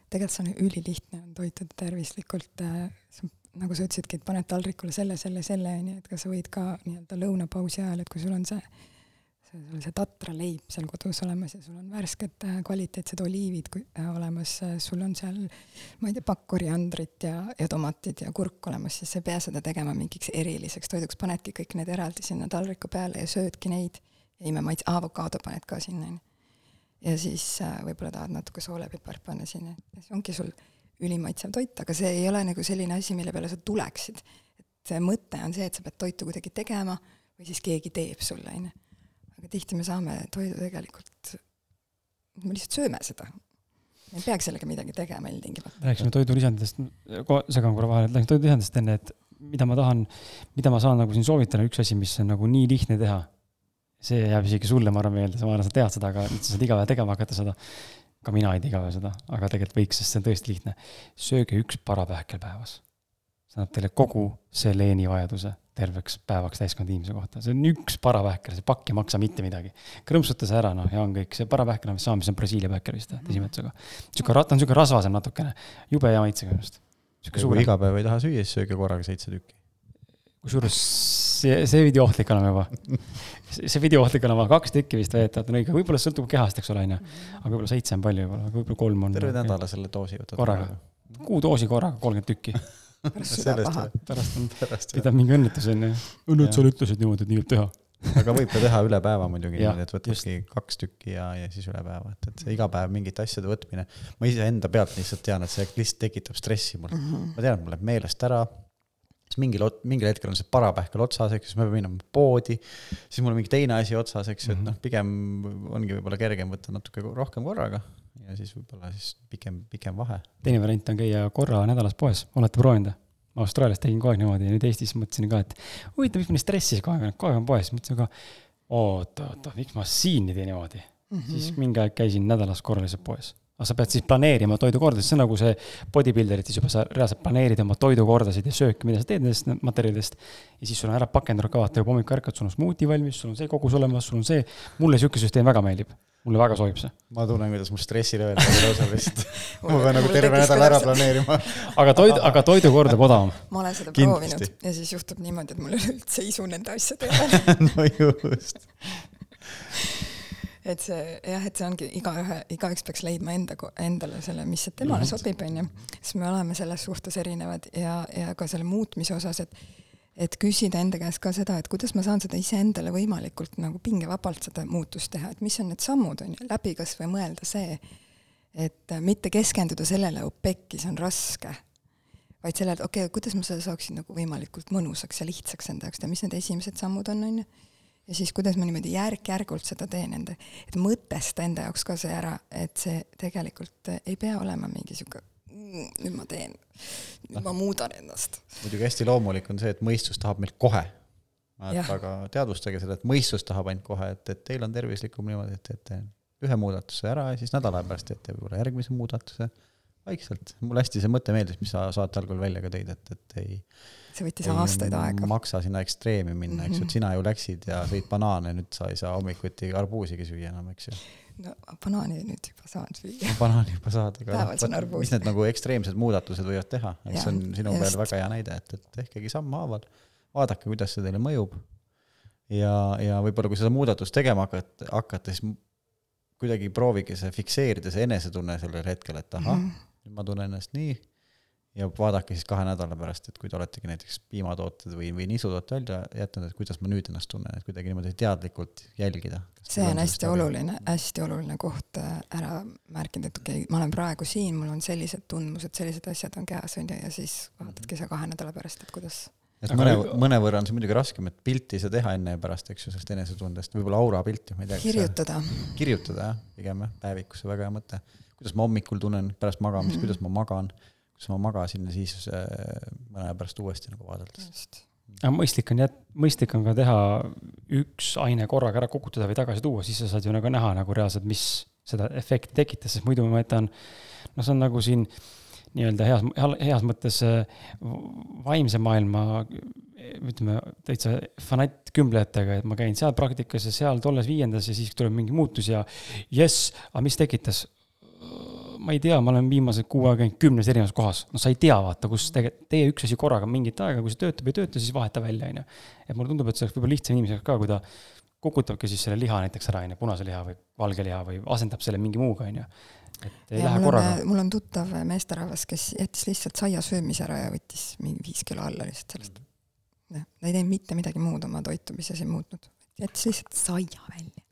tegelikult see on ülilihtne, on toituda tervislikult, äh, nagu sa ütlesidki, et paned taldrikule selle, selle, selle, on ju, et kas sa võid ka nii-öelda lõunapausi ajal, et kui sul on see sul see tatraleib seal kodus olemas ja sul on värsked äh, kvaliteetsed oliivid olemas, sul on seal, ma ei tea, pakk koriandrit ja, ja tomatid ja kurk olemas, siis sa ei pea seda tegema mingiks eriliseks toiduks, panedki kõik need eraldi sinna taldriku peale ja söödki neid ja imemaits, avokaado paned ka sinna, onju. ja siis äh, võib-olla tahad natuke soolepipart panna sinna siis ongi sul ülimaitsev toit, aga see ei ole nagu selline asi, mille peale sa tuleksid. et see mõte on see, et sa pead toitu kuidagi tegema või siis keegi teeb sulle, on ju. Aga tihti me saame toidu tegelikult, me lihtsalt sööme seda. me ei peaks sellega midagi tegema ilmtingimata. rääkisime toidulisanditest, segan korra vahele, rääkisime toidulisanditest enne, et mida ma tahan, mida ma saan nagu siin soovitada, üks asi, mis on nagu nii lihtne teha. see jääb isegi sulle, ma arvan, meelde, ma arvan, sa tead seda, aga nüüd sa saad iga päev tegema hakata seda ka mina ei tee iga päev seda, aga tegelikult võiks, sest see on tõesti lihtne. sööge üks parapähkel päevas. See annab teile kogu seleeni vajaduse terveks päevaks täiskasvanud inimese kohta, see on üks parapähkel, see pakk ei maksa mitte midagi. krõmpsuta see ära, noh, ja on kõik, see parapähkel, mis saame, see on Brasiilia pähkel vist tõsimeetsusega. sihuke, ta on sihuke rasvasem natukene, jube hea maitsega minu arust. kui iga päev ei taha süüa, siis sööge korraga seitse tükki kusjuures see, see pidi ohtlik olema juba. see pidi ohtlik olema, kaks tükki vist veetavad on õige, võib-olla sõltub kehast, eks ole, on ju. aga võib-olla seitse on palju võib-olla, võib-olla kolm on. terve nädala selle doosi võtad. korraga, kuu doosi korraga, kolmkümmend tükki. Pärast on, pidab mingi õnnetus on ju. õnnetus sa ütlesid niimoodi, et nii võib teha aga võib ka teha üle päeva muidugi niimoodi, et võtadki kaks tükki ja, ja siis üle päeva, et, et see iga päev mingite asjade võtmine. ma iseenda pealt lihtsalt tean, et see lihtsalt tekitab stressi mul mm. -hmm. ma tean, et mul läheb meelest ära siis mingil, mingil hetkel on see parapähkel otsas, eks ju, siis me peame minema poodi, siis mul on mingi teine asi otsas, eks ju, et noh, mhm. pigem ongi võib-olla kergem võtta natuke rohkem korraga ja siis võib-olla siis pikem, pikem vahe. teine variant on käia korra nädalas poes, olete proovinud? ma Austraalias tegin kogu aeg niimoodi ja nüüd Eestis mõtlesin ka, et huvitav, miks ma nii stressis kogu aeg, kogu aeg olen poes, mõtlesin ka, oota, oota, miks ma siin ei tee niimoodi mm. -hmm. siis mingi aeg käisin nädalas korraliselt poes aga sa pead siis planeerima toidukordasid, see on nagu see bodybuilderit, siis juba sa reaalselt planeerid oma toidukordasid ja sööki, mida sa teed nendest materjalidest. ja siis sul on ära pakendatud ka, vaata juba hommikul ärkad, sul on smuuti valmis, sul on see kogus olemas, sul on see. mulle sihuke süsteem väga meeldib, mulle väga sobib see. ma tunnen, kuidas mul stressilevel lausa vist ma pean nagu terve nädal ära planeerima aga toidu, aga toidukord jääb odavam. ma olen seda proovinud ja siis juhtub niimoodi, et mul üleüldse isu nende asjade peale no just et see jah, et see ongi igaühe, igaüks peaks leidma enda, endale selle, mis temale mm -hmm. sobib, onju. sest me oleme selles suhtes erinevad ja, ja ka selle muutmise osas, et et küsida enda käest ka seda, et kuidas ma saan seda iseendale võimalikult nagu pingevabalt seda muutust teha, et mis on need sammud, on ju, läbi kas või mõelda see, et mitte keskenduda sellele, oh pekkis on raske, vaid sellele, et okei okay,, kuidas ma seda saaksin nagu võimalikult mõnusaks ja lihtsaks enda jaoks teha, mis need esimesed sammud on, on ju ja siis kuidas ma niimoodi järk-järgult seda teen enda, et mõtesta enda jaoks ka see ära, et see tegelikult ei pea olema mingi sihuke mm, nüüd ma teen, nüüd ma muudan ennast. muidugi hästi loomulik on see, et mõistus tahab meilt kohe. aga teadvustage seda, et mõistus tahab ainult kohe, et, et teil on tervislikum niimoodi, et teete ühe muudatuse ära ja siis nädala pärast teete võib-olla järgmise muudatuse vaikselt. mulle hästi see mõte meeldis, mis sa saate algul välja ka tõid, et, et ei see võttis ei aastaid aega. maksa sinna ekstreemi minna, eks ju, et mhm. sina ju läksid ja sõid banaane, nüüd sa ei saa hommikuti arbuusigi süüa enam, eks ju. no banaani nüüd juba saan süüa no,. banaani juba saad, aga noh, mis need nagu ekstreemsed muudatused võivad teha, eks see on sinu just. peal väga hea näide, et, et tehkegi sammhaaval, vaadake, kuidas see teile mõjub. ja, ja võib-olla kui seda muudatust tegema hakata, hakata, siis kuidagi proovige see fikseerida, see enesetunne sellel hetkel, et ahah mm, -hmm. Nüüd ma tunnen ennast nii ja vaadake siis kahe nädala pärast, et kui te oletegi näiteks piimatooted või, või nisutoote välja jätnud, et kuidas ma nüüd ennast tunnen, et kuidagi niimoodi teadlikult jälgida. see on hästi oluline, hästi oluline koht äh, ära märkida, et okei okay,, ma olen praegu siin, mul on sellised tundmused, sellised asjad on käes, on ju, ja siis vaatadki sa kahe nädala pärast, et kuidas et mõne, mõnevõrra on see muidugi raskem, et pilti ei saa teha enne ja pärast, eks ju, sellest enesetundest, võib-olla aura pilti, ma ei tea. kirjutada. kirjutada jah, pigem jah, päevikusse, väga hea mõte. Kuidas ma hommikul tunnen pärast magamist mm, -hmm. kuidas ma magan kus ma magasin ja siis äh, mõne aja pärast uuesti nagu vaadates. aga mõistlik on jät-, mõistlik on ka teha üks aine korraga ära kukutada või tagasi tuua, siis sa saad ju nagu näha nagu reaalselt, mis seda efekti tekitas, sest muidu ma jätan, noh, see on nagu siin nii-öelda heas, heas mõttes äh, vaimse maailma ütleme, täitsa fanattkümblejatega, et ma käin seal praktikas ja seal tolles viiendas ja siis tuleb mingi muutus ja jess, aga mis tekitas? Ma ei tea, ma olen viimased kuu aega käinud kümnes erinevas kohas, no sa ei tea, vaata, kus tegelikult tee üks asi korraga mingit aega, kui see töötab, ei tööta, siis vaheta välja, on ju. et mulle tundub, et see oleks võib-olla lihtsam inimese jaoks ka, kui ta kukutabki siis selle liha näiteks ära, on ju, punase liha või valge liha või asendab selle mingi muuga, on ju. et ei ja lähe korraga. mul on tuttav meesterahvas, kes jättis lihtsalt saia söömise ära ja võttis mingi viis kilo alla lihtsalt sellest. jah, ta ei teinud mitte midagi muud oma toitumises ei muutnud, jättis lihtsalt saia välja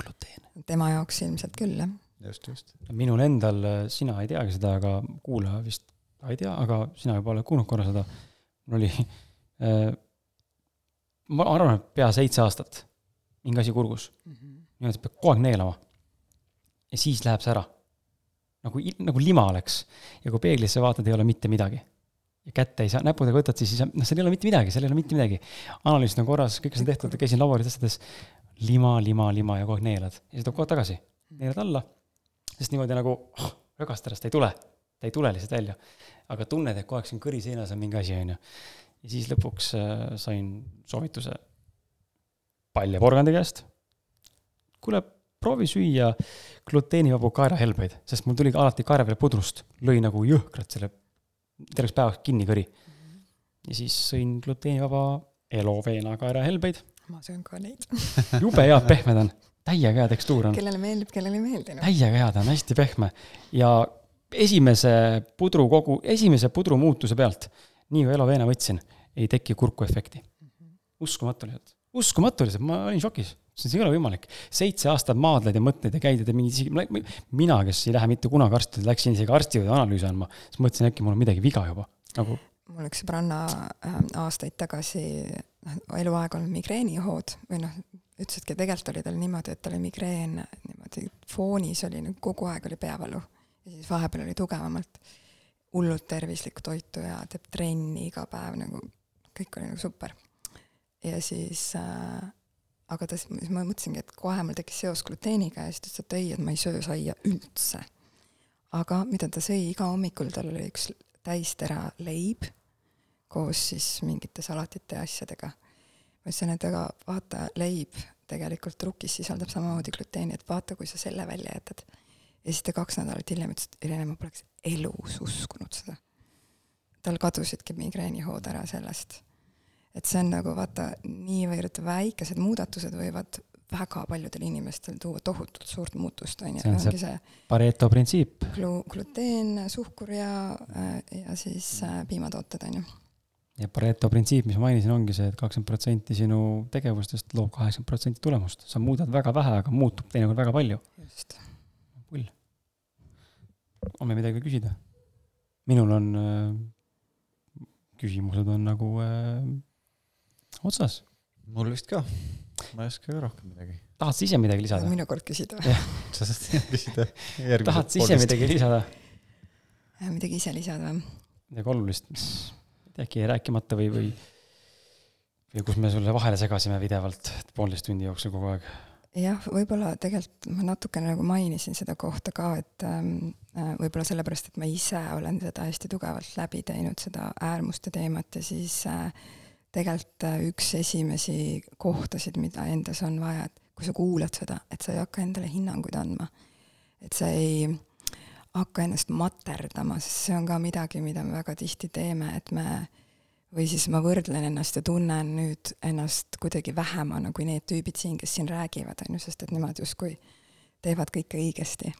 gluteen. tema jaoks ilmselt küll, jah. just, just. minul endal, sina ei teagi seda, aga kuulaja vist ka ei tea, aga sina juba oled kuulnud korra seda. mul oli äh,, ma arvan, et pea seitse aastat mingi asi kurgus, niimoodi, et peab kogu aeg neelama. ja siis läheb see ära. nagu, nagu lima oleks ja kui peeglisse vaatad, ei ole mitte midagi. ja kätte ei saa, näpudega võtad, siis ei saa, noh, seal ei ole mitte midagi, seal ei ole mitte midagi. analüüsid on korras, kõik on tehtud, käisin laboris asjades, lima, lima, lima ja kogu aeg neelad ja siis tuleb aeg tagasi, neelad alla, sest niimoodi nagu oh, rögastadest ei tule, ta ei tule lihtsalt välja. aga tunned, et kogu aeg siin kõri seinas on mingi asi, onju. ja siis lõpuks äh, sain soovituse paljaporgandi käest. kuule, proovi süüa gluteenivabu kaerahelbeid, sest mul tuli alati kaera peale pudrust, lõi nagu jõhkralt selle terveks päevaks kinni kõri. ja siis sõin gluteenivaba Eloveena kaerahelbeid, ma söön ka neid. jube head pehmed on, täiega hea tekstuur on, kellele meeldib, kellele ei meeldi, noh. täiega hea, ta on hästi pehme. Ja esimese pudru kogu, esimese pudru muutuse pealt, nii kui Eloveena võtsin, ei teki kurkuefekti. uskumatu lihtsalt, uskumatu lihtsalt, ma olin šokis, see ei ole võimalik. seitse aastat maadleid ja mõtleid ja käidud ja mingi isegi, mina, kes ei lähe mitte kunagi arsti, läksin isegi arsti juurde analüüsi andma, siis mõtlesin, äkki mul on midagi viga juba, nagu mul üks sõbranna äh, aastaid tagasi, noh, eluaeg olnud migreenihood või noh, ütlesidki, tegelikult oli tal niimoodi, et tal oli migreen niimoodi foonis oli nagu kogu aeg oli peavalu ja siis vahepeal oli tugevamalt hullult tervislikku toitu ja teeb trenni iga päev nagu, kõik oli nagu super. ja siis äh, aga ta, siis ma mõtlesingi, et kohe mul tekkis seos gluteeniga ja siis ta ütles, et ei, et ma ei söö saia üldse. aga mida ta sõi iga hommikul, tal oli üks täistera leib koos siis mingite salatite ja asjadega. Ma ütlesin, et aga vaata, leib tegelikult trukis sisaldab samamoodi gluteeni, et vaata, kui sa selle välja jätad. ja siis ta kaks nädalat hiljem ütles, et Irene, ma poleks elus uskunud seda. tal kadusidki migreenihood ära sellest. et see on nagu vaata, niivõrd väikesed muudatused võivad väga paljudel inimestel tuua tohutult suurt muutust, on ju, See on see- see Pareto printsiip. glu-, gluteen, suhkur ja, ja siis äh, piimatooted, on ju. Ja Pareto printsiip, mis ma mainisin, ongi see et, et kakskümmend protsenti sinu tegevustest loob kaheksakümmend protsenti tulemust. sa muudad väga vähe, aga muutub teinekord väga palju. just. pull. on meil midagi küsida? minul on äh,, küsimused on nagu äh, otsas. mul vist ka. ma ei oska ka rohkem midagi. tahad sa ise midagi lisada? minu kord küsida või? sa saad küsida järgmised tahad sa ise midagi lisada? midagi ise lisada või? midagi olulist, mis äkki rääkimata või, või või kus me sulle vahele segasime pidevalt poolteist tundi jooksul kogu aeg. jah, võib-olla tegelikult ma natukene nagu mainisin seda kohta ka, et ähm, äh, võib-olla sellepärast, et ma ise olen seda hästi tugevalt läbi teinud, seda äärmuste teemat ja siis äh, tegelikult äh, üks esimesi kohtasid, mida endas on vaja, et kui sa kuulad seda, et sa ei hakka endale hinnanguid andma. et sa ei hakka ennast materdama, sest see on ka midagi, mida me väga tihti teeme, et me või siis ma võrdlen ennast ja tunnen nüüd ennast kuidagi vähemana kui need tüübid siin, kes siin räägivad, on ju, sest et nemad justkui teevad kõike õigesti.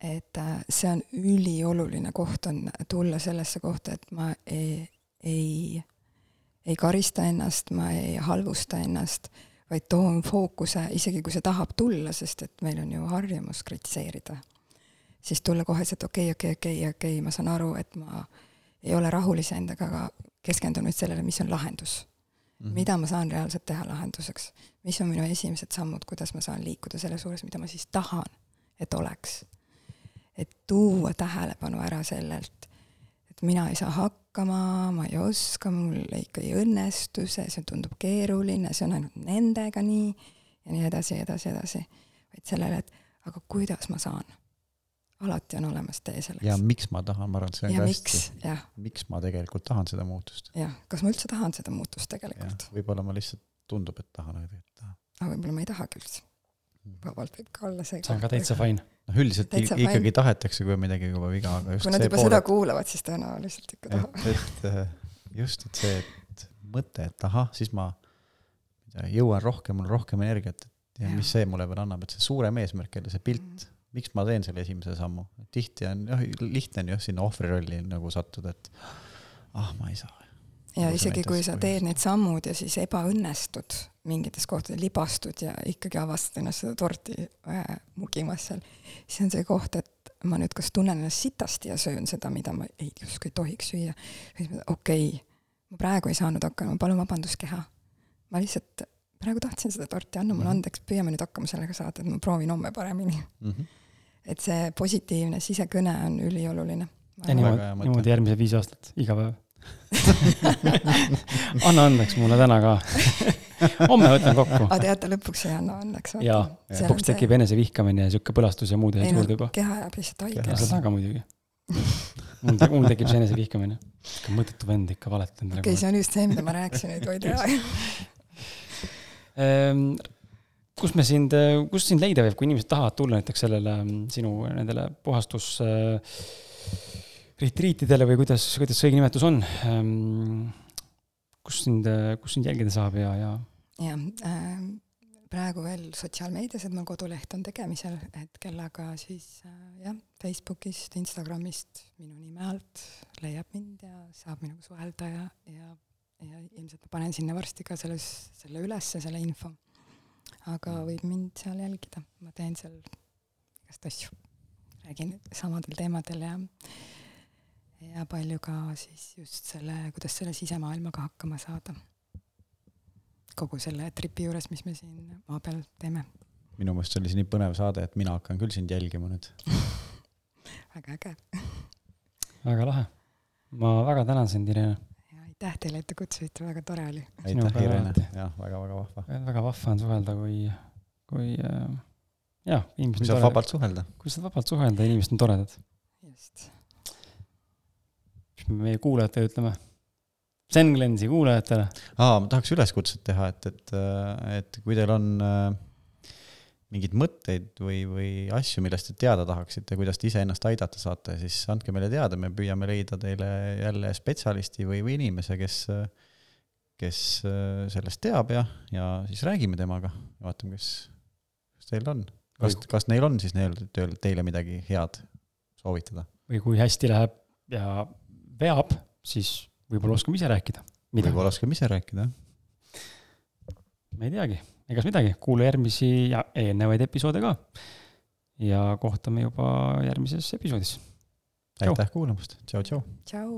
et äh, see on ülioluline koht on tulla sellesse kohta, et ma ei, ei, ei karista ennast, ma ei halvusta ennast, vaid toon fookuse, isegi kui see tahab tulla, sest et meil on ju harjumus kritiseerida, siis tulla kohe, et okei, okei, okei, okei, ma saan aru, et ma ei ole rahul iseendaga, aga keskendun nüüd sellele, mis on lahendus mm. -hmm. mida ma saan reaalselt teha lahenduseks, mis on minu esimesed sammud, kuidas ma saan liikuda selle suunas, mida ma siis tahan, et oleks. et tuua tähelepanu ära sellelt, et mina ei saa hakkama, ma ei oska, mul ikka ei õnnestu see, see tundub keeruline, see on ainult nendega nii ja nii edasi, edasi, edasi. vaid sellele, et aga kuidas ma saan. Alati on olemas tee selleks. ja miks ma tahan, ma arvan, et see on ja ka miks hästi,, miks ma tegelikult tahan seda muutust. jah, kas ma üldse tahan seda muutust tegelikult, võib-olla ma lihtsalt tundub, et tahan, aga tegelikult ei taha. aga võib-olla ma ei tahagi üldse. vabalt võib ka olla see. see on ka täitsa. fine. noh, üldiselt Täitsa ikkagi fine. tahetakse, kui on midagi juba viga, aga just kui nad juba pool, seda kuulavad, siis tõenäoliselt ikka tahavad. et äh, just, et see, et mõte, et ahah, siis ma jõuan rohkem, mul on rohkem energiat, et ja Jah. mis see mulle veel annab, et see suurem eesmärk jälle, see pilt, miks ma teen selle esimese sammu. tihti on jah, lihtne on jah sinna ohvri rolli nagu sattuda, et ah, ma ei saa. ja Nagu isegi kui sa teed need sammud ja siis ebaõnnestud mingites kohtades, libastud ja ikkagi avastad ennast seda torti äh, mugimas seal, siis on see koht, et ma nüüd kas tunnen ennast sitasti ja söön seda, mida ma ei, justkui tohiks süüa. okei okay, ma praegu ei saanud hakkama, palun vabandust, keha. ma lihtsalt praegu tahtsin seda torti, anna mulle Mhm. andeks, püüame nüüd hakkama sellega saada, et ma proovin homme paremini. mm. -hmm. Et see positiivne sisekõne on ülioluline. ja niimoodi niimoodi järgmised viis aastat, iga päev. anna andeks mulle täna ka. homme võtan kokku. aga teate, lõpuks ei anna õnneks. jaa, lõpuks tekib enesevihkamine ja sihuke põlastus ja muud asjad juurde juba. keha jääb lihtsalt ja haigeks. seda ka muidugi. mul te-, mul tekib see enesevihkamine. ikka mõttetu vend ikka valetab endale okei, see on just see, mida ma rääkisin, et hoida ära. Kus me sind, kus sind leida võib, kui inimesed tahavad tulla näiteks sellele mm, sinu nendele puhastus äh, retriitidele või kuidas, kuidas see õige nimetus on ähm,? kus sind, kus sind jälgida saab ja, ja jah äh,, praegu veel sotsiaalmeedias, et mul koduleht on tegemisel hetkel, aga siis äh, jah, Facebookist, Instagramist minu nime alt leiab mind ja saab minuga suhelda ja, ja, ja ilmselt ma panen sinna varsti ka selles, selle ülesse, selle info. Aga võib mind seal jälgida, ma teen seal igast asju, räägin samadel teemadel ja ja palju ka siis just selle, kuidas selle sisemaailmaga hakkama saada kogu selle tripi juures, mis me siin maa peal teeme. minu meelest see oli nii põnev saade, et mina hakkan küll sind jälgima nüüd. väga äge väga lahe. ma väga tänan sind, Irene. Aitäh teile, et te kutsusite, väga tore oli. Aitäh, Irene jah, väga-väga vahva. väga vahva on suhelda, kui, kui äh, jah, inimesed kui saad vabalt suhelda. kui saad vabalt suhelda, inimesed on toredad. just. mis me meie kuulajatele ütleme? Zen Glensi kuulajatele. aa, ma tahaks üleskutset teha, et, et, et kui teil on äh, mingeid mõtteid või, või asju, millest te teada tahaksite, kuidas te iseennast aidata saate, siis andke meile teada, me püüame leida teile jälle spetsialisti või, või inimese, kes, kes äh, sellest teab ja, ja siis räägime temaga vaatame, kes, kes teil on. kas, kas neil on siis neil tööl teile midagi head soovitada? või kui hästi läheb ja veab, siis võib-olla oskame ise rääkida. võib-olla oskame ise rääkida, jah. me ei teagi, egas midagi, kuula järgmisi ja eelnevaid episoode ka. ja kohtame juba järgmises episoodis. Tšau. aitäh kuulamast, tšau-tšau. tšau.